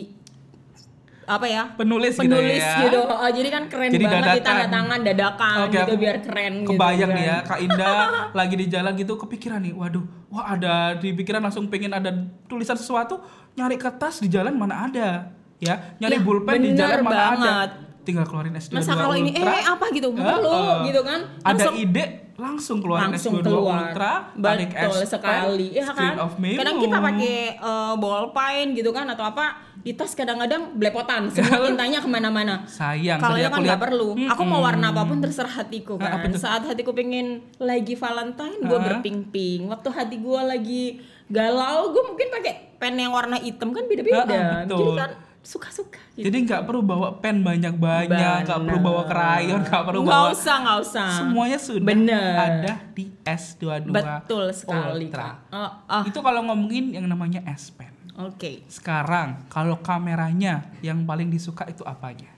apa ya Penulis, penulis gitu ya. gitu, Oh, jadi kan keren Jadi banget di dadakan. tanda tangan dadakan Oke, gitu biar keren Kebayang gitu, nih ya. Kak Indah lagi di jalan gitu kepikiran nih, waduh, wah ada di pikiran langsung pengen ada tulisan sesuatu, nyari kertas di jalan mana ada, ya, nyari Ya, pulpen di jalan mana ada, tinggal keluarin S22 Masa kalau ini eh apa gitu, Heeh. perlu gitu kan, Ada ide langsung keluarin langsung S22 keluar. Ultra, tarik betul S Pen, sekali. Ya kan? Of memo. kadang kita pakai eh, ballpen gitu kan atau apa di tas kadang-kadang belepotan. Semua tintanya ke mana-mana. Sayang, kalau aku kan nggak perlu. Aku mau warna apa pun terserah hatiku kan. saat hatiku pengen lagi Valentine gue berping-ping. Waktu hati gue lagi galau gue mungkin pakai pen yang warna hitam kan beda-beda. Betul. jadi kan suka-suka gitu. Jadi nggak perlu bawa pen banyak-banyak, nggak perlu bawa krayon, nggak perlu nggak bawa usah nggak usah semuanya sudah Bener. ada di S22 betul sekali Ultra. Oh, oh, Itu kalau ngomongin yang namanya S Pen. oke Sekarang kalau kameranya yang paling disuka itu apanya?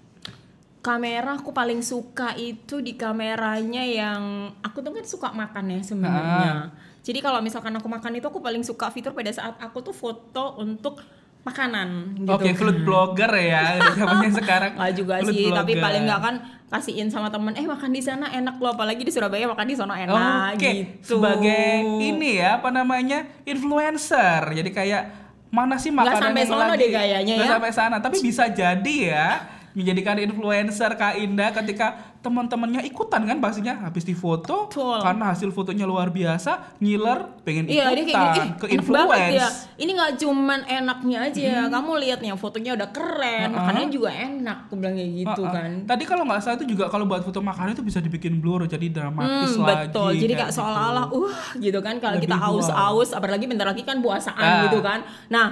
kamera aku paling suka itu di kameranya yang aku tuh kan suka makan ya sebenarnya. Ah. Jadi kalau misalkan aku makan itu aku paling suka fitur pada saat aku tuh foto untuk makanan gitu. Oke, food blogger ya, udah zamannya sekarang. Nggak juga Food sih, tapi blogger. paling nggak kan kasihin sama temen, eh makan di sana enak loh, apalagi di Surabaya makan di sana enak Oke, gitu. sebagai ini ya apa namanya influencer. Jadi kayak mana sih Nggak makanan sampai yang sono deh kayaknya Nggak ya. sampai sana, tapi bisa jadi ya menjadikan influencer Kak Indah ketika teman-temannya ikutan kan pastinya habis difoto Betul. karena hasil fotonya luar biasa ngiler pengen Iya, dia ikutan kayak gini, ke "Ih, enak banget ya. Ini nggak cuman enaknya aja, kamu lihat nih fotonya udah keren, Uh-uh. makanannya juga enak, aku bilang kayak gitu Uh-uh. kan. Tadi kalau nggak salah itu juga kalau buat foto makanan itu bisa dibikin blur jadi dramatis Hmm, lagi. betul. Jadi kayak kayak gitu. seolah-olah uh gitu kan kalau kita haus-haus apalagi bentar lagi kan puasaan Ah. gitu kan. Nah,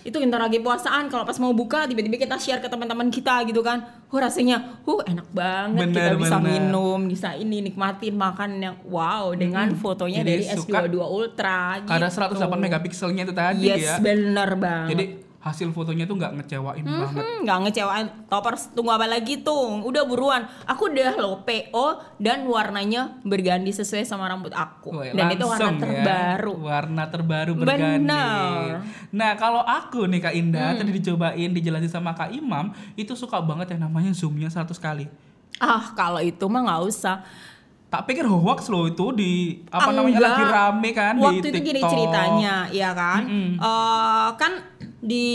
itu bentar lagi puasaan kalau pas mau buka tiba-tiba kita share ke teman-teman kita gitu kan. Huh rasanya huh enak banget kita Bener, bisa bener. minum bisa ini nikmatin makan yang wow dengan fotonya Jadi dari suka S22 Ultra Karena gitu. 108 megapikselnya itu tadi yes ya. bener banget Jadi hasil fotonya tuh nggak ngecewain banget. Hmm, nggak ngecewain toppers tunggu apa lagi tuh udah buruan aku udah lo PO dan warnanya berganti sesuai sama rambut aku Woi, dan itu warna ya. terbaru Warna terbaru berganti. Benar. Nah, kalau aku nih Kak Indah Hmm. tadi dicobain dijelasin sama Kak Imam, itu suka banget yang namanya zoomnya 100 kali. ah kalau itu mah nggak usah Tak pikir hoax loh itu di apa Ah, namanya enggak. lagi rame kan waktu di itu gini ceritanya ya kan Mm-mm. Eh, kan di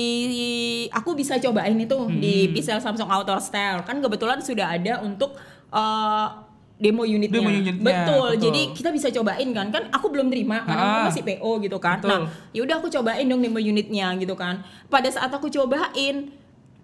aku bisa cobain itu di Pixel Samsung Outdoor Style kan kebetulan sudah ada untuk eh, demo unitnya. Demo unitnya, betul. betul. Jadi kita bisa cobain kan. Kan aku belum terima karena Ah. aku masih PO gitu kan. Betul. Nah, yaudah aku cobain dong demo unitnya gitu kan. Pada saat aku cobain,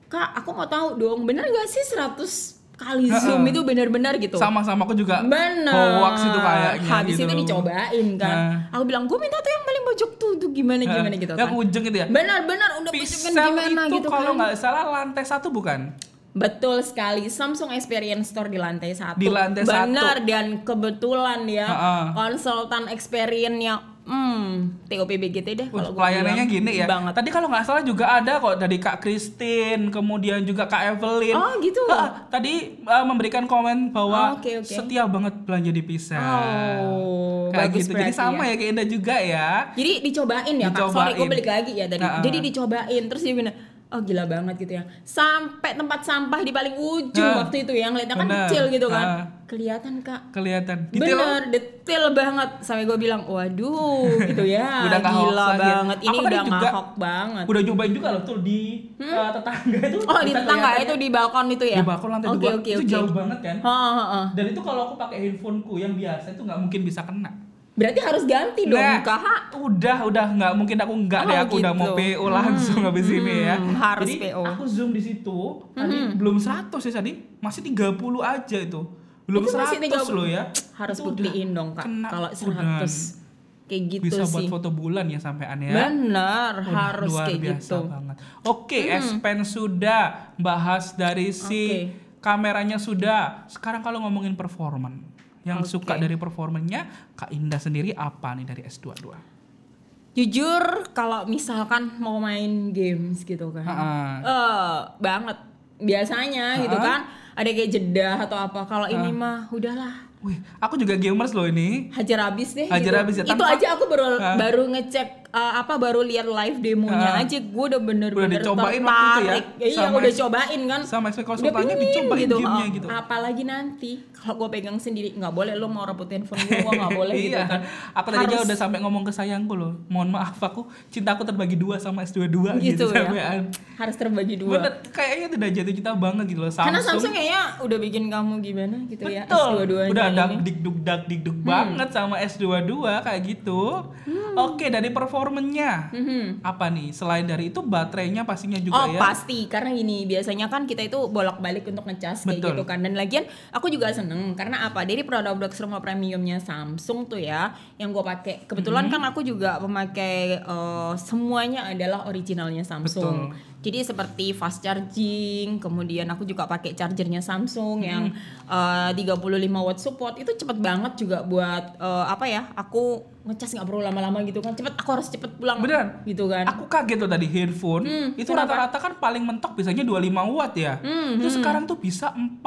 Kak, aku mau tahu dong, bener gak sih 100 kali Ha-ha. zoom itu benar-benar gitu? Sama-sama aku juga Bener. hoax itu kayaknya Habis gitu. itu dicobain kan. Nah. Aku bilang, gue minta tuh yang paling pojok tuh, tuh gimana gimana gitu Yang kan. ujung itu ya. Benar-benar udah pojok kan gimana itu gitu kalau kan. nggak salah lantai satu bukan? Betul sekali, Samsung Experience Store di lantai satu. Di lantai Benar dan kebetulan ya Ha-ha. konsultan experience-nya, hmm, TOP BGT deh kalau pelayanannya bilang. gini ya. Banget. Tadi kalau nggak salah juga ada kok dari Kak Christine, kemudian juga Kak Evelyn. Oh, gitu? Ah, tadi uh, memberikan komen bahwa Oh, oke, oke. setia banget belanja di Pixel. Oh, Kayak bagus gitu. Jadi berarti sama ya kayak Indah juga ya. Jadi dicobain ya kak, sorry Dicobain. gue balik lagi ya tadi. Ha-ha. Jadi dicobain terus dia bilang, oh gila banget gitu ya. Sampai tempat sampah di paling ujung Ha. waktu itu yang lihatnya kan Bener. kecil gitu kan. Ha. Kelihatan kak. Kelihatan. Detail. Bener, detail banget. Sampai gue bilang, waduh gitu ya. Udah gila ya. banget. Ini Aku udah juga ngahok banget. Udah nyobain juga loh tuh di uh, tetangga itu. Oh di tetangga itu di balkon itu ya? Di balkon lantai Oke, dua. oke, itu oke. jauh banget kan. Ha, ha, ha. Dan itu kalau aku pakai handphoneku yang biasa itu nggak mungkin bisa kena. Berarti harus ganti dong Nah, kak. Udah, udah nggak mungkin aku nggak Oh, deh aku udah gitu. mau PO langsung habis ini ya. hmm, harus Jadi PO. aku zoom di situ tadi belum 100 ya tadi, masih 30 aja itu. Belum Itu masih 100 30. loh ya. Harus Itu buktiin dong kak. Kalau udah. 100 kayak gitu bisa sih. buat foto bulan ya sampean ya. Bener, Udah harus luar kayak biasa gitu. banget. Oke, S Pen sudah bahas dari si Oke. kameranya sudah. Sekarang kalau ngomongin performan, yang Oke. suka dari performanya Kak Indah sendiri apa nih dari S22? Jujur kalau misalkan mau main games gitu kan. Eh banget. Biasanya gitu Ha-ha. kan ada kayak jeda atau apa. Kalau ini mah udahlah. Wih, aku juga gamers loh ini. Hajar habis deh Hajar gitu. habis ya, Itu aja aku baru Ha. baru ngecek eh, apa baru lihat live demonya Ha. aja gue udah bener-bener Udah dicobain waktu itu ya? Iya, Sama udah cobain kan. sama Udah konsultannya dicobain gamenya Oh, gitu. Apalagi nanti kalau gue pegang sendiri nggak boleh lo mau rebut handphone gue, gue nggak boleh gitu iya. kan. Aku tadinya Harus- udah sampai ngomong ke sayangku loh. Mohon maaf aku cintaku terbagi dua sama S22 gitu, gitu, ya. sampean. Harus terbagi dua. Bener, kayaknya tidak jatuh cinta banget gitu loh. Samsung, Karena Samsung kayaknya udah bikin kamu gimana gitu ya Betul. S22 Udah ini. dak dikduk dak dikduk banget sama S22 kayak gitu. Oke, dari performanya. Mhm. Apa nih? Selain dari itu baterainya pastinya juga Oh ya. pasti karena gini biasanya kan kita itu bolak-balik untuk ngecas kayak Betul. gitu kan dan lagian aku juga seneng karena apa dari produk rumah premiumnya Samsung tuh ya yang gue pakai kebetulan Mhm. kan aku juga pemakai eh, semuanya adalah originalnya Samsung Betul. Jadi seperti fast charging kemudian aku juga pakai chargernya Samsung yang Mhm. eh, 35 watt support itu cepet banget juga buat eh, apa ya aku ngecas nggak perlu lama-lama gitu kan cepet aku harus cepet pulang Bener. gitu kan Aku kaget loh tadi headphone Hmm, itu rata-rata kan paling mentok biasanya 25 watt ya. Hmm, itu sekarang tuh bisa 45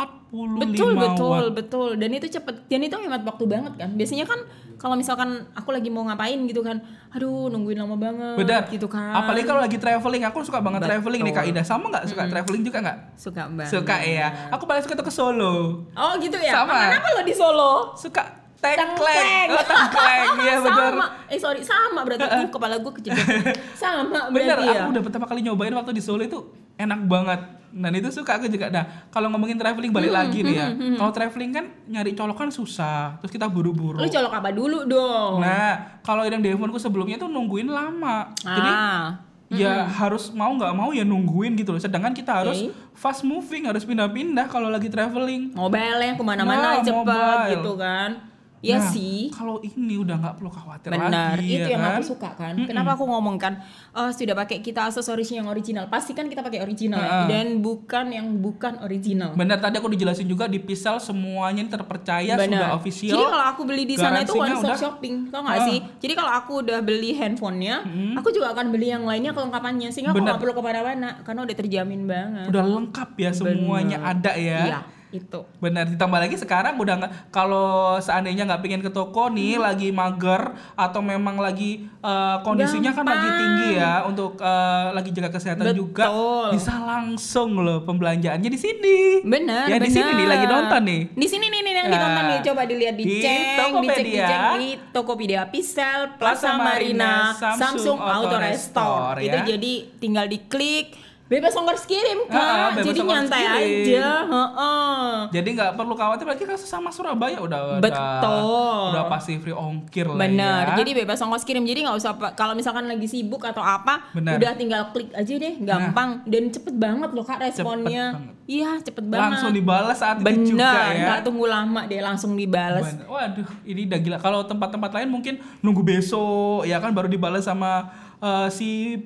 betul betul watt. betul dan itu cepet dan itu hemat waktu banget kan biasanya kan kalau misalkan aku lagi mau ngapain gitu kan aduh nungguin lama banget Benar. gitu kan Apalagi kalau lagi traveling, aku suka banget Betul. traveling nih Kak Ida. Sama nggak suka traveling juga nggak? suka banget Suka ya. Aku paling suka tuh ke Solo. oh gitu ya Sama. kenapa lo di Solo Suka tengkleng. Oh, tengkleng. Iya benar. sama eh sorry sama berarti uh, kepala gue kejedot sama Bener, berarti ya aku udah pertama kali nyobain waktu di Solo itu enak banget. Dan itu suka aku juga. Nah, kalau ngomongin traveling balik Hmm, lagi nih ya. Kalau traveling kan nyari colokan susah. Terus kita buru-buru. lo colok apa dulu dong Nah, kalau yang di handphoneku sebelumnya tuh nungguin lama. Jadi ah ya harus mau nggak mau ya nungguin gitu loh. Sedangkan kita harus fast moving, harus pindah-pindah kalau lagi traveling. mobile Nah, ke mana-mana cepet mobile. gitu kan Iya Nah, sih. Kalau ini udah nggak perlu khawatir Benar, lagi. itu ya yang kan? aku suka kan. Kenapa aku ngomong kan, eh, sudah pakai kita aksesorisnya yang original. Pasti kan kita pakai original ya. Heeh. dan bukan yang bukan original. Benar tadi aku dijelasin juga di Pisel semuanya ini terpercaya sudah Benar. official. Jadi kalau aku beli di sana itu one stop udah- shopping, tau gak Ah. sih? Jadi kalau aku udah beli handphonenya, aku juga akan beli yang lainnya kelengkapannya sehingga aku Benar. nggak perlu ke mana-mana karena udah terjamin banget. udah lengkap ya semuanya ada ya. Iya, itu. Benar ditambah lagi sekarang udah nggak kalau seandainya nggak pengen ke toko nih lagi mager atau memang lagi eh, kondisinya kan lagi Gampang. tinggi ya untuk eh, lagi jaga kesehatan juga Betul. bisa langsung loh pembelanjaannya di sini. Bener, Ya di sini nih lagi nonton nih. Di sini nih, nih yang Ya. ditonton nih. Coba dilihat Di dicek, dicek, Tokopedia. dicek di Tokopedia Pisel, Plaza Plaza Marina, Samsung Samsung, Auto Auto Restore, Restore. ya. Itu jadi tinggal diklik, bebas ongkos kirim Ah, kak. bebas jadi nyantai kirim. aja. Heeh. Jadi nggak perlu khawatir lagi kan sama Surabaya udah Betul. udah, udah pasti free ongkir lah Bener, ya. jadi bebas ongkos kirim. Jadi nggak usah kalau misalkan lagi sibuk atau apa, Bener. udah tinggal klik aja deh, gampang dan cepet banget loh kak responnya. Iya cepet banget. langsung dibalas saat itu Bener, juga ya. nggak tunggu lama deh langsung dibales. Bener. Waduh, ini udah gila. Kalau tempat-tempat lain mungkin nunggu besok, ya kan baru dibalas sama eh, si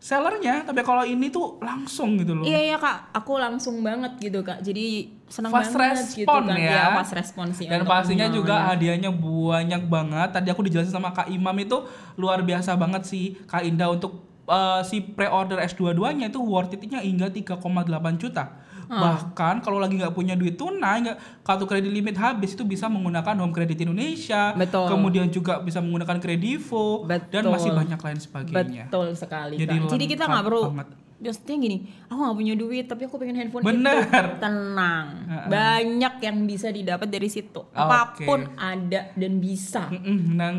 sellernya. Tapi kalau ini tuh langsung gitu loh. Iya iya kak, aku langsung banget gitu kak. Jadi senang Fast banget gitu respon kan. ya. Iya, fast respon sih. Dan pastinya juga hadiahnya banyak banget. Tadi aku dijelasin sama Kak Imam itu luar biasa banget sih Kak Indah untuk eh, si pre-order S22-nya itu worth it-nya hingga 3,8 juta. Hmm. Bahkan kalau lagi nggak punya duit tunai, nggak kartu kredit limit habis itu bisa menggunakan Home Credit Indonesia, Betul. kemudian juga bisa menggunakan Kredivo dan Betul. masih banyak lain sebagainya. Betul sekali Jadi. Jadi kita nggak perlu. Maksudnya gini, aku nggak punya duit tapi aku pengen handphone Bener. itu. Tenang, banyak yang bisa didapat dari situ. Apa pun ada dan bisa.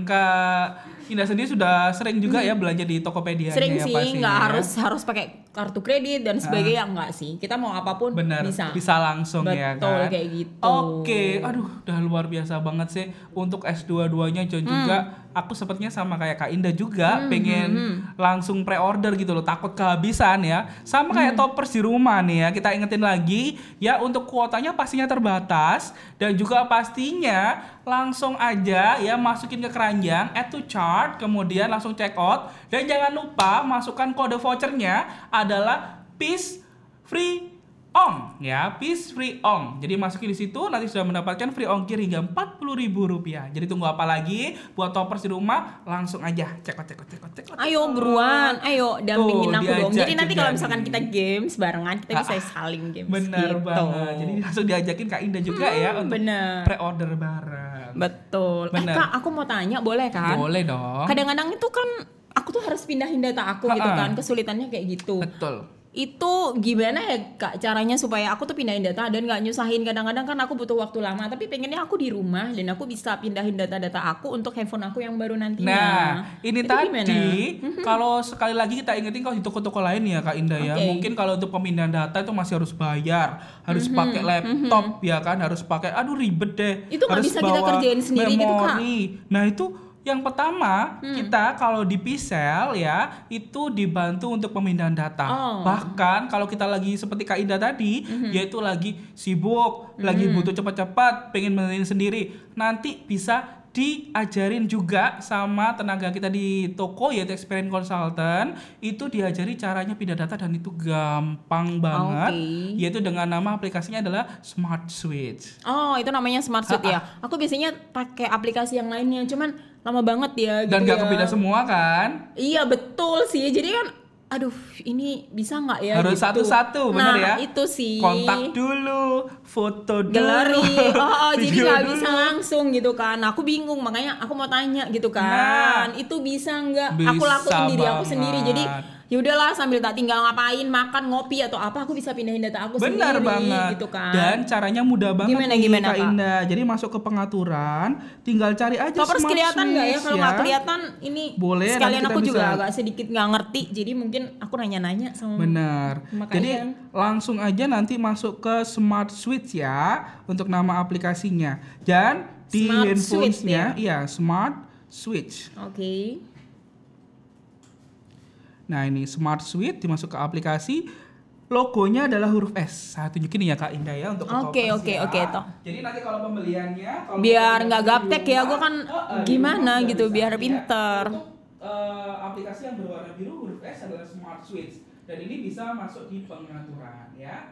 Kak Indah sendiri sudah sering juga ya belanja di Tokopedia Sering ya sih, nggak ya. harus harus pakai kartu kredit dan sebagainya enggak sih. Kita mau apa pun Bener, bisa. langsung ya Betul, kan. kayak gitu. Oke, aduh, udah luar biasa banget sih untuk S22-nya dan juga aku sepertinya sama kayak Kak Indah juga pengen langsung pre-order gitu loh, takut kehabisan ya. Sama kayak toppers di rumah nih ya. Kita ingetin lagi ya untuk kuotanya pastinya terbatas dan juga pastinya langsung aja ya masukin ke keranjang add to cart kemudian langsung check out. Dan jangan lupa masukkan kode vouchernya adalah peace free ong ya peace free ong jadi masukin di situ nanti sudah mendapatkan free ongkir hingga empat rupiah jadi tunggu apa lagi buat toppers di rumah langsung aja cek cek cek cek out Ayo buruan, ayo dampingin Tuh, aku dong. Jadi nanti kalau misalkan kita games barengan, kita bisa saling games. bener gitu. banget jadi langsung diajakin Kak Indah juga ya untuk bener. pre-order bareng Betul. Bener. Eh kak, aku mau tanya, boleh kan? boleh dong Kadang-kadang itu kan aku tuh harus pindahin data aku gitu Ha-ha. kan, kesulitannya kayak gitu. betul Itu gimana ya kak caranya supaya aku tuh pindahin data dan nggak nyusahin. Kadang-kadang kan aku butuh waktu lama, tapi pengennya aku di rumah dan aku bisa pindahin data-data aku untuk handphone aku yang baru nantinya. Nah, ini Itu tadi kalau sekali lagi kita ingetin kalau di toko-toko lain ya Kak Indah ya, Oke. mungkin kalau untuk pemindahan data itu masih harus bayar, harus pakai laptop ya kan, harus pakai aduh ribet deh. Itu nggak harus bisa kita kerjain sendiri gitu, Kak. memori. Nah, itu yang pertama Hmm. kita kalau di Pisel ya itu dibantu untuk pemindahan data. Oh. Bahkan kalau kita lagi seperti Kak Indah tadi, Hmm. yaitu lagi sibuk, lagi butuh cepat-cepat, pengen menerin sendiri, nanti bisa diajarin juga sama tenaga kita di toko yaitu experience consultant itu diajari caranya pindah data dan itu gampang banget Oke. yaitu dengan nama aplikasinya adalah Smart Switch. Oh, itu namanya Smart Suite ya. Aku biasanya pakai aplikasi yang lainnya, cuman lama banget ya Dan gitu gak ya. kepindah semua kan? Iya, betul sih. Jadi kan aduh, ini bisa nggak ya Harus gitu. satu-satu, bener nah, ya? itu sih. Kontak dulu, foto dulu. galeri. Oh, oh jadi nggak bisa langsung gitu kan. Aku bingung, makanya aku mau tanya gitu Nah. kan. itu bisa nggak aku lakuin diri aku sendiri. Jadi. Ya udahlah sambil tak tinggal ngapain, makan, ngopi atau apa, aku bisa pindahin data aku Benar sendiri banget. gitu kan. Dan caranya mudah banget Gimana, nih, gimana, Kak Kak? Indah. Jadi masuk ke pengaturan, tinggal cari aja Toppers kelihatan nggak ya? Kalau nggak kelihatan ini Boleh, sekalian aku juga bisa- agak sedikit nggak ngerti. Jadi mungkin aku nanya-nanya sama Benar. Jadi langsung aja nanti masuk ke Smart Switch ya untuk nama aplikasinya. Dan di Smart handphonesnya, Switch iya Smart Switch. Oke. Nah ini Smart Switch dimasuk ke aplikasi. logonya adalah huruf S. Saya tunjukin ya Kak Indah ya untuk ke Oke, oke, ya. oke, toh. Jadi nanti kalau pembeliannya kalau Biar nggak gaptek ya, gua kan di gimana gitu, biar ya. pinter. Untuk eh, aplikasi yang berwarna biru huruf S adalah Smart Switch dan ini bisa masuk di pengaturan ya.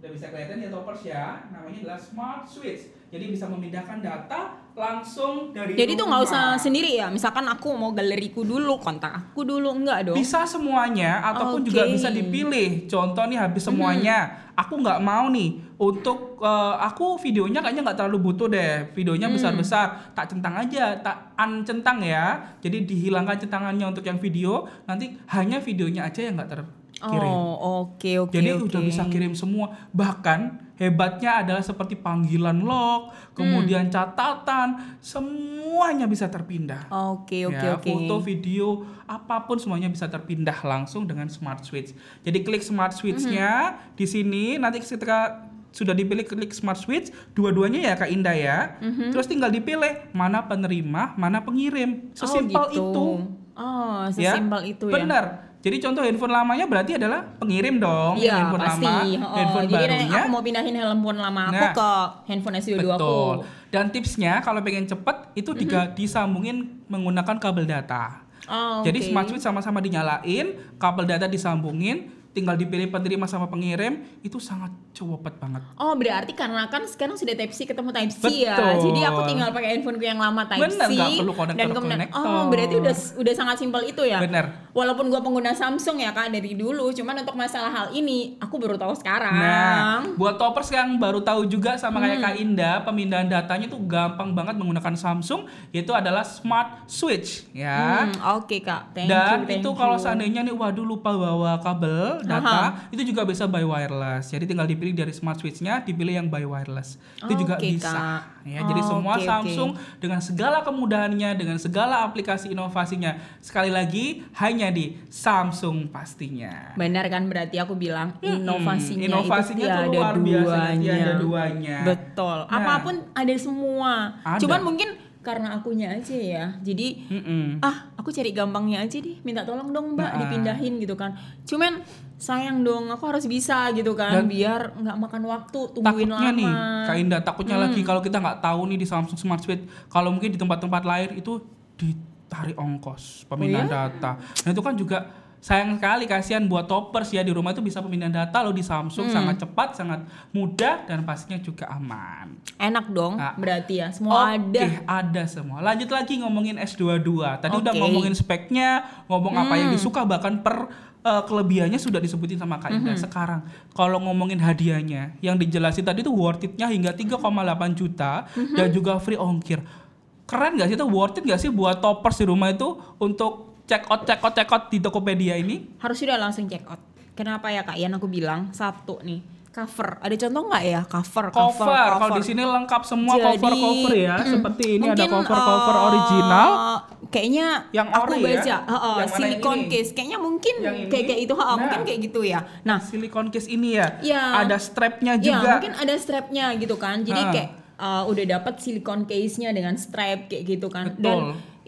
Udah bisa kelihatan ya toppers ya, namanya adalah Smart Switch. Jadi bisa memindahkan data langsung dari Jadi tuh nggak usah sendiri ya. Misalkan aku mau galeriku dulu, kontak aku dulu enggak dong. Bisa semuanya ataupun juga Oke. bisa dipilih. Contoh nih habis semuanya, aku nggak mau nih untuk eh, aku videonya kayaknya nggak terlalu butuh deh. Videonya besar-besar, tak centang aja, tak uncentang ya. Jadi dihilangkan centangannya untuk yang video, nanti hanya videonya aja yang nggak terkirim. Oh, oke oke Jadi oke. udah bisa kirim semua. Bahkan hebatnya adalah seperti panggilan log, kemudian Hmm. catatan, semuanya bisa terpindah. Oke oke Ya, oke. foto, video, apa pun semuanya bisa terpindah langsung dengan Smart Switch. Jadi klik Smart Switch-nya Mhm. di sini nanti ketika sudah dipilih klik Smart Switch, dua-duanya ya Kak Indah ya. Mhm. Terus tinggal dipilih mana penerima, mana pengirim. Sesimpel oh, gitu. itu. Oh, Ya, sesimpel itu ya. Benar. Jadi contoh handphone lamanya berarti adalah pengirim dong. Iya handphone pasti. lama, Oh, handphone jadi barunya. aku mau pindahin handphone lama aku Nah, ke handphone S22 aku. Betul. Dan tipsnya kalau pengen cepet itu Mhm. diga- disambungin menggunakan kabel data. Oh, Jadi oke. smart switch sama-sama dinyalain, kabel data disambungin, tinggal dipilih penerima sama pengirim, itu sangat cepet banget. Oh berarti karena kan sekarang sudah Type C ketemu Type C ya, jadi aku tinggal pakai handphoneku yang lama Type Bener, C perlu dan kemudian oh berarti udah udah sangat simpel itu ya. Bener. Walaupun gua pengguna Samsung ya kak dari dulu, cuman untuk masalah hal ini aku baru tahu sekarang. Nah, buat toppers yang baru tahu juga sama Hmm. kayak Kak Indah, pemindahan datanya tuh gampang banget menggunakan Samsung, yaitu adalah Smart Switch ya. Hmm, Oke kak, thank Dan you, thank itu kalau seandainya nih waduh lupa bawa kabel data, itu juga bisa by wireless. Jadi tinggal dipilih dari smart switch-nya, dipilih yang by wireless. Itu juga bisa. Kak. Ya, jadi Oh, semua oke, oke. Samsung dengan segala kemudahannya, dengan segala aplikasi inovasinya. Sekali lagi hanya di Samsung pastinya. Benar kan berarti aku bilang inovasinya, Inovasinya itu tuh tiada luar biasa, duanya. tiada duanya. Betul. Nah. Apa pun ada semua. Ada. Cuman mungkin karena akunya aja ya. Jadi Mm-mm. ah aku cari gampangnya aja deh minta tolong dong mbak Nah. dipindahin gitu kan cuman sayang dong aku harus bisa gitu kan Dan- biar nggak makan waktu tungguin takutnya lama Hmm. nih Kak Indah takutnya lagi kalau kita nggak tahu nih di Samsung Smart Suite kalau mungkin di tempat-tempat lain itu ditarik ongkos pemindahan Oh ya? data nah itu kan juga sayang sekali kasihan buat toppers ya di rumah itu bisa pemindahan data loh di Samsung Hmm. sangat cepat sangat mudah dan pastinya juga aman enak dong Ah. berarti ya semua Oke, ada ada semua. Lanjut lagi ngomongin S22. Tadi udah Oke. ngomongin speknya, ngomong apa yang Hmm. disuka bahkan per uh, kelebihannya sudah disebutin sama Kak Indah. Hmm. Sekarang kalau ngomongin hadiahnya, yang dijelasin tadi tuh worth it-nya hingga 3,8 juta Hmm. dan juga free ongkir. Keren gak sih itu worth it gak sih buat toppers di rumah itu untuk check out check out check out di Tokopedia ini? harus sudah langsung check out kenapa ya kak Ian aku bilang satu nih cover ada contoh nggak ya cover Cover, kalau di sini lengkap semua Jadi, cover-cover ya. mm, Seperti ini ada mungkin, cover-cover eh, original. Kayaknya Yang aku ori ya? baca, heeh, Yang mana yang silicone ini? case. Kayaknya mungkin kayak kayak itu, heeh, Nah. mungkin kayak gitu ya. Nah, silikon case ini ya. Iya. Ada strapnya ya juga. mungkin ada strapnya gitu kan. Jadi Ha. kayak eh, udah dapat silicone case-nya dengan strap kayak gitu kan. Betul. Dan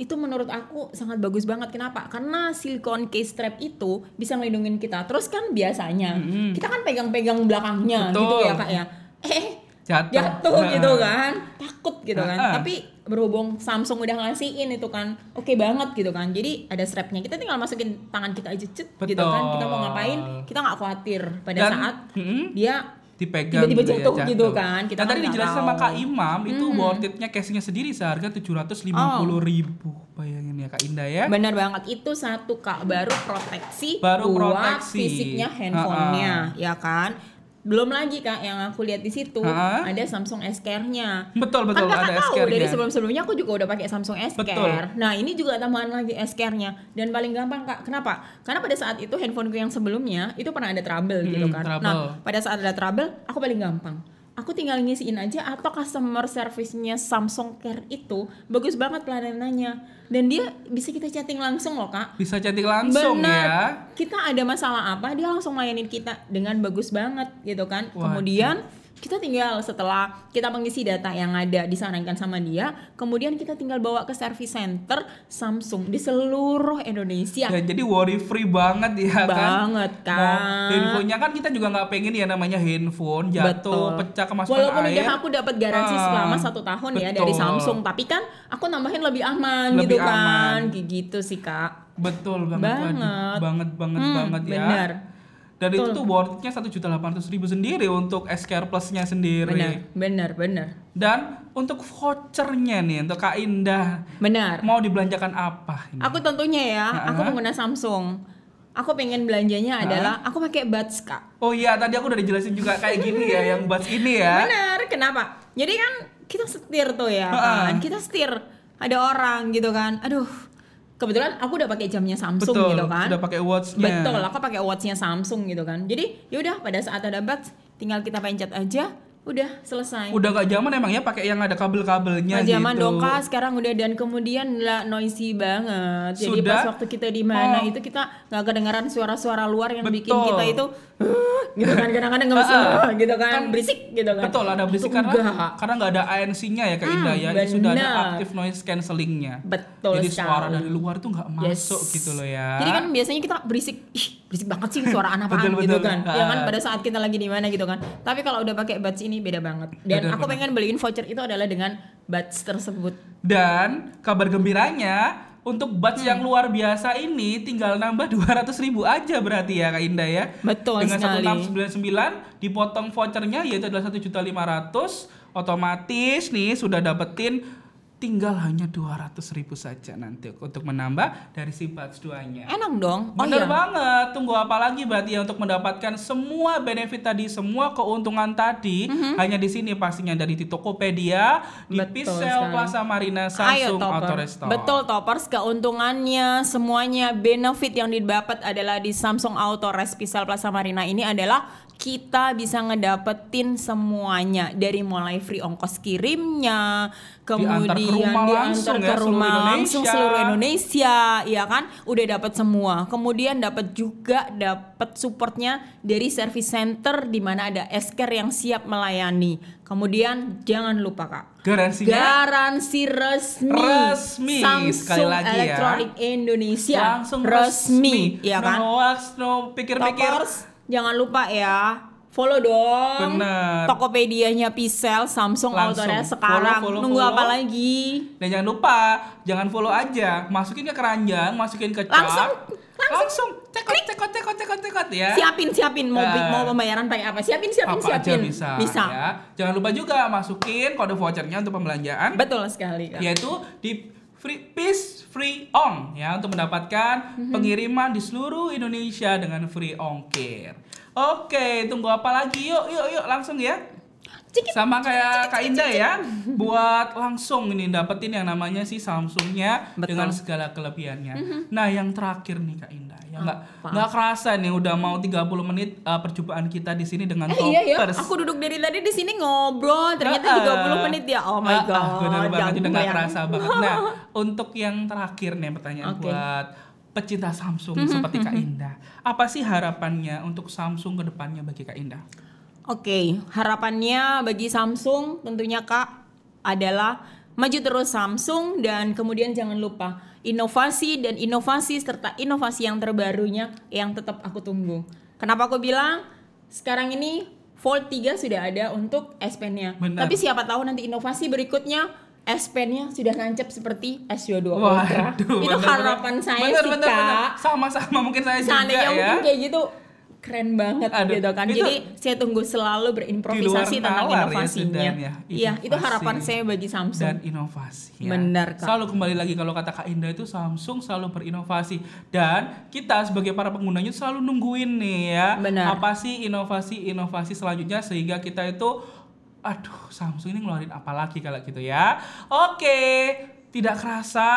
itu menurut aku sangat bagus banget. Kenapa? Karena silicone case strap itu bisa melindungi kita. Terus kan biasanya Mm-mm. kita kan pegang-pegang belakangnya Betul. gitu ya kak ya. Eh Jatuh. jatuh Nah. gitu kan takut gitu kan Nah. tapi berhubung Samsung udah ngasihin itu kan oke banget gitu kan jadi ada strapnya kita tinggal masukin tangan kita aja cet gitu kan kita mau ngapain kita nggak khawatir pada Dan- saat Mm-mm. dia dipegang Tiba-tiba gitu ya, jatuh gitu kan, kita tadi kan nggak dijelasin sama Kak Imam itu Mhm. worth it-nya case-nya sendiri seharga 750 ribu. Bayangin ya Kak Indah ya. benar banget itu satu kak baru proteksi Baru buat proteksi. fisiknya handphonenya ya kan belum lagi kak yang aku lihat di situ Ha-ha. ada Samsung S Care-nya Betul betul kan ada tahu S-Care-nya. dari sebelum-sebelumnya aku juga udah pakai Samsung S Care. Betul. Nah ini juga tambahan lagi S Care-nya dan paling gampang kak. Kenapa? Karena pada saat itu handphoneku yang sebelumnya itu pernah ada trouble gitu Hmm, kan. trouble. Nah pada saat ada trouble aku paling gampang. Aku tinggal ngisiin aja atau customer service-nya Samsung Care itu bagus banget pelayanannya dan dia bisa kita chatting langsung loh kak. Bisa chatting langsung Benar. ya. Kita ada masalah apa, dia langsung layanin kita dengan bagus banget gitu kan. Waduh. Kemudian Kita tinggal setelah kita mengisi data yang ada disarankan sama dia, kemudian kita tinggal bawa ke service center Samsung di seluruh Indonesia. Ya, jadi worry free banget ya kan. Banget, Mau Kak. handphonenya kan kita juga nggak pengen ya namanya handphone jatuh, Betul. pecah kemasukan Walaupun air. udah aku dapat garansi Ah, selama satu tahun ya dari betul. Samsung, tapi kan aku nambahin lebih aman Lebih gitu kan, aman. Kayak gitu sih kak. Betul banget, Banget. banget banget Hmm, banget ya. benar. Dan itu Betul. tuh worthnya satu juta delapan ribu sendiri untuk SKR Plusnya sendiri. Benar, benar, benar, Dan untuk vouchernya nih untuk Kak Indah benar. mau dibelanjakan apa? Ini? Aku tentunya ya, Ah. aku pengguna Samsung. Aku pengen belanjanya adalah aku pakai buds kak. Oh iya tadi aku udah dijelasin juga kayak gini ya yang buds ini ya. Benar, kenapa? Jadi kan kita setir tuh ya, kan? Kita setir. Ada orang gitu kan. Aduh, kebetulan aku udah pakai jamnya Samsung Betul, gitu kan. udah pakai watchnya. Betul, aku pakai watchnya Samsung gitu kan. Jadi yaudah pada saat ada buds, tinggal kita pencet aja, udah selesai. Udah gak zaman emang ya pakai yang ada kabel-kabelnya gitu. zaman dong kak sekarang udah dan kemudian lah noisy banget. Jadi Sudah? pas waktu kita di mana Oh. itu kita nggak kedengaran suara-suara luar yang bikin Betul. kita itu gitu kan kadang-kadang nggak bisa Ah, ah. gitu kan, Kan- berisik gitu kan. Betul ada berisik Itu karena enggak. karena nggak ada ANC-nya ya Kak Hmm, Indah ya. Ini sudah ada active noise cancelling-nya. Betul Jadi sekali. suara dari luar tuh nggak Yes. masuk gitu loh ya. Jadi kan biasanya kita berisik, ih berisik banget sih suara anak Betul, gitu betul. kan. Ya kan Ah. pada saat kita lagi di mana gitu kan. Tapi kalau udah pakai buds ini beda banget. Dan Benar, aku benar. pengen beliin voucher itu adalah dengan buds tersebut. Dan kabar gembiranya untuk batch Hmm. yang luar biasa ini tinggal nambah 200 ribu aja berarti ya Kak Indah ya. Betul Dengan sekali. 1699 dipotong vouchernya yaitu adalah 1.500 otomatis nih sudah dapetin tinggal hanya 200 ribu saja nanti untuk menambah dari si batch 2-nya. Enak dong. Oh Bener iya. banget. Tunggu apa lagi berarti ya untuk mendapatkan semua benefit tadi, semua keuntungan tadi hanya di sini pastinya dari di Tokopedia, di Pixel. Plaza Marina, Ayo Samsung topper. Auto Restore. Betul toppers keuntungannya semuanya benefit yang didapat adalah di Samsung Auto Rest Pisal Plaza Marina ini adalah kita bisa ngedapetin semuanya dari mulai free ongkos kirimnya Diantar ke kemudian rumah diantar langsung ke ya, seluruh rumah langsung Indonesia. seluruh Indonesia ya kan udah dapat semua kemudian dapat juga dapat supportnya dari service center di mana ada esker yang siap melayani kemudian jangan lupa kak Garansinya Garansi resmi, Resmi. Samsung Sekali lagi ya. Electronic Indonesia langsung resmi, ya kan? No wax, no pikir-pikir. Jangan lupa ya. Follow dong. Bener. Tokopedianya Pisel, Samsung Langsung. Autorest sekarang. Follow, follow, Nunggu follow. apa lagi? Dan jangan lupa, jangan follow aja, masukin ke keranjang, masukin ke chart. Langsung, langsung, cekot, cekot, cekot, cekot, cekot ya. Siapin, siapin mau Eh. mau pembayaran pakai apa? Siapin, siapin, apa aja siapin. bisa, ya. Jangan lupa juga masukin kode vouchernya untuk pembelanjaan Betul sekali. Kak. yaitu di free peace free ong ya untuk mendapatkan Mhm. pengiriman di seluruh Indonesia dengan free ongkir. Oke, tunggu apa lagi? Yuk, yuk, yuk langsung ya. Cikit. Sama kayak Kak Indah ya, buat langsung ini dapetin yang namanya si Samsungnya Betul. Dengan segala kelebihannya. Nah, yang terakhir nih Kak Indah, ya nggak nggak kerasa nih udah mau 30 menit uh, perjumpaan kita di sini dengan Eh iya ya, toppers. aku duduk dari tadi di sini ngobrol, ternyata Ah, 30 menit ya. Oh my ah, god. ah, bener banget udah nggak bayang. kerasa banget. Nah, untuk yang terakhir nih pertanyaan. Mhm, buat pecinta Samsung seperti Kak Indah. Apa sih harapannya untuk Samsung ke depannya bagi Kak Indah? Oke, harapannya bagi Samsung tentunya Kak adalah maju terus Samsung dan kemudian jangan lupa inovasi dan inovasi serta inovasi yang terbarunya yang tetap aku tunggu. Kenapa aku bilang sekarang ini Fold 3 sudah ada untuk S Pen-nya. Tapi siapa tahu nanti inovasi berikutnya S Pen-nya sudah nancep seperti S22 Ultra. Itu bener, harapan bener. saya Bener, sih bener, Kak. Sama-sama mungkin saya juga Seandainya ya. mungkin kayak gitu keren banget Aduh, gitu kan. itu Jadi saya tunggu selalu berimprovisasi tentang ya, inovasinya. Sudan ya, Iya, itu inovasi. harapan saya bagi Samsung. dan inovasi ya. Benar, Kak. Selalu kembali lagi kalau kata Kak Indah itu Samsung selalu berinovasi dan kita sebagai para penggunanya itu selalu nungguin nih ya Benar. apa sih inovasi-inovasi selanjutnya sehingga kita itu aduh Samsung ini ngeluarin apa lagi kalau gitu ya. Oke, tidak kerasa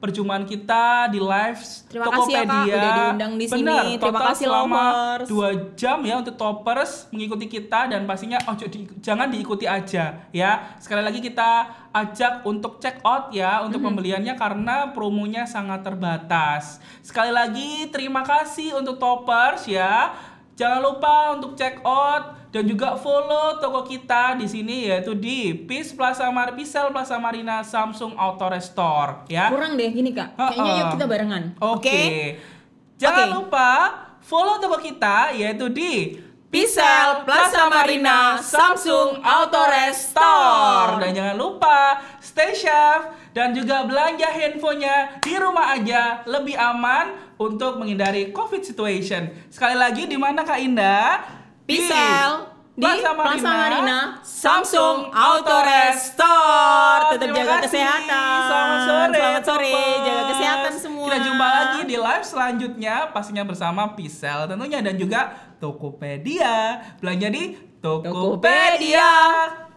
perjumpaan kita di live Terima kasih ya, Kak, Tokopedia. udah diundang di sini. Benar, Terima total kasih, selama lovers. dua jam ya untuk toppers mengikuti kita dan pastinya oh di- jangan diikuti aja ya sekali lagi kita ajak untuk check out ya untuk pembeliannya karena promonya sangat terbatas sekali lagi terima kasih untuk toppers ya Jangan lupa untuk check out dan juga follow toko kita di sini yaitu di Peace Plaza Mar Pisel Plaza Marina Samsung Auto Restore ya. Kurang deh gini kak. Kayaknya Ha-ha. yuk kita barengan. Oke. Jangan Oke. lupa follow toko kita yaitu di Pisel Plaza Marina Samsung Auto Restore. Dan jangan lupa stay safe dan juga belanja handphonenya di rumah aja lebih aman untuk menghindari COVID situation. Sekali lagi di mana Kak Indah? Pisel di Plaza Marina, Samsung Auto Restore. Tetap Terima jaga kasih. kesehatan. Selamat sore. Selamat sore. Jaga kesehatan semua. Kita jumpa lagi di live selanjutnya pastinya bersama Pisel tentunya dan juga Tokopedia. Belanja di Tokopedia. Tokopedia.